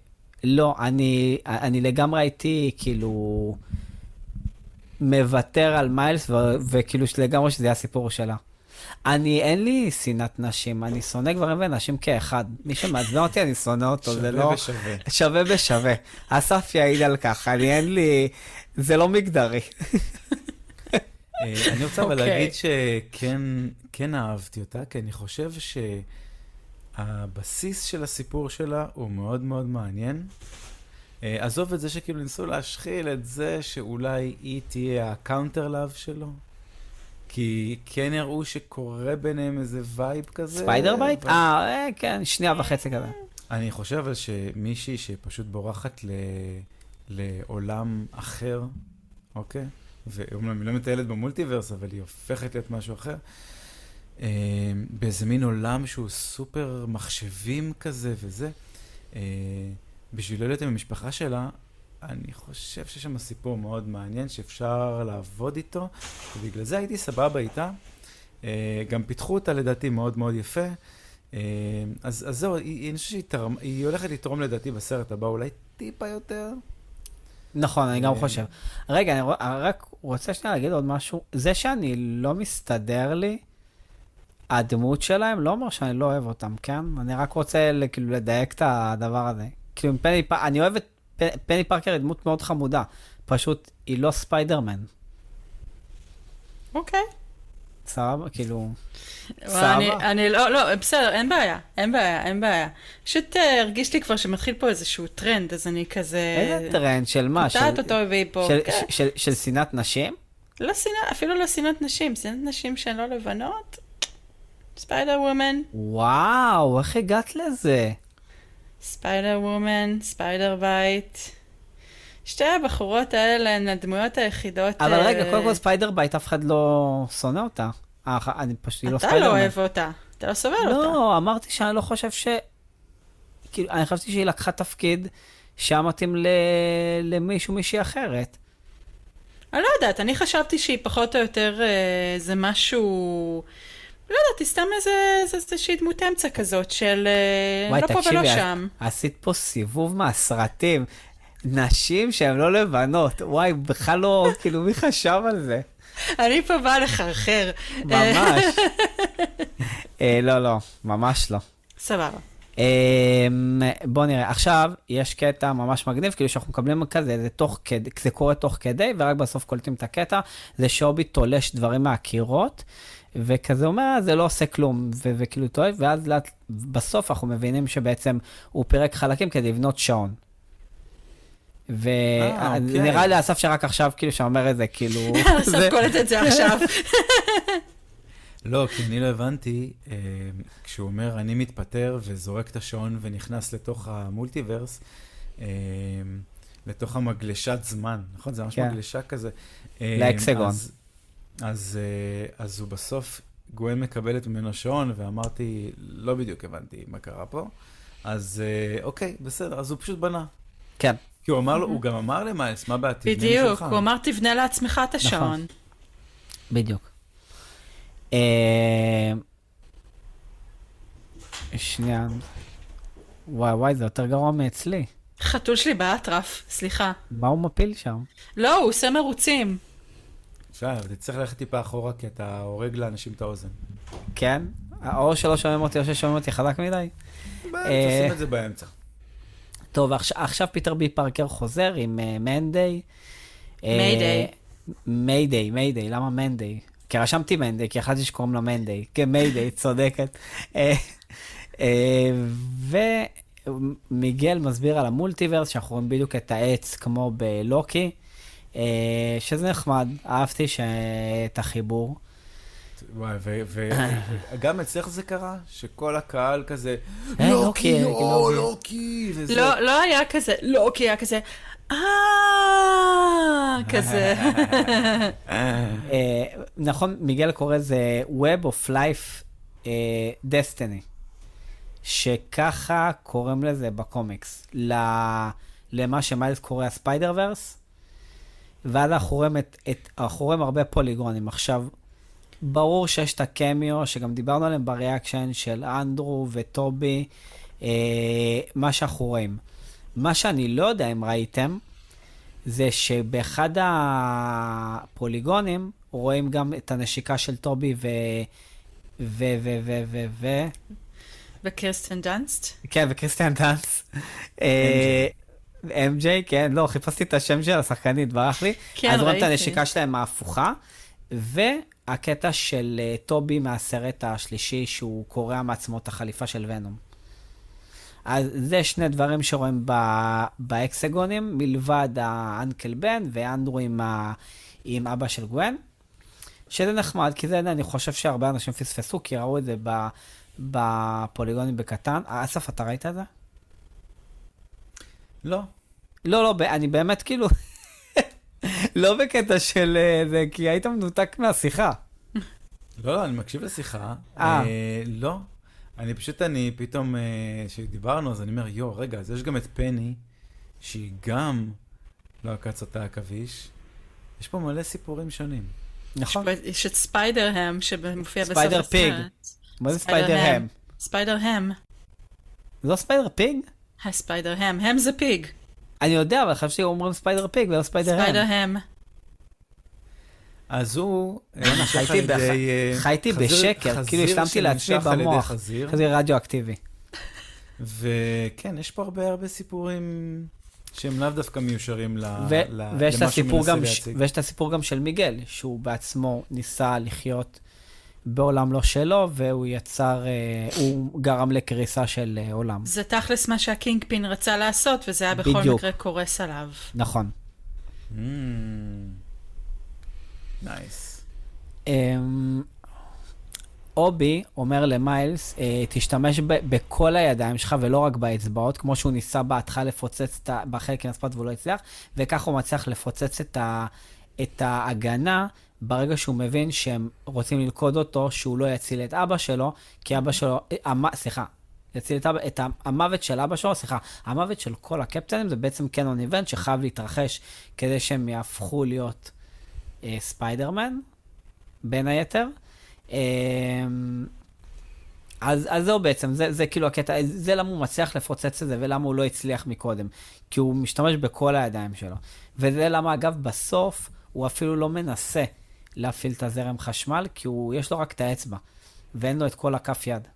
לא, אני, אני לגמרי הייתי כאילו מוותר על מיילס, ו, וכאילו לגמרי שזה היה סיפור שלה. אני, אין לי שנאת נשים, אני שונא גברים ונשים כאחד. מי שמעצבן אותי, אני שונא אותו, זה לא... שווה ושווה. שווה בשווה. אסף יעיד על כך, אני אין לי... זה לא מגדרי. אה, אני רוצה אבל אוקיי. להגיד שכן כן אהבתי אותה, כי אני חושב שהבסיס של הסיפור שלה הוא מאוד מאוד מעניין. אה, עזוב את זה שכאילו ניסו להשחיל את זה שאולי היא תהיה ה counter לאב שלו. כי כן הראו שקורה ביניהם איזה vibe כזה. ספיידר בייט? אה, אה, כן, שנייה וחצי כזה. אני חושב אבל שמישהי שפשוט בורחת ל... לעולם אחר, אוקיי? ואומנם היא לא מטיילת ב multiverse, אבל היא הופכת להיות משהו אחר. אה, באיזה מין עולם שהוא סופר מחשבים כזה וזה. בשביל להיות עם המשפחה שלה, אני חושב שיש שם סיפור מאוד מעניין שאפשר לעבוד איתו, ובגלל זה הייתי סבבה איתה. אה, גם פיתחו אותה לדעתי מאוד מאוד יפה. אה, אז, אז זהו, היא, אני חושב שהיא תרם, היא הולכת לתרום לדעתי בסרט הבא אולי טיפה יותר. נכון, אני גם אה, חושב. רגע, אני רק רוצה שנייה להגיד עוד משהו. זה שאני לא מסתדר לי, הדמות שלהם לא אומר שאני לא אוהב אותם, כן? אני רק רוצה כאילו לדייק את הדבר הזה. כאילו, פני, אני אוהב את פ- פני פארקר, היא דמות מאוד חמודה. פשוט, היא לא ספיידרמן. אוקיי. סבבה? כאילו... אבל אני, סבבה. אני לא, לא, בסדר, אין בעיה, אין בעיה, אין בעיה. פשוט אה, הרגיש לי כבר שמתחיל פה איזשהו טרנד, אז אני כזה... איזה טרנד של מה? של- קוטעת אותו והיא פה. של- כן. של- של שנאת נשים? לא שנאה, אפילו לא שנאת נשים, שנאת נשים שהן לא לבנות. ספיידר וומן, וואו, איך הגעת לזה? ספיידר וומן, ספיידר בייט. שתי הבחורות האלה הן הדמויות היחידות... אבל אה, רגע, קודם כל ספיידר בייט, אף אחד לא שונא אותה. אני פשוט, לא אתה ספיידרמן. לא אוהב אותה, אתה לא סובל אותה. לא, אמרתי שאני לא חושב ש... כאילו, אני חשבתי שהיא לקחה תפקיד שהיה מתאים ל... למישהו, מישהי אחרת. אני לא יודעת, אני חשבתי שהיא פחות או יותר אה, זה משהו... לא יודעת, היא סתם איזה, איזה, איזושהי דמות אמצע כזאת של אה, וואי, לא פה ולא תקשיבי, שם. עשית פה סיבוב מהסרטים. נשים שהן לא לבנות. וואי, בכלל לא, כאילו, מי חשב על זה? אני פה באה לחרחר. ממש. אה, לא, לא, ממש לא. סבבה. אמ, בוא נראה, עכשיו יש קטע ממש מגניב, כאילו שאנחנו מקבלים כזה, זה תוך כדי, זה קורה תוך כדי, ורק בסוף קולטים את הקטע, זה שובי תולש דברים מהקירות, וכזה אומר, "אה, זה לא עושה כלום, ו- וכאילו טועה, ואז לאט, בסוף אנחנו מבינים שבעצם הוא פירק חלקים כדי לבנות שעון. אה, אוקיי. ונראה לי אסף שרק עכשיו, כאילו, שאומר את זה, כאילו... אסף קולט את זה עכשיו. לא, כי אני לא הבנתי, אה, כשהוא אומר, אני מתפטר וזורק את השעון ונכנס לתוך המולטיברס, אה, לתוך המגלשת זמן, נכון? זה ממש כן. מגלשה כזה. אה, לאקסגון. אז, אז, אה, אז הוא בסוף, גואל מקבלת ממנו שעון, ואמרתי, לא בדיוק הבנתי מה קרה פה. אז אה, אוקיי, בסדר, אז הוא פשוט בנה. כן. כי הוא אמר לו, הוא גם אמר למיילס, מה בעתיד? בדיוק, הוא אמר תבנה לעצמך את נכון. השעון. בדיוק. אה, שנייה. וואי וואי, זה יותר גרוע מאצלי. חתול שלי באטרף, סליחה. מה הוא מפיל שם? לא, הוא עושה מרוצים. שי, אבל תצטרך ללכת טיפה אחורה, כי אתה הורג לאנשים את האוזן. כן? או שלא שומעים אותי או ששומעים אותי חזק מדי. אה, תשים את זה באמצע. טוב, עכשיו, עכשיו פיטר בי פארקר חוזר עם אה, מנדיי. אה, מיידיי. מיידיי, מיידיי, למה מנדיי? כי רשמתי מנדיי, כי יחדתי שקוראים לה מנדיי. כן, מיידיי, צודקת. אה, אה, ומיגל מסביר על המולטיברס, שאנחנו רואים בדיוק את העץ כמו בלוקי, אה, שזה נחמד, אהבתי. את החיבור. וואי, וגם אצלך זה קרה? שכל הקהל כזה, אה, לוקי, לוקי, או, לוקי." לוקי, וזה... לא, לא היה כזה, כי היה כזה, אה, כזה. אה, נכון, מיגל קורא לזה Web of Life אה, Destiny, שככה קוראים לזה בקומיקס, ל- למה שמיילס קורא ה Spider-Verse, ואז אנחנו רואים, את, את, אנחנו רואים הרבה פוליגונים. עכשיו, ברור שיש את הקמיו, שגם דיברנו עליהם ב reaction של אנדרו וטובי, אה, מה שאנחנו רואים. מה שאני לא יודע אם ראיתם, זה שבאחד הפוליגונים רואים גם את הנשיקה של טובי ו... ו... ו... ו... ו... ו... וקירסטן דאנסט? כן, וקריסטיאן דאנס. אמג'יי, כן, לא, חיפשתי את השם של השחקנית, ברח לי. כן, אז רואים את ראיתי. הנשיקה שלהם ההפוכה, והקטע של אה, טובי מהסרט השלישי, שהוא קורע מעצמו את החליפה של ונום. אז זה שני דברים שרואים ב- באקסגונים, מלבד האנקל בן ואנדרו עם, ה... עם אבא של גוון, שזה נחמד, כי זה אני חושב שהרבה אנשים פספסו, כי ראו את זה ב... בפוליגונים בקטן. אסף, אתה ראית את זה? לא. לא, לא, ב- אני באמת כאילו... לא בקטע של אה, זה, כי היית מנותק מהשיחה. לא, לא, אני מקשיב לשיחה. אה. אה, לא. אני פשוט, אני פתאום, כשדיברנו, אז אני אומר, יו, רגע, אז יש גם את פני, שהיא גם לא עקץ אותה עכביש. יש פה מלא סיפורים שונים. נכון. יש- יש את ספיידר הם שמופיע בסוף ספיידר פיג. הסרט. מה זה ספיידר. הם? ספיידר הם. זה לא ספיידר פיג? הספיידר הם. Ham זה pig. אני יודע, אבל חשבתי שאומרים ספיידר פיג ולא ספיידר ספיידר הם. הם. אז הוא אה, חייתי. אה, חייתי חזיר- בשקר, כאילו השלמתי לעצמי במוח. חזיר. חזיר רדיואקטיבי. וכן, יש פה הרבה הרבה סיפורים שהם לאו דווקא מיושרים ל- ו- ל- ויש למה שהוא הסיפור מנסה להציג. ויש את הסיפור גם של מיגל, שהוא בעצמו ניסה לחיות בעולם לא שלו, והוא יצר, אה, הוא גרם לקריסה של אה, עולם. זה תכלס מה שהקינג פין רצה לעשות, וזה היה בכל בדיוק. מקרה קורס עליו. נכון. Mm. nice. אמ, הובי אומר למיילס, אה, תשתמש ב- בכל הידיים שלך ולא רק באצבעות, כמו שהוא ניסה בהתחלה לפוצץ את ה- בחלק עם הספורט והוא לא הצליח, וככה הוא מצליח לפוצץ את, ה, את ההגנה ברגע שהוא מבין שהם רוצים ללכוד אותו, שהוא לא יציל את אבא שלו, כי אבא שלו, המ, סליחה, יציל את, את המוות של אבא שלו, סליחה, המוות של כל הקפטנים זה בעצם קנון איבנט שחייב להתרחש כדי שהם יהפכו להיות אה, ספיידרמן, בין היתר. אה, אז, אז זהו בעצם, זה, זה כאילו הקטע, זה למה הוא מצליח לפוצץ את זה ולמה הוא לא הצליח מקודם. כי הוא משתמש בכל הידיים שלו. וזה למה, אגב, בסוף הוא אפילו לא מנסה להפעיל את הזרם חשמל, כי הוא, יש לו רק את האצבע, ואין לו את כל הכף יד.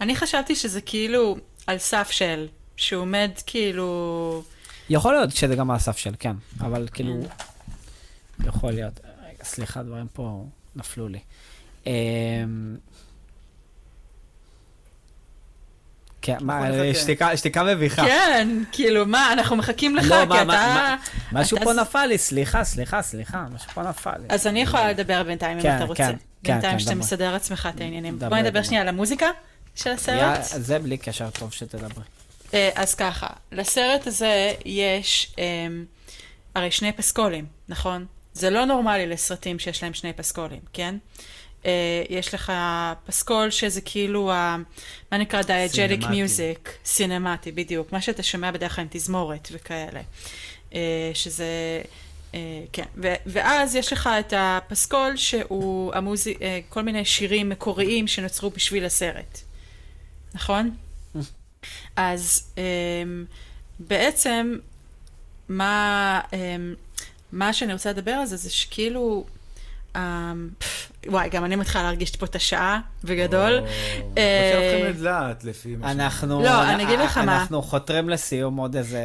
אני חשבתי שזה כאילו על סף של, שהוא עומד כאילו... יכול להיות שזה גם על הסף של, כן, אבל כאילו, יכול להיות. רגע, סליחה, דברים פה נפלו לי. כן, מה. שתיקה- שתיקה מביכה. כן, כאילו, מה, אנחנו מחכים לך, לא, כי מה, אתה... מה, משהו אתה פה נפל לי, סליחה, סליחה, סליחה, משהו פה נפל לי. אז אני יכולה לדבר בינתיים אם כן, אתה רוצה. כן, כן, בינתיים כן, שאתה דברי. מסדר לעצמך את העניינים. בואי נדבר דברי. שנייה על המוזיקה של יא, הסרט. זה בלי קשר טוב שתדברי. אה, אז ככה, לסרט הזה יש אמ, הרי שני פסקולים, נכון? זה לא נורמלי לסרטים שיש להם שני פסקולים, כן? אה, יש לך פסקול שזה כאילו, ה- מה נקרא דייג'ליק סינמטי. מיוזיק, סינמטי, בדיוק, מה שאתה שומע בדרך כלל עם תזמורת וכאלה. אה, שזה, אה, כן, ו- ואז יש לך את הפסקול שהוא המוזי... אה, כל מיני שירים מקוריים שנוצרו בשביל הסרט, נכון? אז um, בעצם, מה, um, מה שאני רוצה לדבר על זה, זה שכאילו, פף, וואי, גם אני מתחילה להרגיש פה את השעה, בגדול. או, אה, אנחנו הולכים לדלת לפי מה ש... אנחנו, לא, אני אגיד לך מה. אנחנו חותרים לסיום עוד איזה,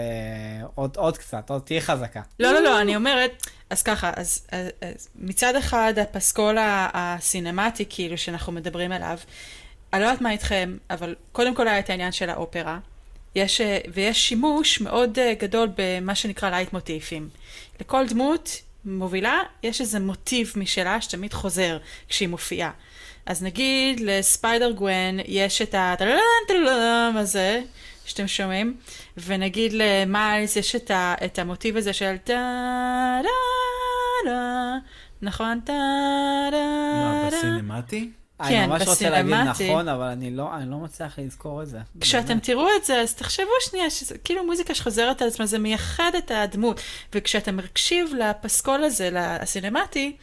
עוד, עוד קצת, עוד תהיי חזקה. לא, לא, לא, אני אומרת, אז ככה, אז, אז, אז מצד אחד הפסקול הסינמטי, כאילו, שאנחנו מדברים עליו, אני לא יודעת מה איתכם, אבל קודם כל היה את העניין של האופרה, יש, אה, ויש שימוש מאוד אה, גדול במה שנקרא לייטמוטיבים. לכל דמות מובילה, יש איזה מוטיב משלה שתמיד חוזר כשהיא מופיעה. אז נגיד לספיידר גוון יש את הטללם הזה שאתם שומעים, ונגיד למיילס יש את, ה, את המוטיב הזה של טה דה דה, נכון? טה דה מה, דה. בסינמטיק? אני כן, ממש רוצה להגיד. נכון, אבל אני לא, אני לא מצליח לזכור את זה. כשאתם באמת. תראו את זה, אז תחשבו שנייה, שזה כאילו מוזיקה שחוזרת על עצמה, זה מייחד את הדמות. וכשאתה מקשיב לפסקול הזה, הסינמטיק,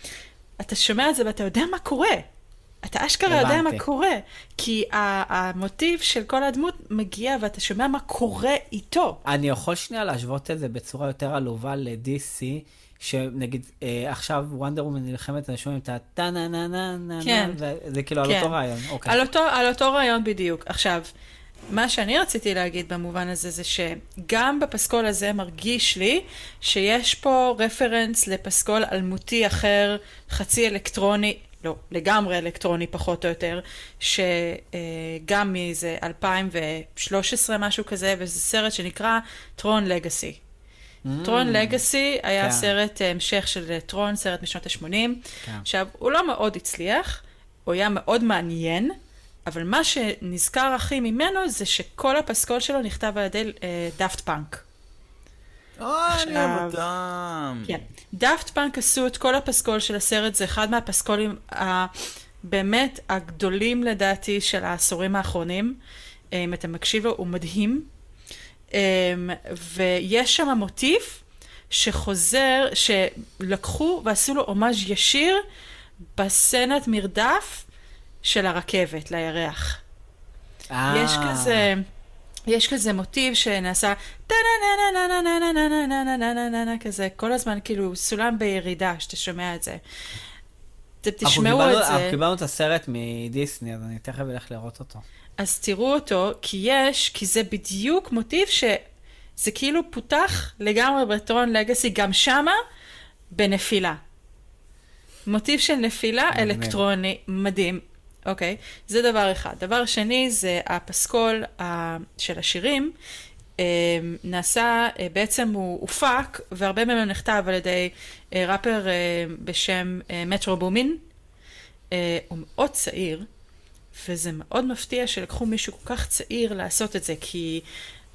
אתה שומע את זה ואתה יודע מה קורה. אתה אשכרה יודע מה. קורה. כי המוטיב של כל הדמות מגיע ואתה שומע מה קורה איתו. אני יכול שנייה להשוות את זה בצורה יותר עלובה ל-DC, שנגיד אה, עכשיו וונדר וומן נלחמת, אני שומע את הטה נה נה נה נה, כן. זה כאילו על כן. אותו רעיון. אוקיי. על אותו, על אותו רעיון בדיוק. עכשיו, מה שאני רציתי להגיד במובן הזה זה שגם בפסקול הזה מרגיש לי שיש פה רפרנס לפסקול אלמותי אחר, חצי אלקטרוני, לא, לגמרי אלקטרוני פחות או יותר, שגם מאיזה 2013 משהו כזה, וזה סרט שנקרא טרון לגאסי. טרון לגאסי היה כן. סרט אה, המשך של טרון, סרט משנות ה-80. כן. עכשיו, הוא לא מאוד הצליח, הוא היה מאוד מעניין, אבל מה שנזכר הכי ממנו זה שכל הפסקול שלו נכתב על ידי אה, דאפט פאנק. אוי, אני אוהב אותם. כן. דאפט פאנק עשו את כל הפסקול של הסרט, זה אחד מהפסקולים הבאמת הגדולים לדעתי של העשורים האחרונים. אה, אם אתה מקשיב לו, הוא מדהים. אה, ויש שם מוטיף שחוזר, שלקחו ועשו לו הומאז' ישיר בסצנת מרדף של הרכבת לירח. אה. יש כזה, יש כזה מוטיב שנעשה טה-נה-נה-נה-נה-נה-נה-נה-נה-נה-נה-נה כזה, כל הזמן כאילו סולם בירידה, שאתה שומע את זה. אתם תשמעו את זה, קיבלנו את הסרט מדיסני, אז אני תכף אלך לראות אותו. אז תראו אותו, כי יש, כי זה בדיוק מוטיב שזה כאילו פותח לגמרי בטרון לגאסי, גם שמה, בנפילה. מוטיב של נפילה מגניב. אלקטרוני, מדהים. אוקיי, זה דבר אחד. דבר שני זה הפסקול של השירים. אה, נעשה, אה, בעצם הוא הופק, והרבה מהם נכתב על ידי אה, ראפר בשם מטרו בומין. הוא מאוד צעיר, וזה מאוד מפתיע שלקחו מישהו כל כך צעיר לעשות את זה, כי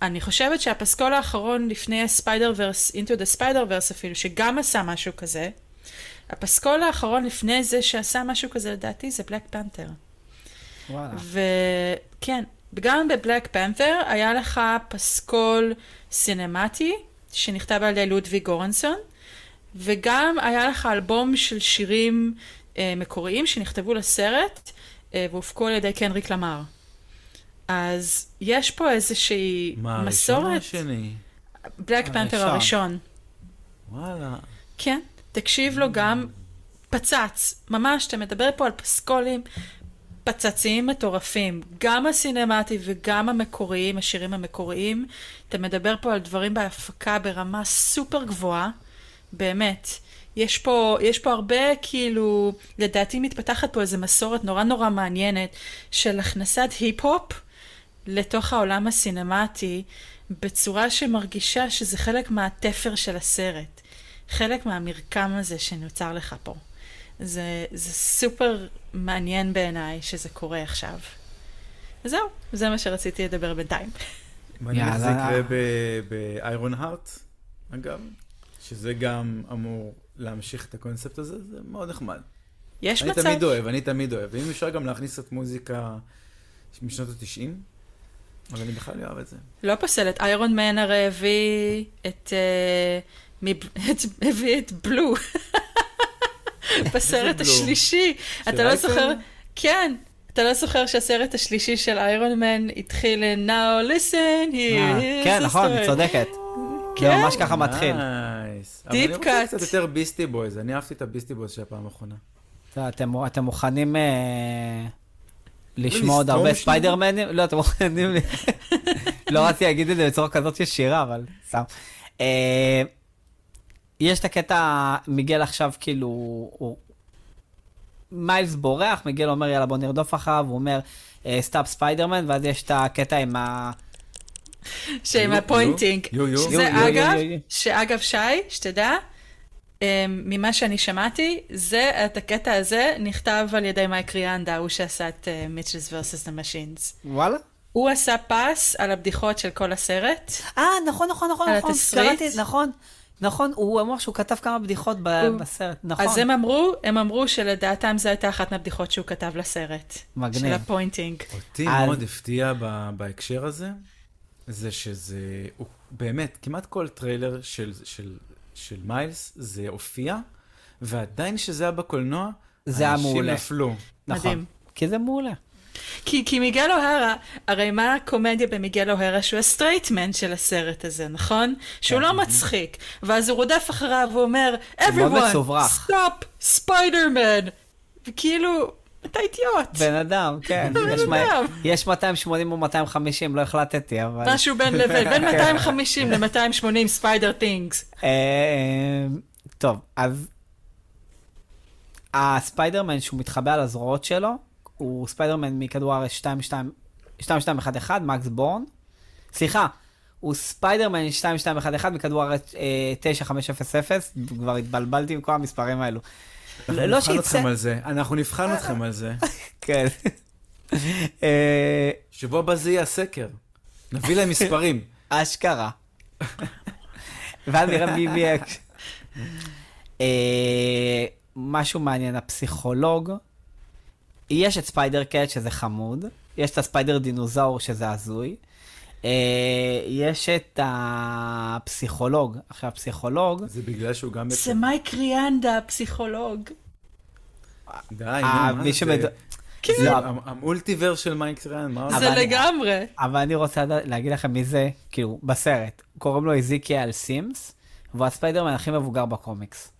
אני חושבת שהפסקול האחרון לפני ה Spider-Verse, into the Spider-Verse אפילו, שגם עשה משהו כזה, הפסקול האחרון לפני זה שעשה משהו כזה לדעתי זה בלק פנתר. וואלה. וכן, גם בבלק פנתר היה לך פסקול סינמטי שנכתב על ידי לודווי גורנסון, וגם היה לך אלבום של שירים אה, מקוריים שנכתבו לסרט והופקו על ידי קנריק למר. אז יש פה איזושהי מה, הראשון או מסורת. השני? בלק פנתר הראשון. הראשון. וואלה. כן, תקשיב לו גם פצץ. ממש, אתה מדבר פה על פסקולים פצציים מטורפים. גם הסינמטי וגם המקוריים, השירים המקוריים. אתה מדבר פה על דברים בהפקה ברמה סופר גבוהה, באמת. יש פה, יש פה הרבה, כאילו, לדעתי מתפתחת פה איזו מסורת נורא נורא מעניינת של הכנסת היפ-הופ לתוך העולם הסינמטי, בצורה שמרגישה שזה חלק מהתפר של הסרט. חלק מהמרקם הזה שנוצר לך פה. זה, זה סופר מעניין בעיניי שזה קורה עכשיו. וזהו, זה מה שרציתי לדבר בינתיים. מעניין איך זה. יקרה באיירון הארט, אגב, שזה גם אמור להמשיך את הקונספט הזה, זה מאוד נחמד. יש אני מצב. תמיד אוהב, אני תמיד אוהב. ואם אפשר גם להכניס את מוזיקה משנות ה-90, אז אני בכלל אוהב את זה. לא פוסלת, Iron Man הרי הביא את... אה, את- הביא את בלו. בסרט? השלישי. של אתה לא? זוכר? כן. אתה לא זוכר שהסרט השלישי של Iron Man התחיל ל- Now listen, here אה, is כן, נכון. היא צודקת. כן. זה ממש ככה מתחיל. nice. אבל אני רוצה. קצת יותר Beastie Boys, אני אהבתי את ה Beastie Boys של הפעם האחרונה. אתה- אתם אתם מוכנים אה, לשמוע עוד הרבה? ספיידרמנים? לא, אתם מוכנים... לא רציתי להגיד את זה בצורה כזאת ישירה, אבל סתם. אה, יש את הקטע, מיגל עכשיו כאילו, הוא... מיילס בורח, מיגל אומר יאללה בוא נרדוף אחריו, הוא אומר stop ספיידרמן, ואז יש את הקטע עם ה... שעם יו, ה pointing. יו, שזה אגב. שאגב, שי, שתדע, אמ, ממה שאני שמעתי, זה, את הקטע הזה נכתב על ידי מייק ריאנדה, הוא שעשה את Mitchells versus the Machines. וואלה? הוא עשה פס על הבדיחות של כל הסרט. אה, נכון, נכון, נכון, על נכון, התסריט? קראתי, נכון, נכון, הוא אמר שהוא כתב כמה בדיחות ב- הוא- בסרט, נכון. אז הם אמרו, הם אמרו שלדעתם זו הייתה אחת מהבדיחות שהוא כתב לסרט. מגניב. של ה pointing. אותי אז- מאוד הפתיע ב- בהקשר הזה, זה שזה, הוא, באמת, כמעט כל טריילר של, של, של מיילס, זה הופיע, ועדיין שזה היה בקולנוע, זה היה אנשים מעולה. נפלו. נכון. מדהים. כי זה מעולה. כי, כי מיגל אוהרה, הרי מה הקומדיה במיגל אוהרה? שהוא ה straight man של הסרט הזה, נכון? שהוא לא מצחיק. ואז הוא רודף אחריו ואומר, everyone, stop, ספיידרמן. וכאילו, אתה אידיוט. בן אדם, כן. בן יש אדם. יש 280 או 250, לא החלטתי, אבל... משהו בין לבין, בין 250 ל-280 spider things. אה, טוב, אז הספיידרמן שהוא מתחבא על הזרועות שלו, הוא ספיידרמן מכדור הארץ 2211, מקס בורן. סליחה, הוא ספיידרמן 2211 מכדור הארץ אה, 9500, כבר התבלבלתי עם כל המספרים האלו. אנחנו לא נבחן שיצא- אתכם על זה, אנחנו נבחן אתכם על זה. כן. אה, שבוע הבא זה יהיה הסקר. נביא להם מספרים. אשכרה. ואז נראה מי מי... אה, משהו מעניין, הפסיכולוג, יש את ספיידר קט שזה חמוד, יש את הספיידר דינוזאור שזה הזוי, יש את הפסיכולוג. עכשיו, הפסיכולוג, זה בגלל שהוא גם... זה מייק ריאנדה, הפסיכולוג. די, אה, נו, מה מי זה? שמד... כן. לא, המ- המולטיוורס של מייק ריאנדה, אבל זה אני- לגמרי. אבל אני רוצה להגיד לכם מי זה, כאילו, בסרט. קוראים לו איזיקיאל סימס, והוא הספיידרמן הכי מבוגר בקומיקס.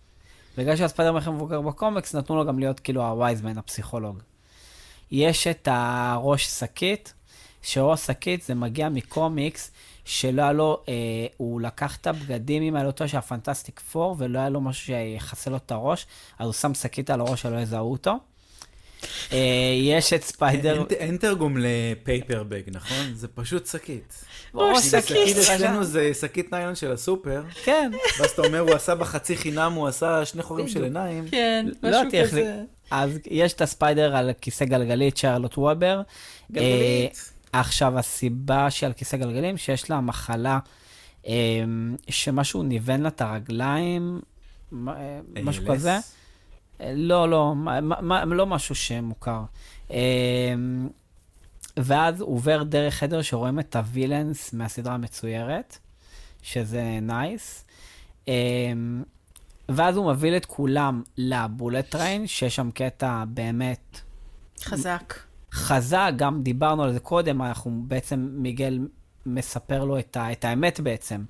בגלל שהוא הספיידרמן הכי מבוגר בקומיקס, נתנו לו גם להיות כאילו ה wise man, הפסיכולוג. יש את הראש שקית, שראש שקית זה מגיע מקומיקס שלא היה לו, אה, הוא לקח את הבגדים, אם היה לו אותו של ה Fantastic Four, ולא היה לו משהו שיחסל לו את הראש, אז הוא שם שקית על הראש שלא יזהו אותו. אה, יש את ספיידר... אין- אין תרגום ל paper bag, נכון? זה פשוט שקית. זה שקית, אצלנו זה שקית ניילון של הסופר, כן. ואז אתה אומר, הוא עשה בחצי חינם, הוא עשה שני חורים של עיניים. כן, לא משהו כזה. אז יש את הספיידר על כיסא גלגלית, שרלוט וובר. גלגלית. עכשיו, הסיבה שהיא על כיסא גלגלים, שיש לה מחלה, אה, שמשהו ניוון לה את הרגליים, אה, משהו? כזה. לא, לא, מה- מה- לא משהו שמוכר. אה, ואז הוא עובר דרך חדר שרואים את ה villains מהסדרה המצוירת, שזה nice. אה, ואז הוא מביא את כולם ל bullet train, שיש שם קטע באמת חזק. חזק, גם דיברנו על זה קודם, אנחנו בעצם, מיגל מספר לו את, ה, את האמת בעצם.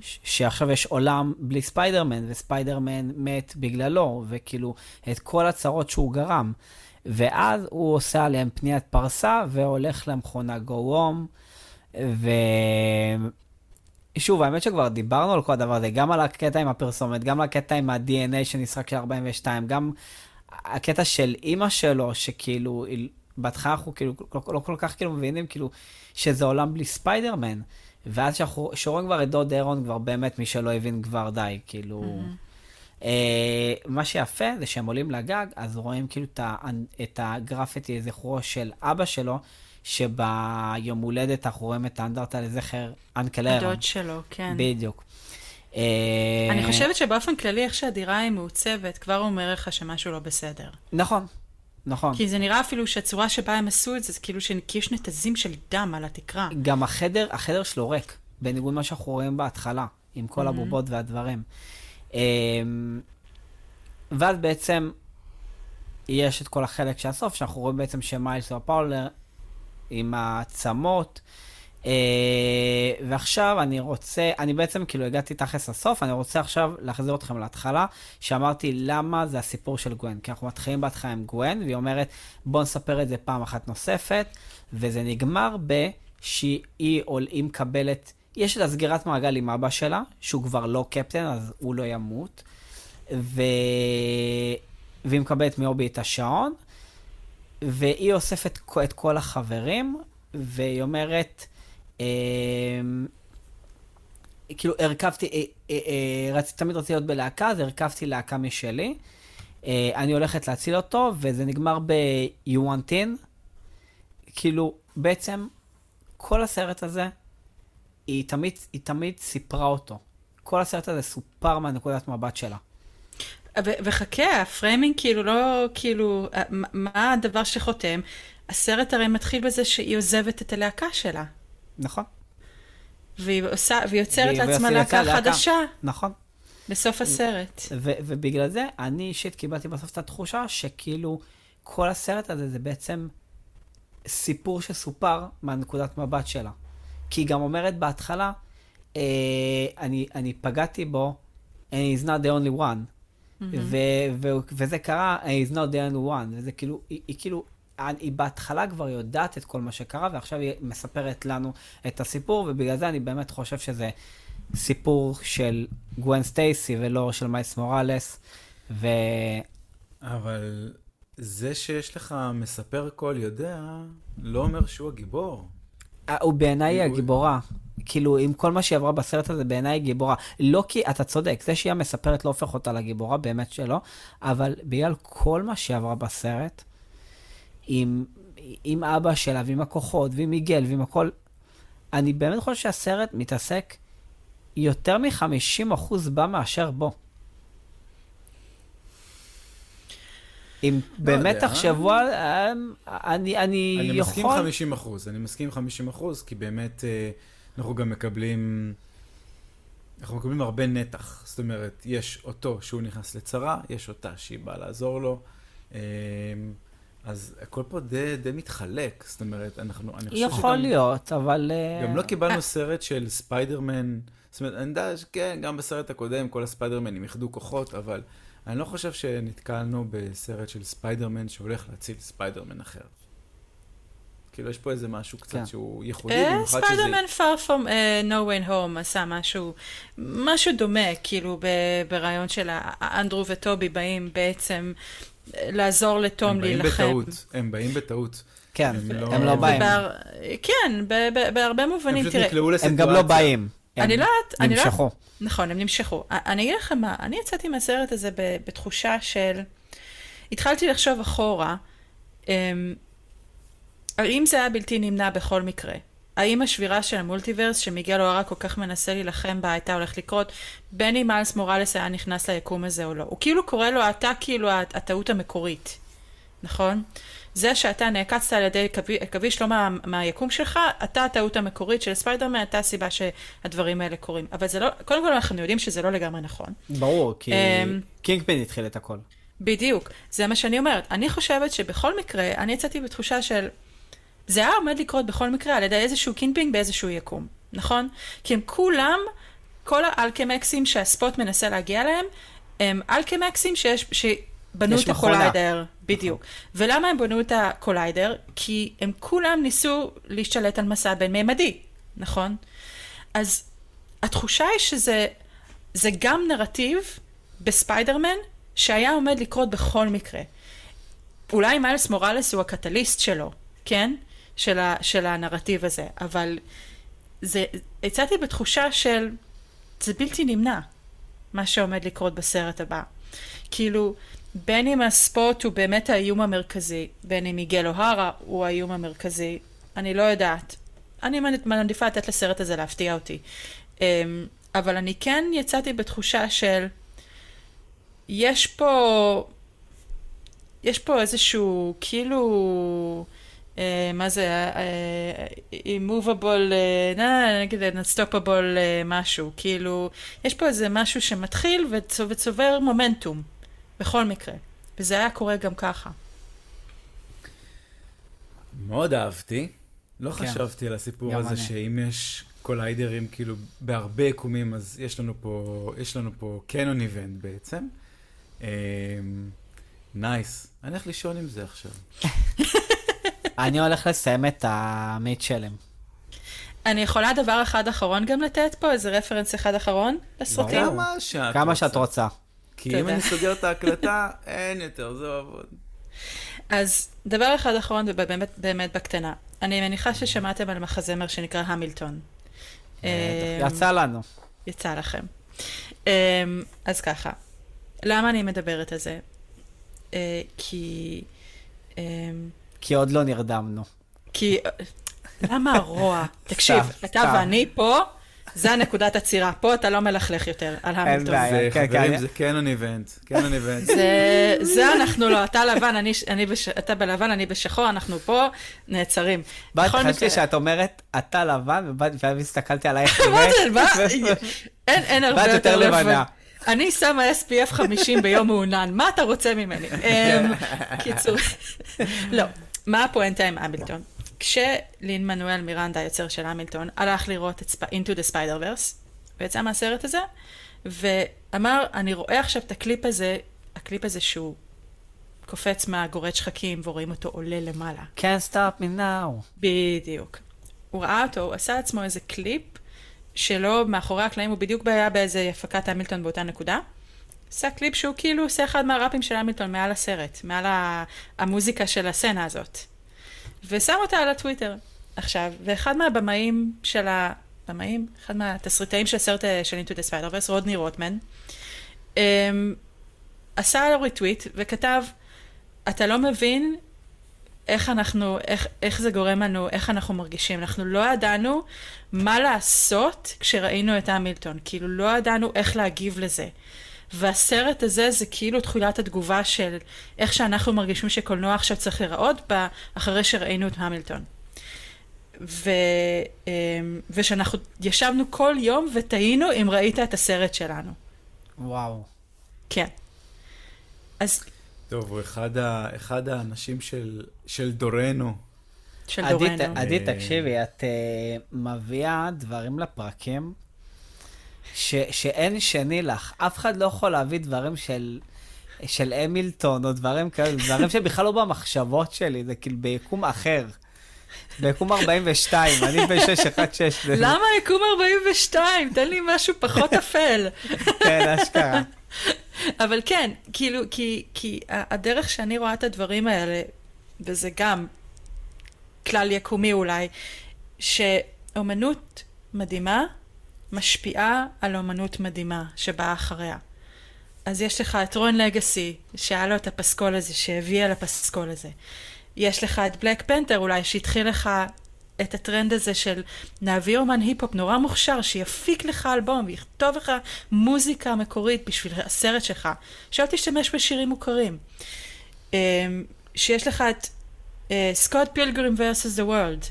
ש- שעכשיו יש עולם בלי ספיידרמן, וספיידרמן מת בגללו, וכאילו, את כל הצרות שהוא גרם. ואז הוא עושה עליהם פניית פרסה, והולך למכונה go home, ו... שוב, האמת שכבר דיברנו על כל הדבר הזה, גם על הקטע עם הפרסומת, גם על הקטע עם ה-DNA שנסרק של 42, גם הקטע של אימא שלו, שכאילו, בהתחלה אנחנו כאילו לא, לא כל כך כאילו מבינים כאילו שזה עולם בלי ספיידרמן. ואז שאנחנו, שרואים כבר את דוד אירון, כבר באמת מי שלא הבין כבר די, כאילו... אה, מה שיפה זה שהם עולים לגג, אז רואים כאילו את, ה, את הגרפיטי לזכרו של אבא שלו, שביום הולדת אנחנו רואים את האנדרטה לזכר אנקל אירון. הדוד שלו, כן. בדיוק. אה, אני חושבת שבאופן כללי, איך שהדירה היא מעוצבת, כבר אומר לך שמשהו לא בסדר. נכון, נכון. כי זה נראה אפילו שהצורה שבה הם עשו את זה, זה כאילו ש- כי יש נתזים של דם על התקרה. גם החדר, החדר שלו ריק, בניגוד למה שאנחנו רואים בהתחלה, עם כל הבובות והדברים. אמ, ואז בעצם יש את כל החלק של הסוף, שאנחנו רואים בעצם שמיילס ופאולר עם העצמות. אה, ועכשיו אני רוצה, אני בעצם כאילו הגעתי תכלס לסוף, אני רוצה עכשיו להחזיר אתכם להתחלה, שאמרתי למה זה הסיפור של גווין. כי אנחנו מתחילים בהתחלה עם גווין, והיא אומרת, בואו נספר את זה פעם אחת נוספת, וזה נגמר שהיא או היא מקבלת, יש את הסגירת מעגל עם אבא שלה, שהוא כבר לא קפטן, אז הוא לא ימות, ו... והיא מקבלת מאובי את השעון, והיא אוספת את כל החברים, והיא אומרת, כאילו, הרכבתי, אה, אה, אה, רצ, תמיד רציתי להיות בלהקה, אז הרכבתי להקה משלי. אני הולכת להציל אותו, וזה נגמר ב-You want in. כאילו, בעצם, כל הסרט הזה, היא תמיד, היא תמיד סיפרה אותו. כל הסרט הזה סופר מהנקודת מבט שלה. וחכה, ה framing כאילו לא, כאילו, מה הדבר שחותם? הסרט הרי מתחיל בזה שהיא עוזבת את הלהקה שלה. נכון? והיא עושה, והיא יוצרת לעצמה להקה. חדשה נכון. בסוף הסרט. ו- ובגלל זה, אני אישית קיבלתי בסוף את התחושה שכאילו, כל הסרט הזה זה בעצם סיפור שסופר מהנקודת מבט שלה. כי היא גם אומרת בהתחלה, אה, אני, אני פגעתי בו, and he's not the only one. ו- ו- וזה קרה, he's not the only one. וזה כאילו, היא, היא כאילו, היא בהתחלה כבר יודעת את כל מה שקרה, ועכשיו היא מספרת לנו את הסיפור, ובגלל זה אני באמת חושב שזה סיפור של גווין סטייסי ולא של מייס מוראלס. ו... אבל זה שיש לך מספר קול יודע, לא אומר שהוא הגיבור. אה, הוא בעיניי הוא- הגיבורה. כאילו, עם כל מה שהיא עברה בסרט הזה, בעיניי היא גיבורה. לא כי, אתה צודק, זה שהיא המספרת לא הופך אותה לגיבורה, באמת שלא, אבל בגלל כל מה שהיא עברה בסרט, עם, עם אבא שלה, ועם הכוחות, ועם מיגל, ועם הכל, אני באמת חושב שהסרט מתעסק יותר מ-50% בה מאשר בו. אם באמת יודע. תחשבו על... אה, אני, אני אני יכול... מסכים 50 אחוז, אני מסכים 50 אחוז, כי באמת אה, אנחנו גם מקבלים, אנחנו מקבלים הרבה נתח. זאת אומרת, יש אותו שהוא נכנס לצרה, יש אותה שהיא באה לעזור לו. אה, אז הכל פה די, די מתחלק, זאת אומרת, אנחנו, אני חושב יכול שגם, להיות, אבל... אה, גם לא קיבלנו סרט של ספיידרמן, זאת אומרת, אני יודע שכן, גם בסרט הקודם כל הספיידרמנים איחדו כוחות, אבל אני לא חושב שנתקלנו בסרט של ספיידרמן שהולך להציל ספיידרמן אחר. כאילו, יש פה איזה משהו קצת כן. שהוא ייחודי, אה, במיוחד שזה... ספיידרמן far from אה, no way home עשה משהו, משהו דומה, כאילו ב- ברעיון של אנדרו וטובי באים בעצם אה, לעזור לתום הם באים להילחם. בטעות, הם באים בטעות. כן, הם לא- הם לא באים. ובהר- כן, ב- ב- בהרבה הם מובנים, פשוט תראה, נקלעו לסיטואציה. הם גם לא באים. אני הם לא יודעת, אני לא יודעת, נמשכו. נכון, הם נמשכו. אני אגיד לכם מה, אני יצאתי מהסרט הזה ב- בתחושה של... התחלתי לחשוב אחורה, אמ, האם זה היה בלתי נמנע בכל מקרה? האם השבירה של המולטיברס שמיגל אוהרה כל כך מנסה להילחם בה הייתה הולכת לקרות, בין אם מיילס מוראלס היה נכנס ליקום הזה או לא? הוא כאילו קורא לו, אתה כאילו הט- הטעות המקורית, נכון? זה שאתה נעקצת על ידי עכבי- עכביש לא מה, מהיקום שלך, אתה הטעות המקורית של ספיידרמן, אתה הסיבה שהדברים האלה קורים. אבל זה לא, קודם כל אנחנו יודעים שזה לא לגמרי נכון. ברור, כי אמ, קינגפין התחיל את הכל. בדיוק, זה מה שאני אומרת. אני חושבת שבכל מקרה, אני יצאתי בתחושה של... זה היה עומד לקרות בכל מקרה על ידי איזשהו קינגפין באיזשהו יקום, נכון? כי הם כולם, כל ה Alchemax ים שהספוט מנסה להגיע אליהם, הם Alchemax ים שיש, שבנו את. ה collider, בדיוק. ולמה הם בנו את ה collider? כי הם כולם ניסו להשתלט על מסע בין-מימדי, נכון? אז התחושה היא שזה זה גם נרטיב בספיידרמן שהיה עומד לקרות בכל מקרה. אולי מיילס מוראלס הוא ה catalyst שלו, כן? של, ה, של הנרטיב הזה, אבל זה, יצאתי בתחושה של זה בלתי נמנע, מה שעומד לקרות בסרט הבא. כאילו, בין אם הספוט הוא באמת האיום המרכזי, בין אם מיגל אוהרה הוא האיום המרכזי, אני לא יודעת. אני מעדיפה לתת לסרט הזה להפתיע אותי. אמ, אבל אני כן יצאתי בתחושה של יש פה, יש פה איזשהו, כאילו, מה זה, אה, immovable, אה, נגיד unstoppable משהו, כאילו, יש פה איזה משהו שמתחיל וצו- וצובר מומנטום, בכל מקרה. וזה היה קורה גם ככה. מאוד אהבתי. לא כן. חשבתי על הסיפור הזה אני. שאם יש collider ים כאילו בהרבה יקומים, אז יש לנו פה, יש לנו פה canon event בעצם. nice. אני הולך לישון עם זה עכשיו. אני הולך לסיים את המיטשלם. אני יכולה דבר אחד אחרון גם לתת פה, איזה רפרנס אחד אחרון לסרטים? כמה שאת כמה שאת רוצה. כי. אם אני סוגר את ההקלטה, אין יותר, זה עבוד. אז דבר אחד אחרון, ובאמת באמת בקטנה. אני מניחה ששמעתם על מחזמר שנקרא המילטון. אמ, יצא לנו. יצא לכם. אמ, אז ככה, למה אני מדברת על זה? אה, כי... כי עוד לא נרדמנו. כי... למה הרוע? תקשיב, אתה. ואני פה, זה הנקודת עצירה. פה אתה לא מלכלך יותר על המילטון. בעיה. זה, כן, כן, חברים, אני- זה קנון איבנט. קנון איבנט. זה, אנחנו לא, אתה לבן, אני, אני בש, אתה בלבן, אני בשחור, אנחנו פה נעצרים. באת, בכל חשבתי שאת אומרת, אתה לבן, ואז הסתכלתי עלייך. אין, אין הרבה יותר יותר לבנה. אני שמה SPF 50 ביום מעונן, מה אתה רוצה ממני? אמ, קיצור, לא, מה הפואנטה עם המילטון? כשלין מנואל מירנדה, היוצר של המילטון, הלך לראות את Into the Spider-Verse, ויצא מהסרט הזה, ואמר, אני רואה עכשיו את הקליפ הזה, הקליפ הזה שהוא קופץ מהגורד שחקים ורואים אותו עולה למעלה. Can't stop me now. בדיוק. הוא ראה אותו, הוא עשה לעצמו איזה קליפ שלו מאחורי הקלעים, הוא בדיוק היה באיזה הפקת המילטון באותה נקודה. עשה קליפ שהוא כאילו עושה אחד מהראפים של המילטון מעל הסרט, מעל המוזיקה של הסצנה הזאת. ושם אותה על הטוויטר. עכשיו, ואחד מהבמאים של ה... במאים? אחד מהתסריטאים של הסרט אה, של Into the Spider-Verse, רודני רוטמן, אמ, עשה לו ריטוויט וכתב, אתה לא מבין איך אנחנו, איך, איך זה גורם לנו, איך אנחנו מרגישים. אנחנו לא ידענו מה לעשות כשראינו את המילטון. כאילו, לא ידענו איך להגיב לזה. והסרט הזה זה כאילו תחילת התגובה של איך שאנחנו מרגישים שקולנוע עכשיו צריך להיראות בה, אחרי שראינו את המילטון. ו, אמ, ושאנחנו ישבנו כל יום ותהינו אם ראית את הסרט שלנו. וואו. כן. אז טוב, הוא אחד, ה, אחד האנשים של, של דורנו. של עדי, דורנו. עדי, אה, תקשיבי, את uh, מביאה דברים לפרקים ש, שאין שני לך. אף אחד לא יכול להביא דברים של, של המילטון או דברים כאלה, דברים שבכלל לא במחשבות שלי, זה כאילו ביקום אחר. ביקום 42, אני ב-616. למה יקום 42? תן לי משהו פחות אפל. כן, אשכרה. אבל כן, כאילו, כי, כי הדרך שאני רואה את הדברים האלה, וזה גם כלל יקומי אולי, שאומנות מדהימה משפיעה על אומנות מדהימה שבאה אחריה. אז יש לך את Tron Legacy, שהיה לו את הפסקול הזה, שהביא על הפסקול הזה. יש לך את Black Panther אולי, שהתחיל לך את הטרנד הזה של נעביר אומן היפ-הופ נורא מוכשר, שיפיק לך אלבום ויכתוב לך מוזיקה מקורית בשביל הסרט שלך, שלא תשתמש בשירים מוכרים. אמ, שיש לך את סקוט פילגרים versus the world,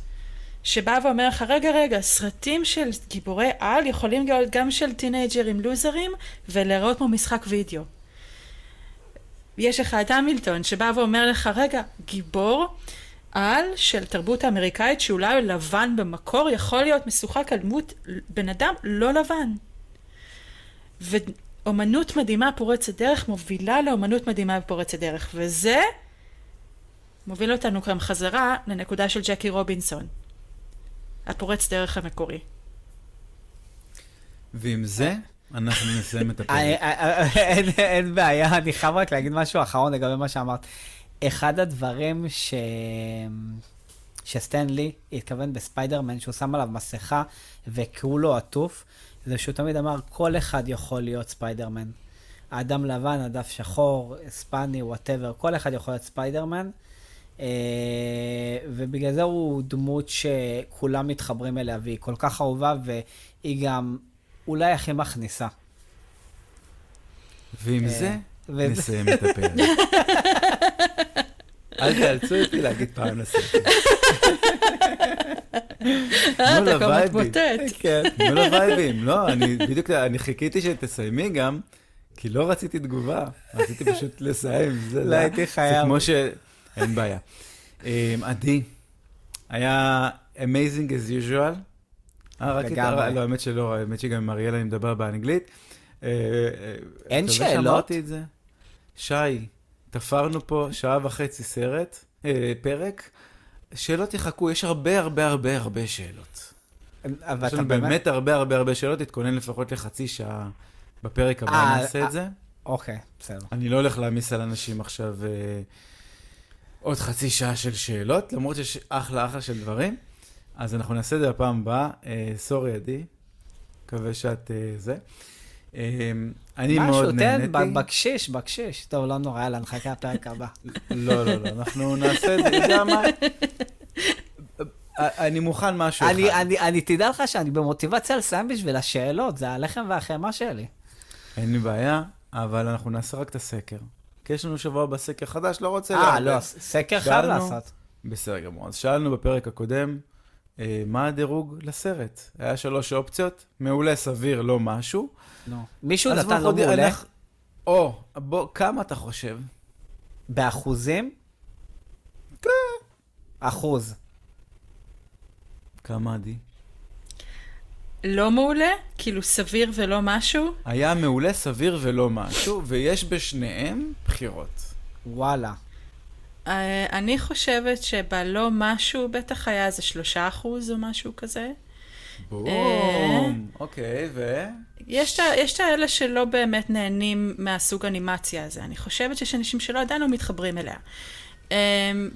שבא ואומר לך, רגע, רגע, סרטים של גיבורי על יכולים להיות גם של טינג'רים לוזרים ולהיראות כמו משחק וידאו. יש לך את המילטון שבא ואומר לך, רגע, גיבור על של תרבות האמריקאית שאולי לבן במקור יכול להיות משוחק על דמות בן אדם לא לבן. ואומנות מדהימה פורצת דרך מובילה לאומנות מדהימה ופורצת דרך, וזה מוביל אותנו גם חזרה לנקודה של ג'קי רובינסון, הפורץ דרך המקורי. ועם זה, אנחנו נסיים את אה, הפרק. אה, אה, אין- אין בעיה, אני חייב רק להגיד משהו אחרון לגבי מה שאמרת. אחד הדברים ש... שסטן לי התכוון בספיידרמן, שהוא שם עליו מסכה וכולו עטוף, זה שהוא תמיד אמר, כל אחד יכול להיות ספיידרמן. אדם לבן, אדם שחור, היספני, whatever, כל אחד יכול להיות ספיידרמן. אה, ובגלל זה הוא דמות שכולם מתחברים אליה, והיא כל כך אהובה, והיא גם אולי הכי מכניסה. ועם אה, זה, נסיים את הפרק. אל תאלצו אותי להגיד פעם נוספת. אה, תנו אתה כבר. מתמוטט. כן. תנו לווייבים. לא, אני בדיוק, אני חיכיתי שתסיימי גם, כי לא רציתי תגובה, רציתי פשוט לסיים. זה- לא הייתי זה חייב. כמו ש... אין בעיה. אמ, עדי, היה amazing as usual. אה, לגמרי. לא, האמת שלא, האמת שגם עם אריאל אני מדבר באנגלית. אה, אה, אין שאלות? שאמרתי את זה? שי, תפרנו פה שעה וחצי סרט, פרק. שאלות יחכו, יש הרבה הרבה הרבה הרבה שאלות. אבל יש לנו באמת... באמת הרבה הרבה הרבה שאלות, תתכונן לפחות לחצי שעה בפרק הבא, נעשה אה. את זה. אוקיי, בסדר. אני לא הולך להעמיס על אנשים עכשיו עוד חצי שעה של שאלות, למרות שיש אחלה אחלה של דברים. אז אנחנו נעשה את זה בפעם הבאה. אה, סורי, עדי. מקווה שאת אה, זה. אה, אני מאוד משהו, נהניתי. תן, בקשיש, בקשיש. טוב, לא נורא, יאללה, נחכה לפרק הבא. לא, לא, לא, אנחנו נעשה את זה, אתה יודע מה? אני מוכן משהו אחד. אני, אני, אני, תדע לך שאני במוטיבציה לסיים בשביל השאלות, זה הלחם והחמאה שלי. אין לי בעיה, אבל אנחנו נעשה רק את הסקר. כי יש לנו שבוע הבא סקר חדש, לא רוצה אה. לא, סקר חייב לעשות. בסדר גמור. אז שאלנו בפרק הקודם, אה, מה הדירוג לסרט? היה שלוש אופציות, מעולה, סביר, לא משהו. נו. מישהו נתן עוד- מעולה? או, בוא, כמה אתה חושב? באחוזים? אחוז. כמה עדי? לא מעולה? כאילו סביר ולא משהו? היה מעולה, סביר ולא משהו, ויש בשניהם בחירות. וואלה. אה, אני חושבת שבלא משהו בטח היה איזה שלושה אחוז או משהו כזה. בום. אוקיי, ו... יש את האלה שלא באמת נהנים מהסוג אנימציה הזה. אני חושבת שיש אנשים שלא עדיין לא מתחברים אליה. Um,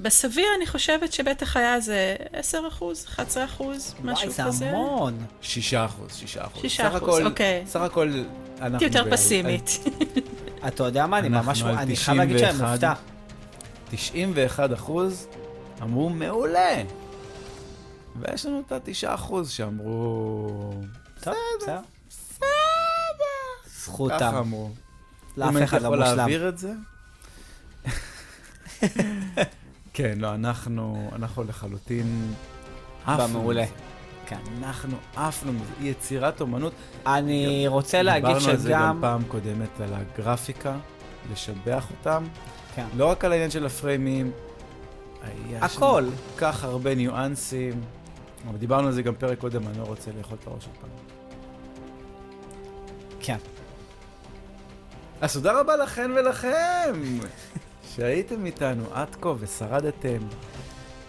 בסביר אני חושבת שבטח היה איזה 10 אחוז, 11 אחוז, משהו וואי, כזה. זה המון. שישה אחוז, שישה אחוז. שישה סך אחוז, הכל- אוקיי. סך הכל אנחנו... הייתי יותר ב- פסימית. אתה יודע מה, אני אנחנו ממש, על אני חייב להגיד שאני 91. מופתע. 91 אחוז אמרו מעולה. ויש לנו את התשעה אחוז שאמרו... טוב, בסדר. ככה זכותם. אמרו. לאף אם הייתי לא יכול. להעביר את זה. כן, לא, אנחנו, אנחנו לחלוטין עפנו במעולה. כן. אנחנו עפנו מזה. יצירת אומנות. אני רוצה להגיד דיברנו על זה גם שגם... פעם קודמת, על הגרפיקה, לשבח אותם. כן. לא רק על העניין של הפריימים, היה הכל. שם כל כך הרבה ניואנסים. אבל דיברנו על זה גם פרק קודם, אני לא רוצה לאכול את הראש עוד פעם. כן. אז תודה רבה לכן ולכם שהייתם איתנו עד כה ושרדתם.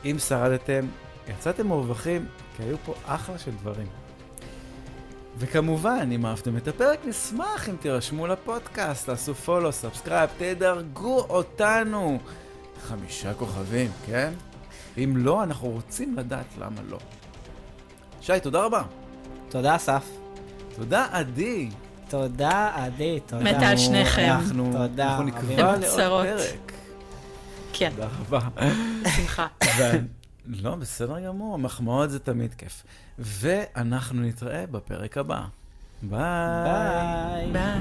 אם שרדתם, יצאתם מורווחים, כי היו פה אחלה של דברים. וכמובן, אם אהבתם את הפרק, נשמח אם תירשמו לפודקאסט, תעשו follow, subscribe, תדרגו אותנו. חמישה כוכבים, כן? אם לא, אנחנו רוצים לדעת למה לא. שי, תודה רבה. תודה, אסף. תודה, עדי. תודה, עדי, תודה. מתה על שניכם. אנחנו, תודה, אנחנו נקבע. לעוד. פרק. כן, תודה רבה. בשמחה. לא, בסדר גמור, מחמאות זה תמיד כיף. ואנחנו נתראה בפרק הבא. ביי. ביי. ביי.